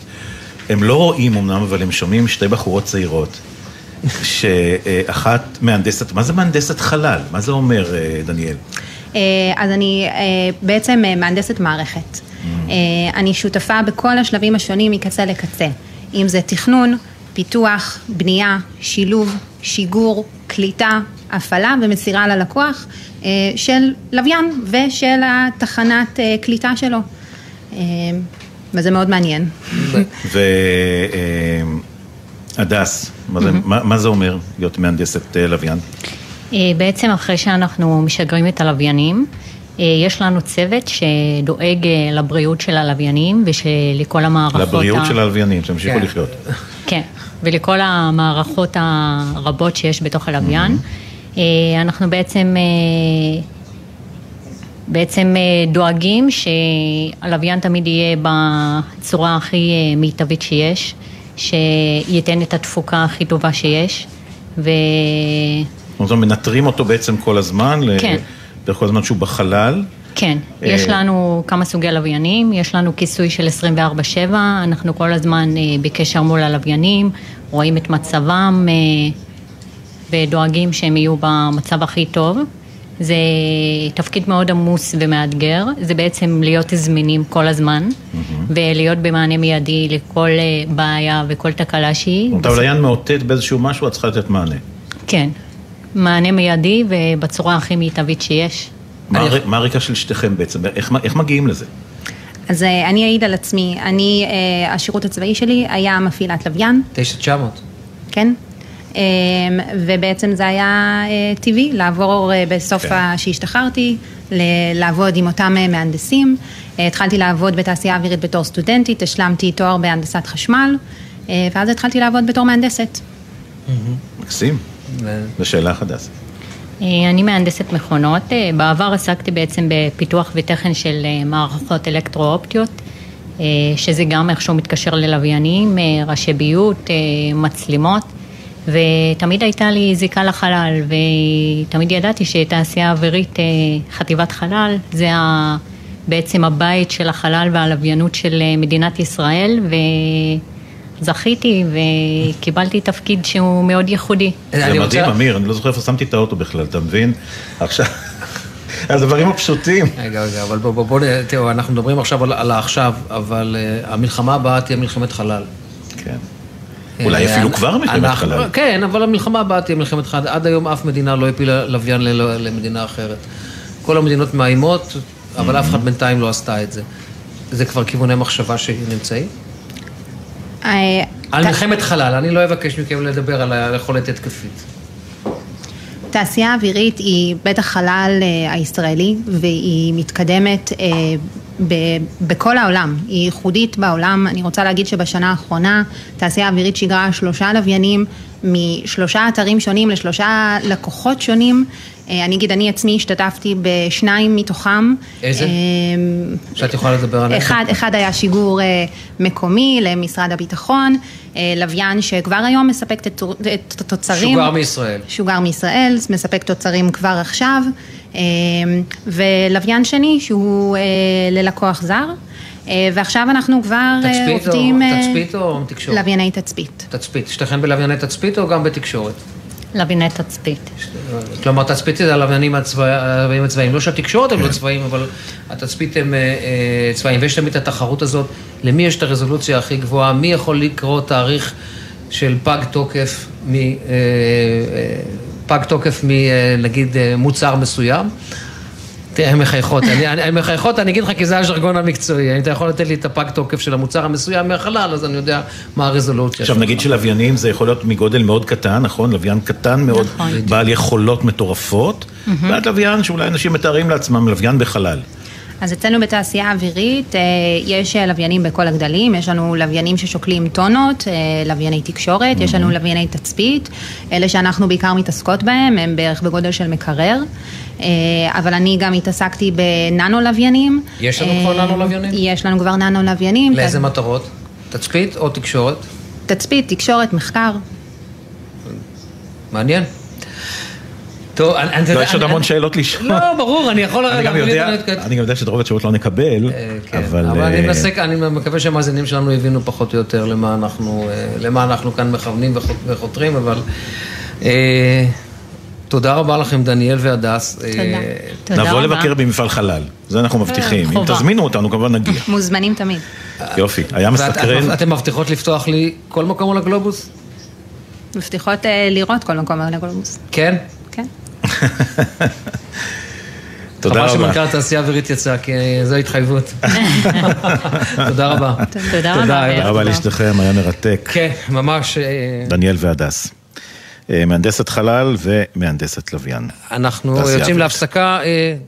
הם לא רואים אמנם, אבל הם שומעים שתי בחורות צעירות, שאחת מהנדסת, מה זה מהנדסת חלל? מה זה אומר, דניאל? אז אני בעצם מהנדסת מערכת. אה, אני שותפה בכל השלבים השונים מקצה לקצה, אם זה תכנון, פיתוח, בנייה, שילוב, שיגור, קליטה, הפעלה ומסירה ללקוח אה, של לוויין ושל התחנת אה, קליטה שלו. וזה מאוד מעניין. והדס, מה זה אומר להיות מהנדסת לוויין? בעצם אחרי שאנחנו משגרים את הלוויינים, יש לנו צוות שדואג אה, לבריאות של הלוויינים ושלכל המערכות... לבריאות ה... של הלוויינים, שימשיכו כן. לחיות. כן, ולכל המערכות הרבות שיש בתוך הלוויין. Mm-hmm. אנחנו בעצם, בעצם דואגים שהלוויין תמיד יהיה בצורה הכי מיטבית שיש, שייתן את התפוקה הכי טובה שיש, ו... זאת אומרת, מנטרים אותו בעצם כל הזמן? כן. דרך כל הזמן שהוא בחלל. כן, אה, יש לנו כמה סוגי לוויינים, יש לנו כיסוי של 24/7, אנחנו כל הזמן אה, בקשר מול הלוויינים, רואים את מצבם אה, ודואגים שהם יהיו במצב הכי טוב. זה תפקיד מאוד עמוס ומאתגר, זה בעצם להיות זמינים כל הזמן mm-hmm. ולהיות במענה מיידי לכל בעיה וכל תקלה שהיא. אתה לוויין מאותת באיזשהו משהו, את צריכה לתת מענה. כן, מענה מיידי ובצורה הכי מיטבית שיש. מה הרקע של שתיכם בעצם? איך, איך מגיעים לזה? אז אה, אני אעיד על עצמי, אני, אה, השירות הצבאי שלי היה מפעילת לוויין. 9900. כן. אה, ובעצם זה היה טבעי לעבור בסוף כן. שהשתחררתי, לעבוד עם אותם מהנדסים. התחלתי לעבוד בתעשייה אווירית בתור סטודנטית, השלמתי תואר בהנדסת חשמל, ואז התחלתי לעבוד בתור מהנדסת. מקסים. זו שאלה חדשה. אני מהנדסת מכונות, אה, בעבר עסקתי בעצם בפיתוח ותכן של אה, מערכות אלקטרו-אופטיות, אה, שזה גם איכשהו מתקשר ללוויינים, ראשי ביות, מצלמות, ותמיד הייתה לי זיקה לחלל, ותמיד ידעתי שתעשייה אווירית, חטיבת חלל, זה בעצם הבית של החלל והלוויינות של מדינת ישראל, ו... זכיתי וקיבלתי תפקיד שהוא מאוד ייחודי. זה מדהים, אמיר, אני לא זוכר איפה שמתי את האוטו בכלל, אתה מבין? עכשיו... הדברים הפשוטים. רגע, רגע, אבל בואו, בואו, תראו, אנחנו מדברים עכשיו על העכשיו, אבל uh, המלחמה הבאה תהיה מלחמת חלל. כן. אולי אפילו כבר מלחמת חלל. כן, אבל המלחמה הבאה תהיה מלחמת חלל. עד היום אף מדינה לא הפילה לוויין למדינה אחרת. כל המדינות מאיימות, אבל אף אחד בינתיים לא עשתה את זה. זה כבר כיווני מחשבה שנמצאים? על מלחמת חלל, אני לא אבקש מכם לדבר על היכולת התקפית. תעשייה אווירית היא בית החלל אה, הישראלי והיא מתקדמת אה, בכל העולם, היא ייחודית בעולם. אני רוצה להגיד שבשנה האחרונה תעשייה אווירית שיגרה שלושה לוויינים משלושה אתרים שונים לשלושה לקוחות שונים. אה, אני אגיד, אני עצמי השתתפתי בשניים מתוכם. איזה? אה, שאת יכולה לדבר עליהם. אחד, אחד היה שיגור אה, מקומי למשרד הביטחון, לוויין שכבר היום מספק את התוצרים. שוגר מישראל. שוגר מישראל, מספק תוצרים כבר עכשיו, ולוויין שני שהוא ללקוח זר. ועכשיו אנחנו כבר תצפית עובדים... או, תצפית או תקשורת? לווייני תצפית. תצפית. שתיכן בלווייני תצפית או גם בתקשורת? לווייני תצפית. כלומר, תצפית זה הלוויינים הצבאיים, לא שהתקשורת הם לא צבאיים, אבל התצפית הם צבאיים, ויש תמיד את התחרות הזאת, למי יש את הרזולוציה הכי גבוהה, מי יכול לקרוא תאריך של פג תוקף, פג תוקף מנגיד מוצר מסוים. תראה, הן מחייכות, הן מחייכות, אני אגיד לך כי זה הז'רגון המקצועי, אם אתה יכול לתת לי את הפג תוקף של המוצר המסוים מהחלל, אז אני יודע מה הרזולוציה. עכשיו נגיד שלוויינים זה יכול להיות מגודל מאוד קטן, נכון? לוויין קטן מאוד, בעל יכולות מטורפות, ועד לוויין שאולי אנשים מתארים לעצמם לוויין בחלל. אז אצלנו בתעשייה האווירית יש לוויינים בכל הגדלים, יש לנו לוויינים ששוקלים טונות, לווייני תקשורת, יש לנו לווייני תצפית, אלה שאנחנו בעיקר מתעסקות בהם, הם בערך בגודל של מקרר, אבל אני גם התעסקתי בננו לוויינים. יש לנו כבר ננו לוויינים? יש לנו כבר ננו לוויינים. לאיזה מטרות? תצפית או תקשורת? תצפית, תקשורת, מחקר. מעניין. טוב, אני... לא, יש עוד המון שאלות לשאול. לא, ברור, אני יכול... אני גם יודע שאת רוב התשובות לא נקבל, אבל... אבל אני מנסה, אני מקווה שהמאזינים שלנו הבינו פחות או יותר למה אנחנו כאן מכוונים וחותרים, אבל... תודה רבה לכם, דניאל והדס. תודה. נבוא לבקר במפעל חלל, זה אנחנו מבטיחים. אם תזמינו אותנו, כמובן נגיע. מוזמנים תמיד. יופי, היה מסקרן. אתם מבטיחות לפתוח לי כל מקום על הגלובוס? מבטיחות לראות כל מקום על הגלובוס. כן? תודה רבה. חבל שמנכ"ל התעשייה האווירית יצא, כי זו התחייבות. תודה רבה. תודה רבה. תודה רבה לשתיכם, היה מרתק. כן, ממש. דניאל והדס. מהנדסת חלל ומהנדסת לוויין. אנחנו יוצאים להפסקה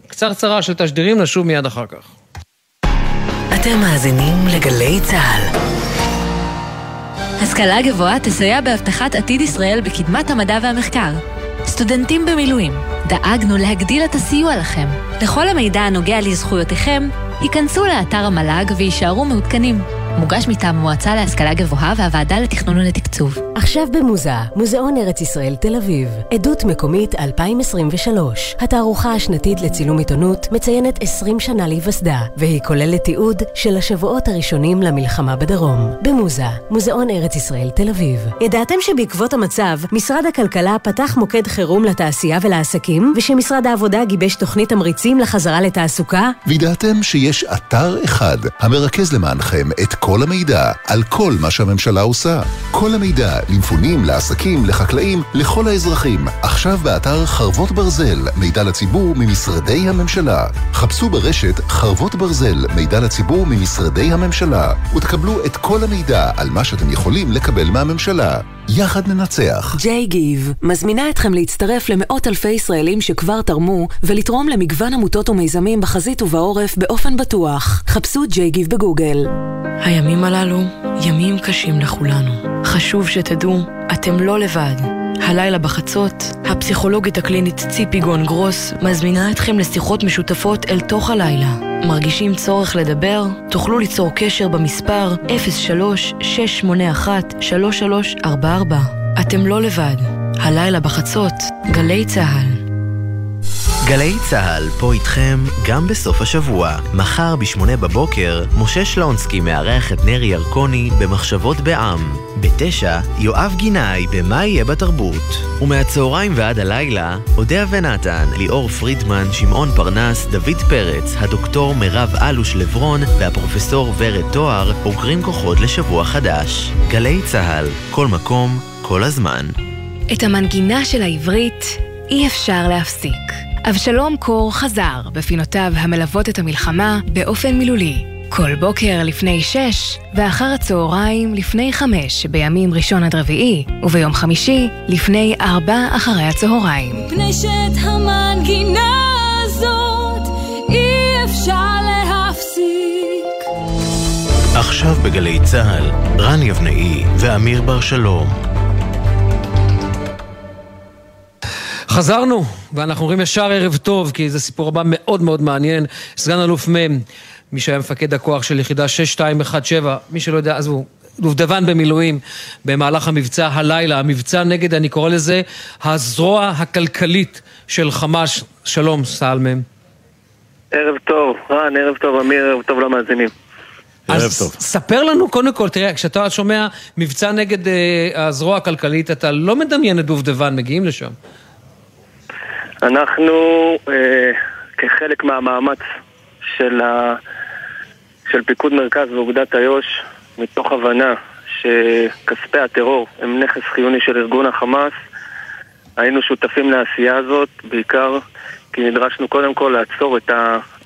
קצרצרה של תשדירים, נשוב מיד אחר כך. אתם מאזינים לגלי צה"ל. השכלה גבוהה תסייע בהבטחת עתיד ישראל בקדמת המדע והמחקר. סטודנטים במילואים, דאגנו להגדיל את הסיוע לכם. לכל המידע הנוגע לזכויותיכם, היכנסו לאתר המל"ג ויישארו מעודכנים. מוגש מטעם המועצה להשכלה גבוהה והוועדה לתכנון ולתקצוב. עכשיו במוזה, מוזיאון ארץ ישראל תל אביב, עדות מקומית 2023. התערוכה השנתית לצילום עיתונות מציינת 20 שנה להיווסדה, והיא כוללת תיעוד של השבועות הראשונים למלחמה בדרום. במוזה, מוזיאון ארץ ישראל תל אביב. ידעתם שבעקבות המצב, משרד הכלכלה פתח מוקד חירום לתעשייה ולעסקים, ושמשרד העבודה גיבש תוכנית תמריצים לחזרה לתעסוקה? וידעתם שיש אתר אחד המרכז למענכם את כל המידע על כל מה שהממשלה עושה. כל המידע למפונים, לעסקים, לחקלאים, לכל האזרחים. עכשיו באתר חרבות ברזל, מידע לציבור ממשרדי הממשלה. חפשו ברשת חרבות ברזל, מידע לציבור ממשרדי הממשלה, ותקבלו את כל המידע על מה שאתם יכולים לקבל מהממשלה. יחד ננצח. ג'יי גיב מזמינה אתכם להצטרף למאות אלפי ישראלים שכבר תרמו ולתרום למגוון עמותות ומיזמים בחזית ובעורף באופן בטוח. חפשו ג'יי גיב בגוגל. הימים הללו ימים קשים לכולנו. חשוב שתדעו, אתם לא לבד. הלילה בחצות, הפסיכולוגית הקלינית ציפי גון גרוס מזמינה אתכם לשיחות משותפות אל תוך הלילה. מרגישים צורך לדבר? תוכלו ליצור קשר במספר 03-681-3344. אתם לא לבד. הלילה בחצות, גלי צה"ל. גלי צה"ל פה איתכם גם בסוף השבוע. מחר בשמונה בבוקר, משה שלונסקי מארח את נרי ירקוני במחשבות בעם. בתשע, יואב גינאי במה יהיה בתרבות. ומהצהריים ועד הלילה, אודיה ונתן, ליאור פרידמן, שמעון פרנס, דוד פרץ, הדוקטור מירב אלוש לברון והפרופסור ורד תואר אוגרים כוחות לשבוע חדש. גלי צה"ל, כל מקום, כל הזמן. את המנגינה של העברית אי אפשר להפסיק. אבשלום קור חזר בפינותיו המלוות את המלחמה באופן מילולי. כל בוקר לפני שש, ואחר הצהריים לפני חמש בימים ראשון עד רביעי, וביום חמישי לפני ארבע אחרי הצהריים. מפני שאת המנגינה הזאת אי אפשר להפסיק. עכשיו בגלי צה"ל, רן יבנאי ואמיר בר שלום. חזרנו, ואנחנו אומרים ישר ערב טוב, כי זה סיפור הבא מאוד מאוד מעניין. סגן אלוף מ', מי שהיה מפקד הכוח של יחידה 6217, מי שלא יודע, עזבו, דובדבן במילואים במהלך המבצע הלילה, המבצע נגד, אני קורא לזה, הזרוע הכלכלית של חמאס. שלום, סל מ'. ערב טוב, רן, ערב טוב, אמיר, ערב טוב למאזינים. אז ספר לנו קודם כל, תראה, כשאתה שומע מבצע נגד אה, הזרוע הכלכלית, אתה לא מדמיין את דובדבן, מגיעים לשם. אנחנו, אה, כחלק מהמאמץ של, ה... של פיקוד מרכז ואוגדת איו"ש, מתוך הבנה שכספי הטרור הם נכס חיוני של ארגון החמאס, היינו שותפים לעשייה הזאת, בעיקר כי נדרשנו קודם כל לעצור את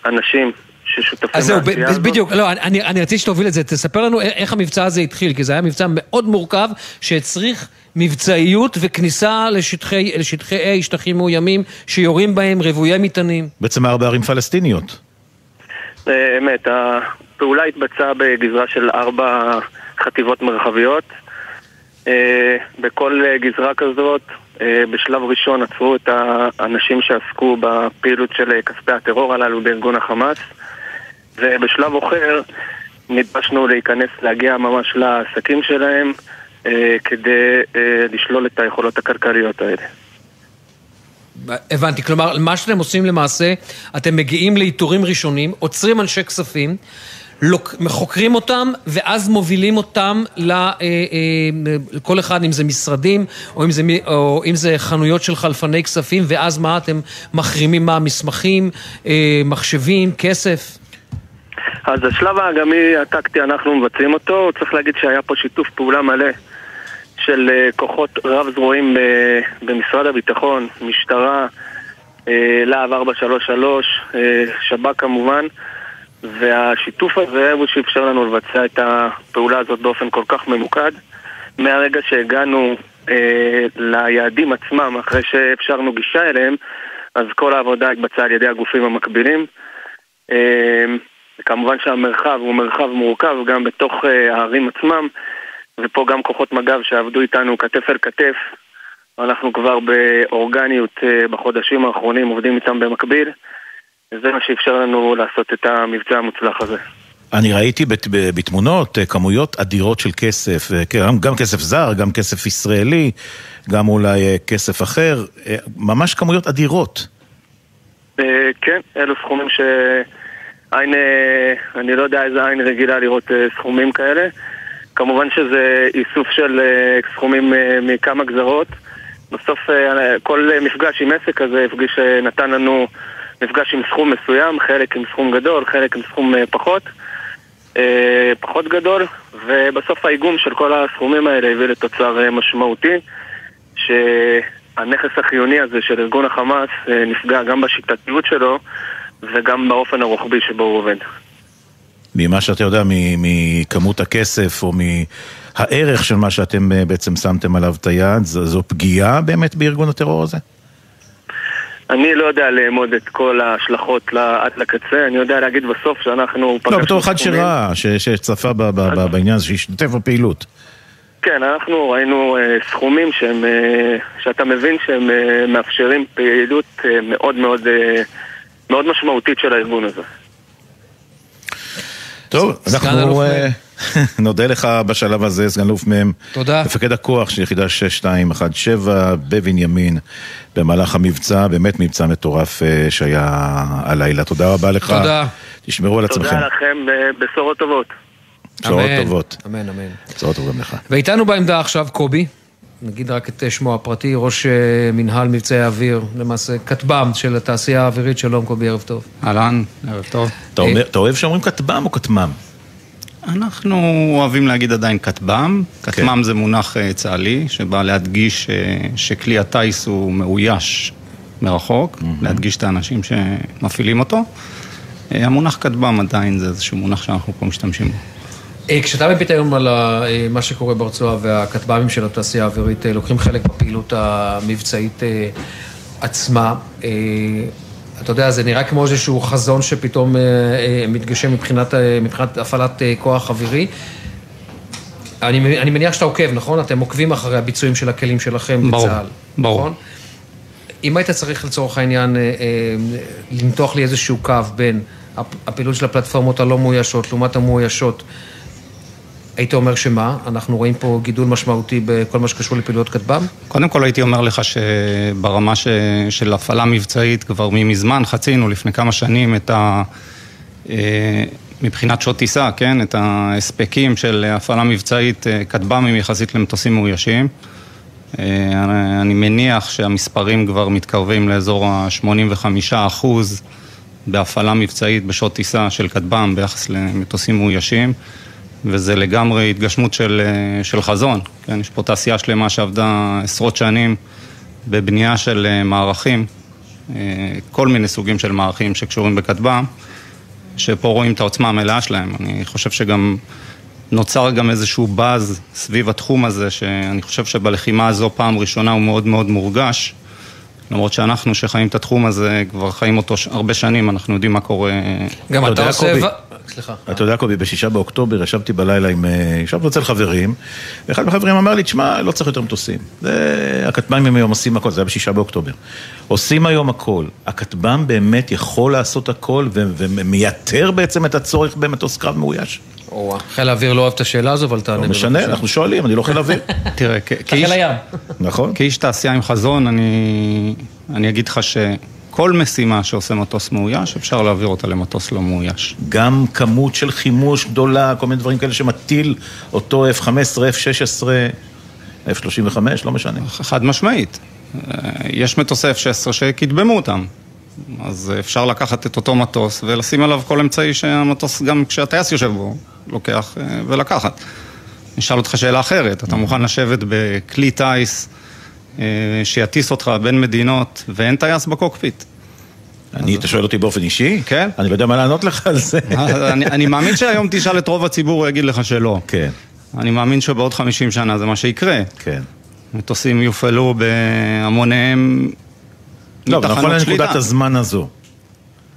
האנשים ששותפים אז זהו, לעשייה הזאת. בדיוק, לא, אני, אני רציתי שתוביל את זה, תספר לנו איך המבצע הזה התחיל, כי זה היה מבצע מאוד מורכב, שהצריך מבצעיות וכניסה לשטחי, לשטחי A, שטחים מאוימים, שיורים בהם רוויי מטענים. בעצם ארבע ערים פלסטיניות. אה, אמת, הפעולה התבצעה בגזרה של ארבע חטיבות מרחביות. אה, בכל גזרה כזאת, אה, בשלב ראשון עצרו את האנשים שעסקו בפעילות של כספי הטרור הללו בארגון החמאס, ובשלב אחר נדרשנו להיכנס, להגיע ממש לעסקים שלהם, אה, כדי אה, לשלול את היכולות הכלכליות האלה. הבנתי, כלומר, מה שאתם עושים למעשה, אתם מגיעים לאיתורים ראשונים, עוצרים אנשי כספים, לוק, חוקרים אותם, ואז מובילים אותם ל- אה, אה, לכל אחד, אם זה משרדים, או אם זה, או אם זה חנויות של חלפני כספים, ואז מה, אתם מחרימים מה, מסמכים, אה, מחשבים, כסף? אז השלב האגמי הטקטי אנחנו מבצעים אותו, צריך להגיד שהיה פה שיתוף פעולה מלא של אה, כוחות רב זרועים ב- במשרד הביטחון, משטרה, אה, להב 433, אה, שב"כ כמובן, והשיתוף הזה הוא שאפשר לנו לבצע את הפעולה הזאת באופן כל כך ממוקד. מהרגע שהגענו אה, ליעדים עצמם, אחרי שאפשרנו גישה אליהם, אז כל העבודה התבצעה על ידי הגופים המקבילים. אה, כמובן שהמרחב הוא מרחב מורכב גם בתוך אה, הערים עצמם, ופה גם כוחות מג"ב שעבדו איתנו כתף אל כתף. אנחנו כבר באורגניות אה, בחודשים האחרונים עובדים איתם במקביל. וזה מה שאפשר לנו לעשות את המבצע המוצלח הזה. אני ראיתי בת- בתמונות אה, כמויות אדירות של כסף, כן, גם, גם כסף זר, גם כסף ישראלי, גם אולי כסף אחר, ממש כמויות אדירות. כן, אלו סכומים שעין, אה, אני לא יודע איזה עין רגילה לראות אה, סכומים כאלה. כמובן שזה איסוף של אה, סכומים מכמה גזרות. בסוף כל מפגש עם עסק כזה הפגיש, נתן לנו מפגש עם סכום מסוים, חלק עם סכום גדול, חלק עם סכום פחות. פחות גדול, ובסוף האיגום של כל הסכומים האלה הביא לתוצר משמעותי, שהנכס החיוני הזה של ארגון החמאס נפגע גם בשיטתיות שלו וגם באופן הרוחבי שבו הוא עובד. ממה שאתה יודע, מכמות הכסף או מהערך של מה שאתם אה, בעצם שמתם עליו את היד, זו, זו פגיעה באמת בארגון הטרור הזה? אני לא יודע לאמוד את כל ההשלכות עד לקצה, אני יודע להגיד בסוף שאנחנו לא, בתור אחד שראה, שצפה ב- ב- ב- בעניין הזה, שהשתתף בפעילות. כן, אנחנו ראינו אה, סכומים שהם, אה, שאתה מבין שהם אה, מאפשרים פעילות אה, מאוד מאוד, אה, מאוד משמעותית של הארגון הזה. טוב, אנחנו אה, נודה לך בשלב הזה, סגן אלוף מ', תודה. מפקד הכוח של יחידה 6217 בבנימין, במהלך המבצע, באמת מבצע מטורף אה, שהיה הלילה. תודה רבה לך. תודה. תשמרו על עצמכם. תודה לכם, אה, בשורות טובות. בשורות טובות. אמן, אמן. בשורות טובות גם לך. ואיתנו בעמדה עכשיו קובי, נגיד רק את שמו הפרטי, ראש אה, מנהל מבצעי האוויר, למעשה כטב"ם של התעשייה האווירית, שלום קובי, ערב טוב. אהלן, ערב טוב. אתה אומר- אתה אוהב שאומרים כטב"ם או כטמ"ם? אנחנו אוהבים להגיד עדיין כטב"ם. כטמ"ם זה מונח אה, צה"לי, שבא להדגיש אה, שכלי הטיס הוא מאויש מרחוק, להדגיש את האנשים שמפעילים אותו. אה, המונח כטב"ם עדיין זה איזשהו מונח שאנחנו פה משתמשים בו. אה, כשאתה מביט היום על אה, מה שקורה ברצועה והכטב"מים של התעשייה האווירית אה, לוקחים חלק בפעילות המבצעית עצמה, אתה יודע, זה נראה כמו איזשהו חזון שפתאום מתגשם מבחינת, מבחינת הפעלת כוח אווירי. אני, אני מניח שאתה עוקב, נכון? אתם עוקבים אחרי הביצועים של הכלים שלכם ברור, בצה"ל. ברור. נכון? אם היית צריך לצורך העניין למתוח לי איזשהו קו בין הפ- הפעילות של הפלטפורמות הלא מאוישות לעומת המאוישות, היית אומר שמה? אנחנו רואים פה גידול משמעותי בכל מה שקשור לפעילויות כטב"ם? קודם כל הייתי אומר לך שברמה ש... של הפעלה מבצעית כבר ממזמן חצינו לפני כמה שנים את ה... אה, מבחינת שעות טיסה, כן? את ההספקים של הפעלה מבצעית אה, כטב"מים יחסית למטוסים מאוישים. אה, אני מניח שהמספרים כבר מתקרבים לאזור ה-85 אחוז בהפעלה מבצעית בשעות טיסה של כטב"ם ביחס למטוסים מאוישים. וזה לגמרי התגשמות של, אה, של חזון, כן? יש פה תעשייה שלמה שעבדה עשרות שנים בבנייה של אה, מערכים, אה, כל מיני סוגים של מערכים שקשורים בכטב"ם, שפה רואים את העוצמה המלאה שלהם. אני חושב שגם נוצר גם איזשהו באז סביב התחום הזה, שאני חושב שבלחימה הזו פעם ראשונה הוא מאוד מאוד מורגש. למרות שאנחנו שחיים את התחום הזה, כבר חיים אותו הרבה שנים, אנחנו יודעים מה קורה. גם אתה עושה... סליחה. אתה יודע, קובי, בשישה באוקטובר ישבתי בלילה עם... אה, ישבנו אצל חברים, ואחד מהחברים אמר לי, תשמע, לא צריך יותר מטוסים. זה... הכטב"מים היום עושים הכל, זה היה בשישה באוקטובר. עושים היום הכל. הכטב"ם באמת יכול לעשות הכל ו- ומייתר בעצם את הצורך במטוס קרב מאויש? חיל האוויר לא אוהב את השאלה הזו, אבל תענה לא משנה, אנחנו שואלים, אני לא חיל אוויר. תראה, כאיש... חיל הים. נכון. כאיש תעשייה עם חזון, אני, אני אגיד לך שכל משימה שעושה מטוס מאויש, אפשר להעביר אותה למטוס לא מאויש. גם כמות של חימוש גדולה, כל מיני דברים כאלה שמטיל אותו F-15, F-16, F-35, לא משנה. חד משמעית. אה, יש מטוסי F-16 שקידמו אותם. אז אפשר לקחת את אותו מטוס ולשים עליו כל אמצעי שהמטוס, גם כשהטייס יושב בו, לוקח אה, ולקחת. אני אשאל אותך שאלה אחרת, אתה מוכן לשבת בכלי טיס שיטיס אותך בין מדינות ואין טייס בקוקפיט? אני, אתה שואל אותי באופן אישי? כן. אני לא יודע מה לענות לך על זה. אני, אני מאמין שהיום תשאל את רוב הציבור, הוא יגיד לך שלא. כן. אני מאמין שבעוד 50 שנה זה מה שיקרה. כן. מטוסים יופעלו בהמוניהם לא, אבל נכון לנקודת. הזמן הזו.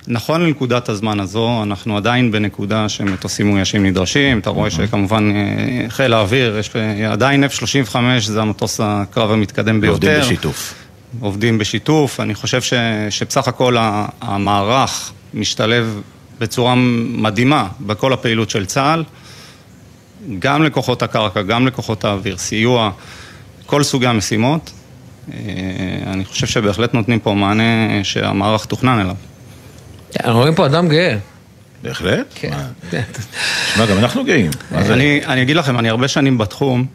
נכון לנקודת הזמן הזו, אנחנו עדיין בנקודה שמטוסים מאוישים נדרשים, אתה רואה שכמובן אה, חיל האוויר, יש אה, עדיין F-35 זה המטוס הקרב המתקדם ביותר. ועובדים בשיתוף. עובדים בשיתוף, אני חושב ש, שבסך הכל המערך משתלב בצורה מדהימה בכל הפעילות של צה"ל, גם לכוחות הקרקע, גם לכוחות האוויר, סיוע, כל סוגי המשימות. אה, אני חושב שבהחלט נותנים פה מענה שהמערך תוכנן אליו. אנחנו רואים פה אדם גאה. בהחלט. כן. תשמע, גם אנחנו גאים. אני, אני אגיד לכם, אני הרבה שנים בתחום,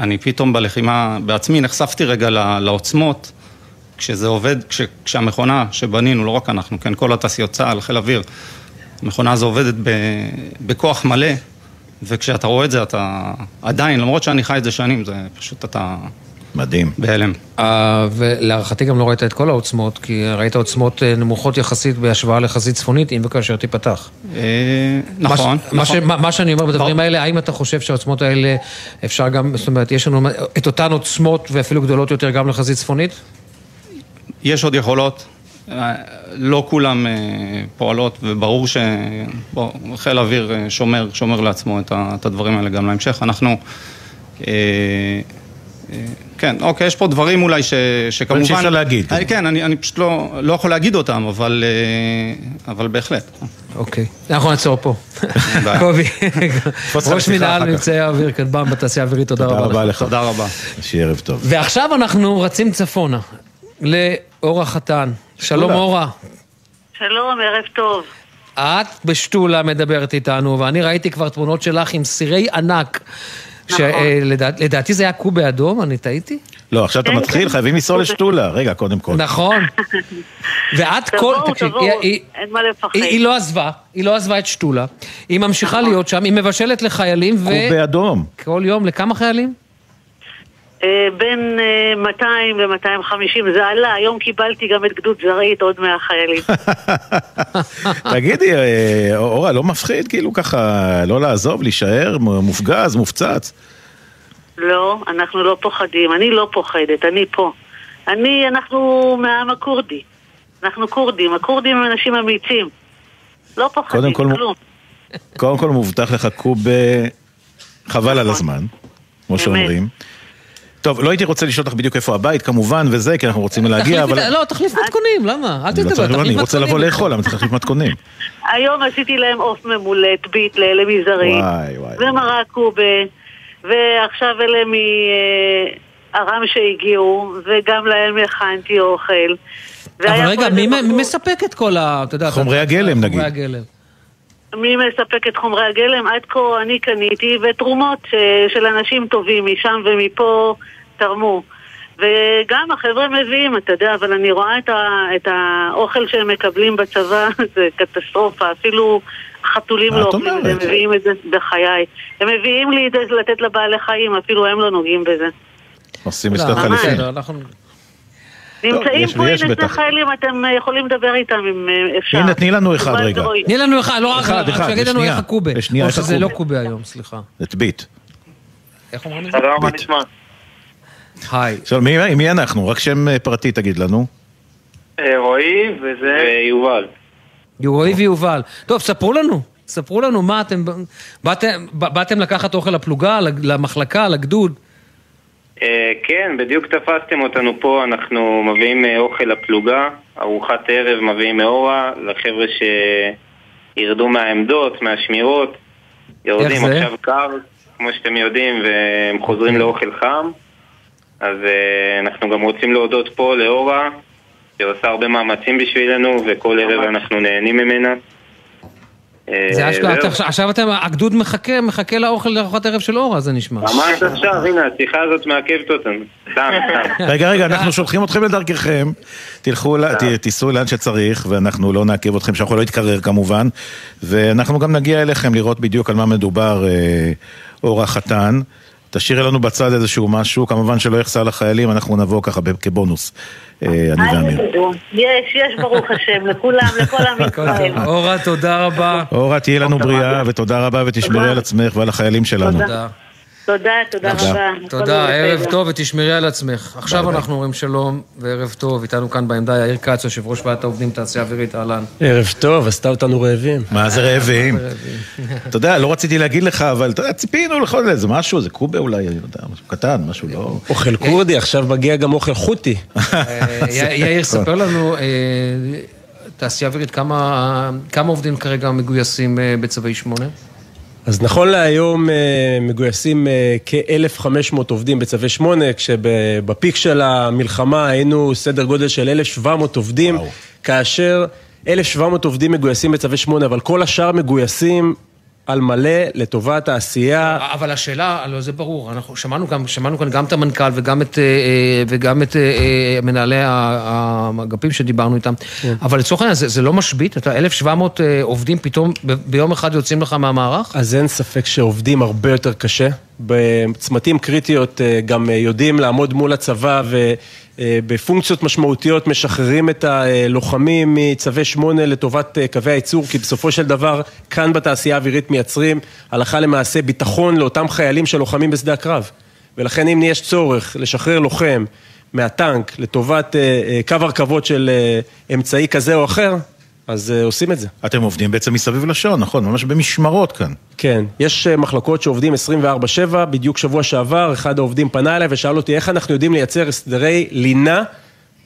אני פתאום בלחימה בעצמי נחשפתי רגע לעוצמות, כשזה עובד, כש, כשהמכונה שבנינו, לא רק אנחנו, כן, כל התעשיות צה"ל, חיל אוויר, המכונה הזו עובדת ב, בכוח מלא, וכשאתה רואה את זה אתה עדיין, למרות שאני חי את זה שנים, זה פשוט אתה... מדהים. בהלם. אה, ולהערכתי גם לא ראית את כל העוצמות, כי ראית עוצמות אה, נמוכות יחסית בהשוואה לחזית צפונית, אם וכאשר תיפתח. נכון, מה ש- מה ש- נכון. מה- מה שאני אומר בדברים האלה, האם אתה חושב שהעוצמות האלה, אפשר גם, זאת אומרת, יש לנו את אותן עוצמות ואפילו גדולות יותר גם לחזית צפונית? יש עוד יכולות, אה, לא כולם אה, פועלות, וברור שחיל האוויר אה, שומר, שומר לעצמו את הדברים האלה גם להמשך. אנחנו... אה, אה, כן, אוקיי, יש פה דברים אולי ש, שכמובן... שאי אפשר להגיד. אני, כן, אני, אני פשוט לא, לא יכול להגיד אותם, אבל, אה, אבל בהחלט. אוקיי, אנחנו נעצור פה. קובי, ראש מנהל. מבצעי האוויר, כטב"ם בתעשייה האווירית, תודה תודה רבה רבה לך. לך. תודה רבה. שיהיה ערב טוב. ועכשיו אנחנו רצים צפונה, לאור החתן. שלום. אורה. שלום, ערב טוב. את בשתולה מדברת איתנו, ואני ראיתי כבר תמונות שלך עם סירי ענק. נכון. שלדעתי זה היה קובה אדום, אני טעיתי? לא, עכשיו אתה מתחיל. חייבים לנסוע לשתולה. רגע, קודם כל. נכון. ואת כל... תבואו, תבואו, אין מה לפחד. היא, היא לא עזבה, היא לא עזבה את שתולה. היא ממשיכה להיות שם, היא מבשלת לחיילים, ו... קובה אדום. כל יום, לכמה חיילים? אה, בין אה, 200 ל-250, זה עלה, היום קיבלתי גם את גדוד זרעית, עוד 100 חיילים. תגידי, אה, אורה, לא מפחיד כאילו ככה לא לעזוב, להישאר מופגז, מופצץ? לא, אנחנו לא פוחדים, אני לא פוחדת, אני פה. אני, אנחנו מהעם הכורדי. אנחנו כורדים, הכורדים הם אנשים אמיצים. לא פוחדים, כל- כלום. קודם כל מובטח לך קובה, חבל על הזמן, כמו. שאומרים. טוב, לא הייתי רוצה לשאול אותך בדיוק איפה הבית, כמובן, וזה, כי אנחנו רוצים להגיע, תחליף אבל... לא, תחליף מתכונים, למה? אל לא תדבר, תחליף לא, מתכונים. אני רוצה לבוא לאכול, למה להחליף מתכונים? היום עשיתי להם עוף ממולט, ביט לאלה וואי. ומרק קובה, ועכשיו אלה מארם שהגיעו, וגם להם הכנתי אוכל. אבל רגע, מי מספק את כל ה... אתה יודע, חומרי הגלם, נגיד. מי מספק את חומרי הגלם? עד כה אני קניתי, ותרומות ש- של אנשים טובים משם ומפה תרמו. וגם החבר'ה מביאים, אתה יודע, אבל אני רואה את, ה, את האוכל שהם מקבלים בצבא, זה קטסטרופה, אפילו חתולים לא אוכלים את זה, הם? מביאים את זה בחיי. הם מביאים לי את זה לתת לבעלי חיים, אפילו הם לא נוגעים בזה. עושים לא, מסתר חליפין. נמצאים פה. שני חיילים, אתם אה, יכולים לדבר איתם אם אה, אפשר. הנה, תני לנו אחד רגע. תני לנו אחד, לא רק, אחד, אחד, שיגיד לנו. איך הקובה. לשנייה, או איך שזה לא. קובה היום, סליחה. את ביט. איך אומרים את זה? שלום, מה ביט. נשמע? היי. עכשיו, מי אנחנו? רק שם אה, פרטי תגיד לנו. רועי וזה... יובל. רועי ויובל. טוב, ספרו לנו. ספרו לנו מה אתם... באתם לקחת אוכל לפלוגה, למחלקה, לגדוד? אה, כן, בדיוק תפסתם אותנו פה, אנחנו מביאים אה, אוכל לפלוגה, ארוחת ערב מביאים מאורה, לחבר'ה שירדו מהעמדות, מהשמירות, יורדים? עכשיו קר, כמו שאתם יודעים, והם חוזרים לאוכל חם, אז אה, אנחנו גם רוצים להודות פה לאורה, שעושה הרבה מאמצים בשבילנו, וכל ערב אנחנו נהנים ממנה. אה, זה אשכרה. עכשיו- אתם, הגדוד מחכה, מחכה לאוכל לארוחת ערב של אורה, זה נשמע. ממש עכשיו, הנה, השיחה הזאת מעכבת אותנו. סתם, סתם. רגע, רגע, אנחנו שולחים אתכם לדרככם, תלכו, ת- תיסעו לאן שצריך, ואנחנו לא נעכב אתכם, שאנחנו לא נתקרר כמובן, ואנחנו גם נגיע אליכם לראות בדיוק על מה מדובר אה, אור החתן. תשאירי לנו בצד איזשהו משהו, כמובן שלא יחסר לחיילים, אנחנו נבוא ככה כבונוס, אה, אני ואמיר. יש, יש ברוך השם, לכולם, לכל עם ישראל. אורה, תודה רבה. אורה, תהיי לנו בריאה, ותודה רבה, ותשמרי על עצמך ועל החיילים שלנו. תודה. תודה, תודה. רבה. תודה, ערב. טוב ותשמרי על עצמך. עכשיו אנחנו אומרים שלום וערב טוב, איתנו כאן בעמדה יאיר כץ, יושב ראש ועדת העובדים תעשייה אווירית, אהלן. ערב טוב, עשתה אותנו רעבים. מה זה רעבים? אתה יודע, לא רציתי להגיד לך, אבל אתה יודע, ציפינו לכל איזה משהו, איזה קובה אולי, אני לא יודע, משהו קטן, משהו לא... אוכל כורדי, עכשיו מגיע גם אוכל חותי. אה, יאיר, ספר לנו, אה, תעשייה אווירית, כמה כמה עובדים כרגע מגויסים אה, בצווי שמונה? אז נכון להיום אה, מגויסים אה, כ-1,500 עובדים בצווי 8, כשבפיק של המלחמה היינו סדר גודל של 1,700 עובדים, כאשר 1,700 עובדים מגויסים בצווי 8, אבל כל השאר מגויסים על מלא לטובת העשייה. אבל השאלה, לא, זה ברור, אנחנו שמענו, גם, שמענו כאן גם את המנכ"ל וגם את, אה, אה, וגם את אה, מנהלי האגפים שדיברנו איתם, כן. אבל לצורך העניין, זה, זה לא משבית? אתה 1,700 אה, עובדים פתאום ביום אחד יוצאים לך מהמערך? אז אין ספק שעובדים הרבה יותר קשה. בצמתים קריטיות גם יודעים לעמוד מול הצבא ובפונקציות משמעותיות משחררים את הלוחמים מצווי שמונה לטובת אה, קווי הייצור, כי בסופו של דבר כאן בתעשייה האווירית מייצרים הלכה למעשה ביטחון לאותם חיילים שלוחמים בשדה הקרב. ולכן אם יש צורך לשחרר לוחם מהטנק לטובת אה, אה, קו הרכבות של אה, אמצעי כזה או אחר, אז אה, עושים את זה. אתם עובדים בעצם מסביב לשעון, נכון? ממש במשמרות כאן. כן, יש אה, מחלקות שעובדים 24/7, בדיוק שבוע שעבר, אחד העובדים פנה אליי ושאל אותי איך אנחנו יודעים לייצר הסדרי לינה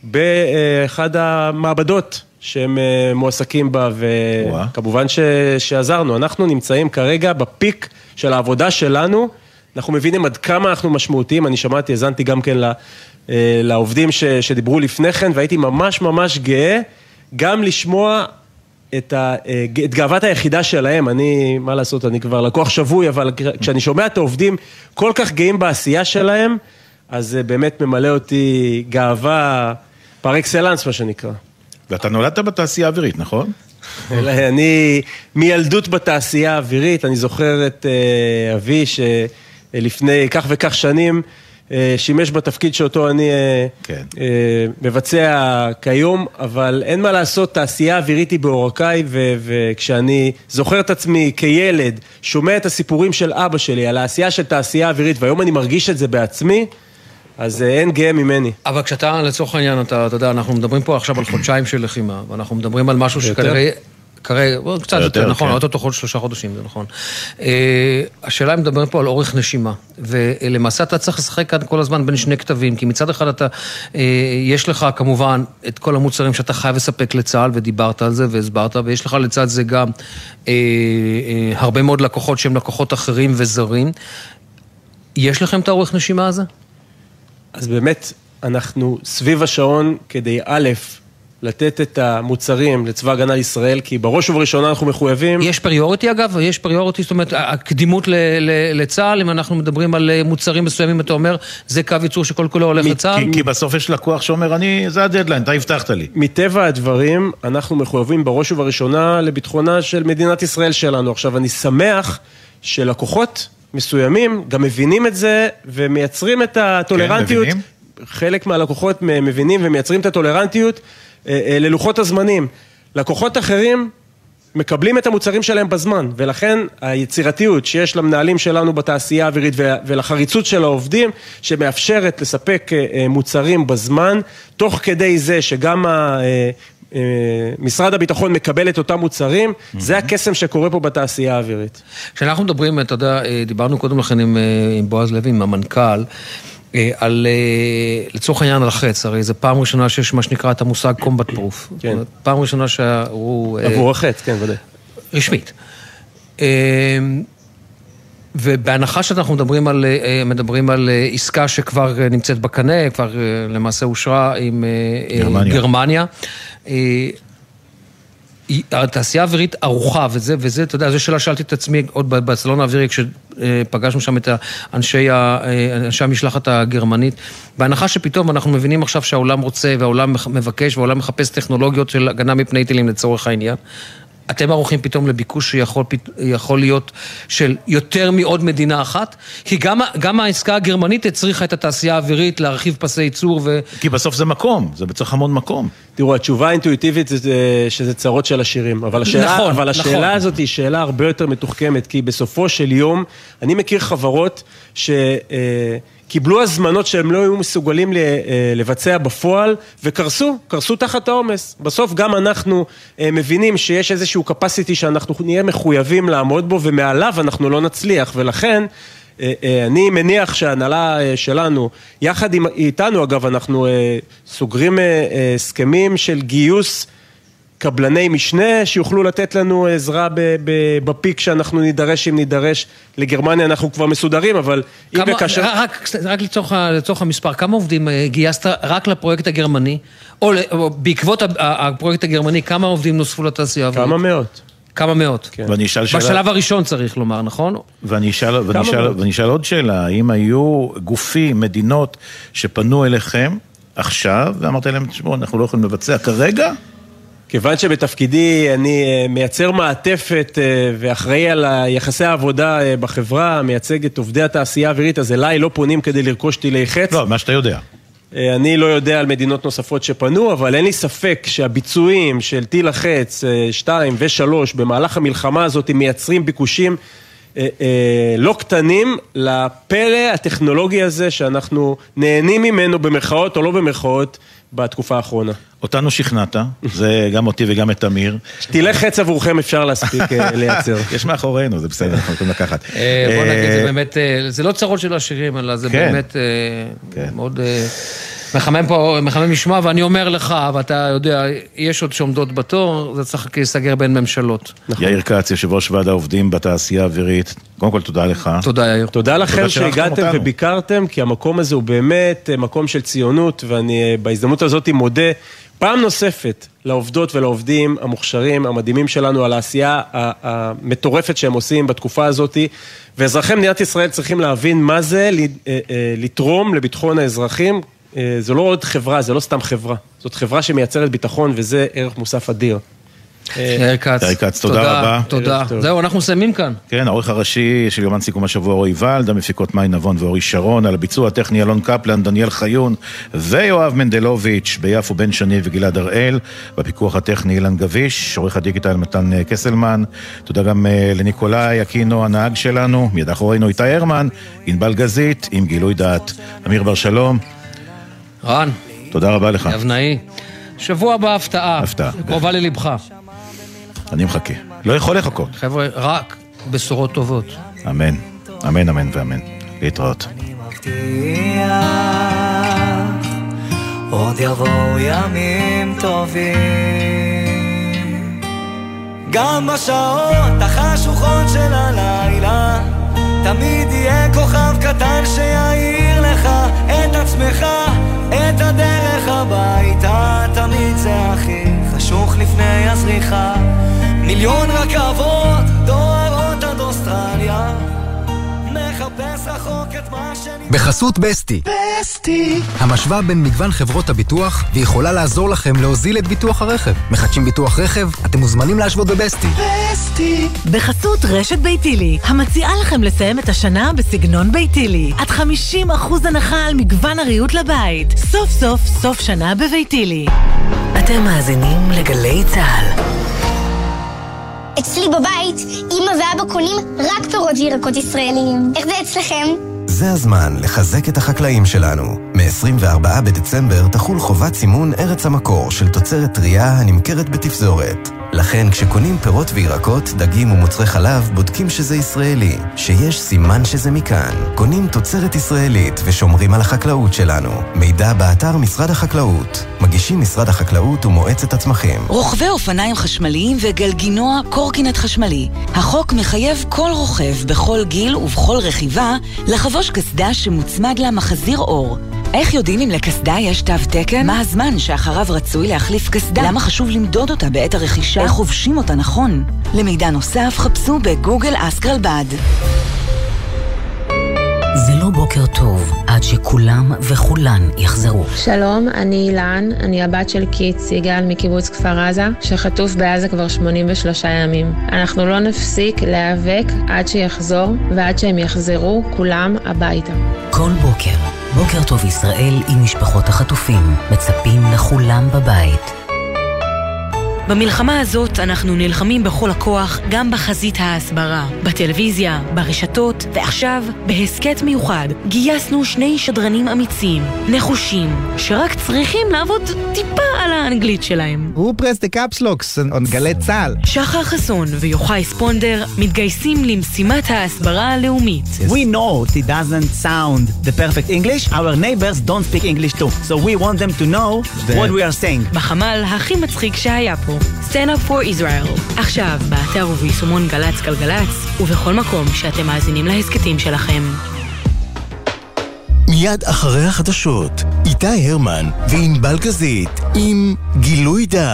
באחד המעבדות שהם אה, מועסקים בה, וכמובן ש... שעזרנו. אנחנו נמצאים כרגע בפיק של העבודה שלנו, אנחנו מבינים עד כמה אנחנו משמעותיים, אני שמעתי, האזנתי גם כן ל... לעובדים ש... שדיברו לפני כן, והייתי ממש ממש גאה גם לשמוע את, ה, אה, את גאוות היחידה שלהם, אני, מה לעשות, אני כבר לקוח שבוי, אבל כשאני שומע את העובדים כל כך גאים בעשייה שלהם, אז זה באמת ממלא אותי גאווה פר אקסלנס, מה שנקרא. ואתה נולדת בתעשייה האווירית, נכון? אני מילדות בתעשייה האווירית, אני זוכר את אה, אבי שלפני כך וכך שנים שימש בתפקיד שאותו אני אה, כן. אה, מבצע כיום, אבל אין מה לעשות, תעשייה אווירית היא בעורקיי, ו- וכשאני זוכר את עצמי כילד, שומע את הסיפורים של אבא שלי על העשייה של תעשייה אווירית, והיום אני מרגיש את זה בעצמי, אז אה, אין גאה ממני. אבל כשאתה, לצורך העניין, אתה, אתה יודע, אנחנו מדברים פה עכשיו על חודשיים של לחימה, ואנחנו מדברים על משהו. שכנראה כרגע, קצת יותר, יותר, נכון, כן. אוטוטו חודש שלושה חודשים, זה נכון. אה, השאלה אם מדברים פה על אורך נשימה, ולמעשה אתה צריך לשחק כאן כל הזמן בין שני כתבים, כי מצד אחד אתה, אה, יש לך כמובן את כל המוצרים שאתה חייב לספק לצה"ל, ודיברת על זה והסברת, ויש לך לצד זה גם אה, הרבה מאוד לקוחות שהם לקוחות אחרים וזרים. יש לכם את האורך נשימה הזה? אז באמת, אנחנו סביב השעון כדי א', לתת את המוצרים לצבא הגנה לישראל, כי בראש ובראשונה אנחנו מחויבים... יש פריוריטי אגב? יש פריוריטי, זאת אומרת, הקדימות ל- ל- לצה"ל, אם אנחנו מדברים על אה, מוצרים מסוימים, אתה אומר, זה קו ייצור שכל כולו הולך לצה"ל? כי, כי בסוף יש לקוח שאומר, אני, זה הדדליין, אתה הבטחת לי. מטבע הדברים, אנחנו מחויבים בראש ובראשונה לביטחונה של מדינת ישראל שלנו. עכשיו, אני שמח שלקוחות מסוימים גם מבינים את זה ומייצרים את הטולרנטיות. כן, מבינים? חלק מהלקוחות מבינים ומייצרים את הטולרנטיות ללוחות הזמנים. לקוחות אחרים מקבלים את המוצרים שלהם בזמן, ולכן היצירתיות שיש למנהלים שלנו בתעשייה האווירית ולחריצות של העובדים, שמאפשרת לספק אה, אה, מוצרים בזמן, תוך כדי זה שגם ה... אה, אה, משרד הביטחון מקבל את אותם מוצרים, זה הקסם שקורה פה בתעשייה האווירית. כשאנחנו מדברים, אתה יודע, אה, דיברנו קודם לכן עם, אה, עם בועז לוי, עם המנכ"ל, אה, על, אה, לצורך העניין על החץ, הרי זו פעם ראשונה שיש מה שנקרא את המושג combat proof. כן. פעם ראשונה שהוא... אה, עבור החץ, כן, ודאי. רשמית. אה, ובהנחה שאנחנו מדברים על, אה, מדברים על אה, עסקה שכבר אה, נמצאת בקנה, כבר אה, למעשה אושרה עם אה, גרמניה. גרמניה, אה, התעשייה האווירית ערוכה, וזה, וזה, אתה יודע, זו שאלה שאלתי את עצמי עוד בסלון האווירי, כשפגשנו שם את אנשי, ה- אנשי המשלחת הגרמנית. בהנחה שפתאום אנחנו מבינים עכשיו שהעולם רוצה, והעולם מבקש, והעולם מחפש טכנולוגיות של הגנה מפני טילים לצורך העניין. אתם ערוכים פתאום לביקוש שיכול להיות של יותר מעוד מדינה אחת? כי גם, גם העסקה הגרמנית הצריכה את התעשייה האווירית להרחיב פסי ייצור ו... כי בסוף זה מקום, זה צריך המון מקום. תראו, התשובה האינטואיטיבית זה שזה צרות של עשירים, אבל השאלה, נכון, אבל השאלה נכון. הזאת היא שאלה הרבה יותר מתוחכמת, כי בסופו של יום, אני מכיר חברות שקיבלו הזמנות שהם לא היו מסוגלים אה, לבצע בפועל, וקרסו, קרסו תחת העומס. בסוף גם אנחנו אה, מבינים שיש איזשהו capacity שאנחנו נהיה מחויבים לעמוד בו, ומעליו אנחנו לא נצליח, ולכן... אה, אני מניח שההנהלה שלנו, יחד עם, איתנו אגב, אנחנו סוגרים הסכמים של גיוס קבלני משנה שיוכלו לתת לנו עזרה ב- ב- בפיק שאנחנו נידרש אם נידרש. לגרמניה אנחנו כבר מסודרים, אבל אם כמה, וכאשר... רק, רק לצורך, לצורך המספר, כמה עובדים אה, גייסת רק לפרויקט הגרמני, או, או בעקבות הפרויקט הגרמני, כמה עובדים נוספו לתעשייה האווירית? כמה מאות. כמה מאות. כן. ואני אשאל שאלה... בשלב הראשון צריך לומר, נכון? ואני אשאל, ואני, כמה אשאל? ואני אשאל עוד שאלה, האם היו גופים, מדינות, שפנו אליכם עכשיו, ואמרתם להם, תשמעו, אנחנו לא יכולים לבצע כרגע? כיוון שבתפקידי אני אה, מייצר מעטפת אה, ואחראי על יחסי העבודה אה, בחברה, מייצג את עובדי התעשייה האווירית, אז אליי לא פונים כדי לרכוש טילי חץ. לא, מה שאתה יודע. אני לא יודע על מדינות נוספות שפנו, אבל אין לי ספק שהביצועים של טיל החץ 2 ו-3 במהלך המלחמה הזאת מייצרים ביקושים לא קטנים לפלא הטכנולוגי הזה שאנחנו נהנים ממנו במרכאות או לא במרכאות בתקופה האחרונה. אותנו שכנעת, זה גם אותי וגם את תמיר. טילי חץ עבורכם אפשר להספיק אה, לייצר. יש מאחורינו, זה בסדר, אנחנו יכולים לקחת. אה, בוא נגיד, זה אה, באמת, זה לא צרות של עשירים, אלא זה כן. באמת אה, מאוד מחמם פה, מחמם לשמוע, ואני אומר לך, ואתה יודע, יש עוד שעומדות בתור, זה צריך להיסגר בין ממשלות. יאיר כץ, יושב ראש ועד העובדים בתעשייה האווירית, קודם כל תודה לך. תודה יאיר. תודה לכם שהגעתם. וביקרתם, כי המקום הזה הוא באמת אה, מקום של ציונות, ואני אה, בהזדמנות הזאת מודה פעם נוספת לעובדות ולעובדים המוכשרים, המדהימים שלנו, על העשייה המטורפת שהם עושים בתקופה הזאת, ואזרחי מדינת ישראל צריכים להבין מה זה אה, לתרום לביטחון האזרחים. אה, זו לא עוד חברה, זה לא סתם חברה, זאת חברה שמייצרת ביטחון, וזה ערך מוסף אדיר. יאיר כץ. יאיר כץ, תודה רבה. תודה. זהו, אנחנו מסיימים כאן. כן, העורך הראשי של יומן סיכום השבוע אורי ולד, המפיקות מאי נבון ואורי שרון, על הביצוע הטכני אלון קפלן, דניאל חיון ויואב מנדלוביץ', ביפו בן שני וגלעד הראל, בפיקוח הטכני אילן גביש, עורך הדיגיטל מתן אה, קסלמן, תודה גם אה, לניקולאי אקינו הנהג שלנו, מיד אחורינו איתי הרמן, ענבל גזית, עם גילוי דעת. אמיר בר שלום, רן, תודה רבה לך. אבנאי. שבוע הבא הפתעה. הפתעה. קרובה ללבך. אני מחכה. לא יכול לחכות. חבר'ה, רק בשורות טובות. אמן. אמן, אמן ואמן. להתראות. עוד יבואו ימים טובים. גם בשעות החשוכות של הלילה, תמיד יהיה כוכב קטן שיעיר את עצמך, את הדרך הביתה. תמיד זה הכי חשוך לפני הזריחה. מיליון רכבות דוהרות עד אוסטרליה. בחסות בסטי. בסטי. המשוואה בין מגוון חברות הביטוח, ויכולה לעזור לכם להוזיל את ביטוח הרכב. מחדשים ביטוח רכב? אתם מוזמנים להשוות בבסטי. בסטי. בחסות רשת ביתילי, המציעה לכם לסיים את השנה בסגנון ביתילי. עד 50% הנחה על מגוון הריהוט לבית. סוף סוף סוף שנה בביתילי. אתם מאזינים לגלי צה"ל. אצלי בבית, אמא ואבא קונים רק פירות וירקות ישראליים. איך זה אצלכם? זה הזמן לחזק את החקלאים שלנו. מ-24 בדצמבר תחול חובת סימון ארץ המקור של תוצרת טרייה הנמכרת בתפזורת. לכן כשקונים פירות וירקות, דגים ומוצרי חלב, בודקים שזה ישראלי, שיש סימן שזה מכאן. קונים תוצרת ישראלית ושומרים על החקלאות שלנו. מידע באתר משרד החקלאות. מגישים משרד החקלאות ומועצת הצמחים. רוכבי אופניים חשמליים וגלגינוע קורקינט חשמלי. החוק מחייב כל רוכב בכל גיל ובכל רכיבה לחבוש קסדה שמוצמד לה מחזיר אור. איך יודעים אם לקסדה יש תו תקן? מה הזמן שאחריו רצוי להחליף קסדה? למה חשוב למדוד אותה בעת הרכישה? איך חובשים אותה נכון? למידע נוסף חפשו בגוגל אסק רלב"ד. זה לא בוקר טוב עד שכולם וכולן יחזרו. שלום, אני אילן, אני הבת של קיט סיגל מקיבוץ כפר עזה, שחטוף בעזה כבר 83 ימים. אנחנו לא נפסיק להיאבק עד שיחזור, ועד שהם יחזרו כולם הביתה. כל בוקר, בוקר טוב ישראל עם משפחות החטופים, מצפים לכולם בבית. במלחמה הזאת אנחנו נלחמים בכל הכוח גם בחזית ההסברה, בטלוויזיה, ברשתות, ועכשיו, בהסכת מיוחד, גייסנו שני שדרנים אמיצים, נחושים, שרק צריכים לעבוד טיפה על האנגלית שלהם. הוא פרס דה קפסלוקס, on גלי צה"ל. שחר חסון ויוחאי ספונדר מתגייסים למשימת ההסברה הלאומית. We know it doesn't sound the perfect English, our neighbors don't speak English too, so we want them to know what we are saying. בחמ"ל הכי מצחיק שהיה פה, Stand Up for Israel. עכשיו, באתר וביישומון גל"צ גלגלצ, ובכל מקום שאתם מאזינים להסכתים שלכם. מיד אחרי החדשות, איתי הרמן וענבל גזית עם גילוי דעת.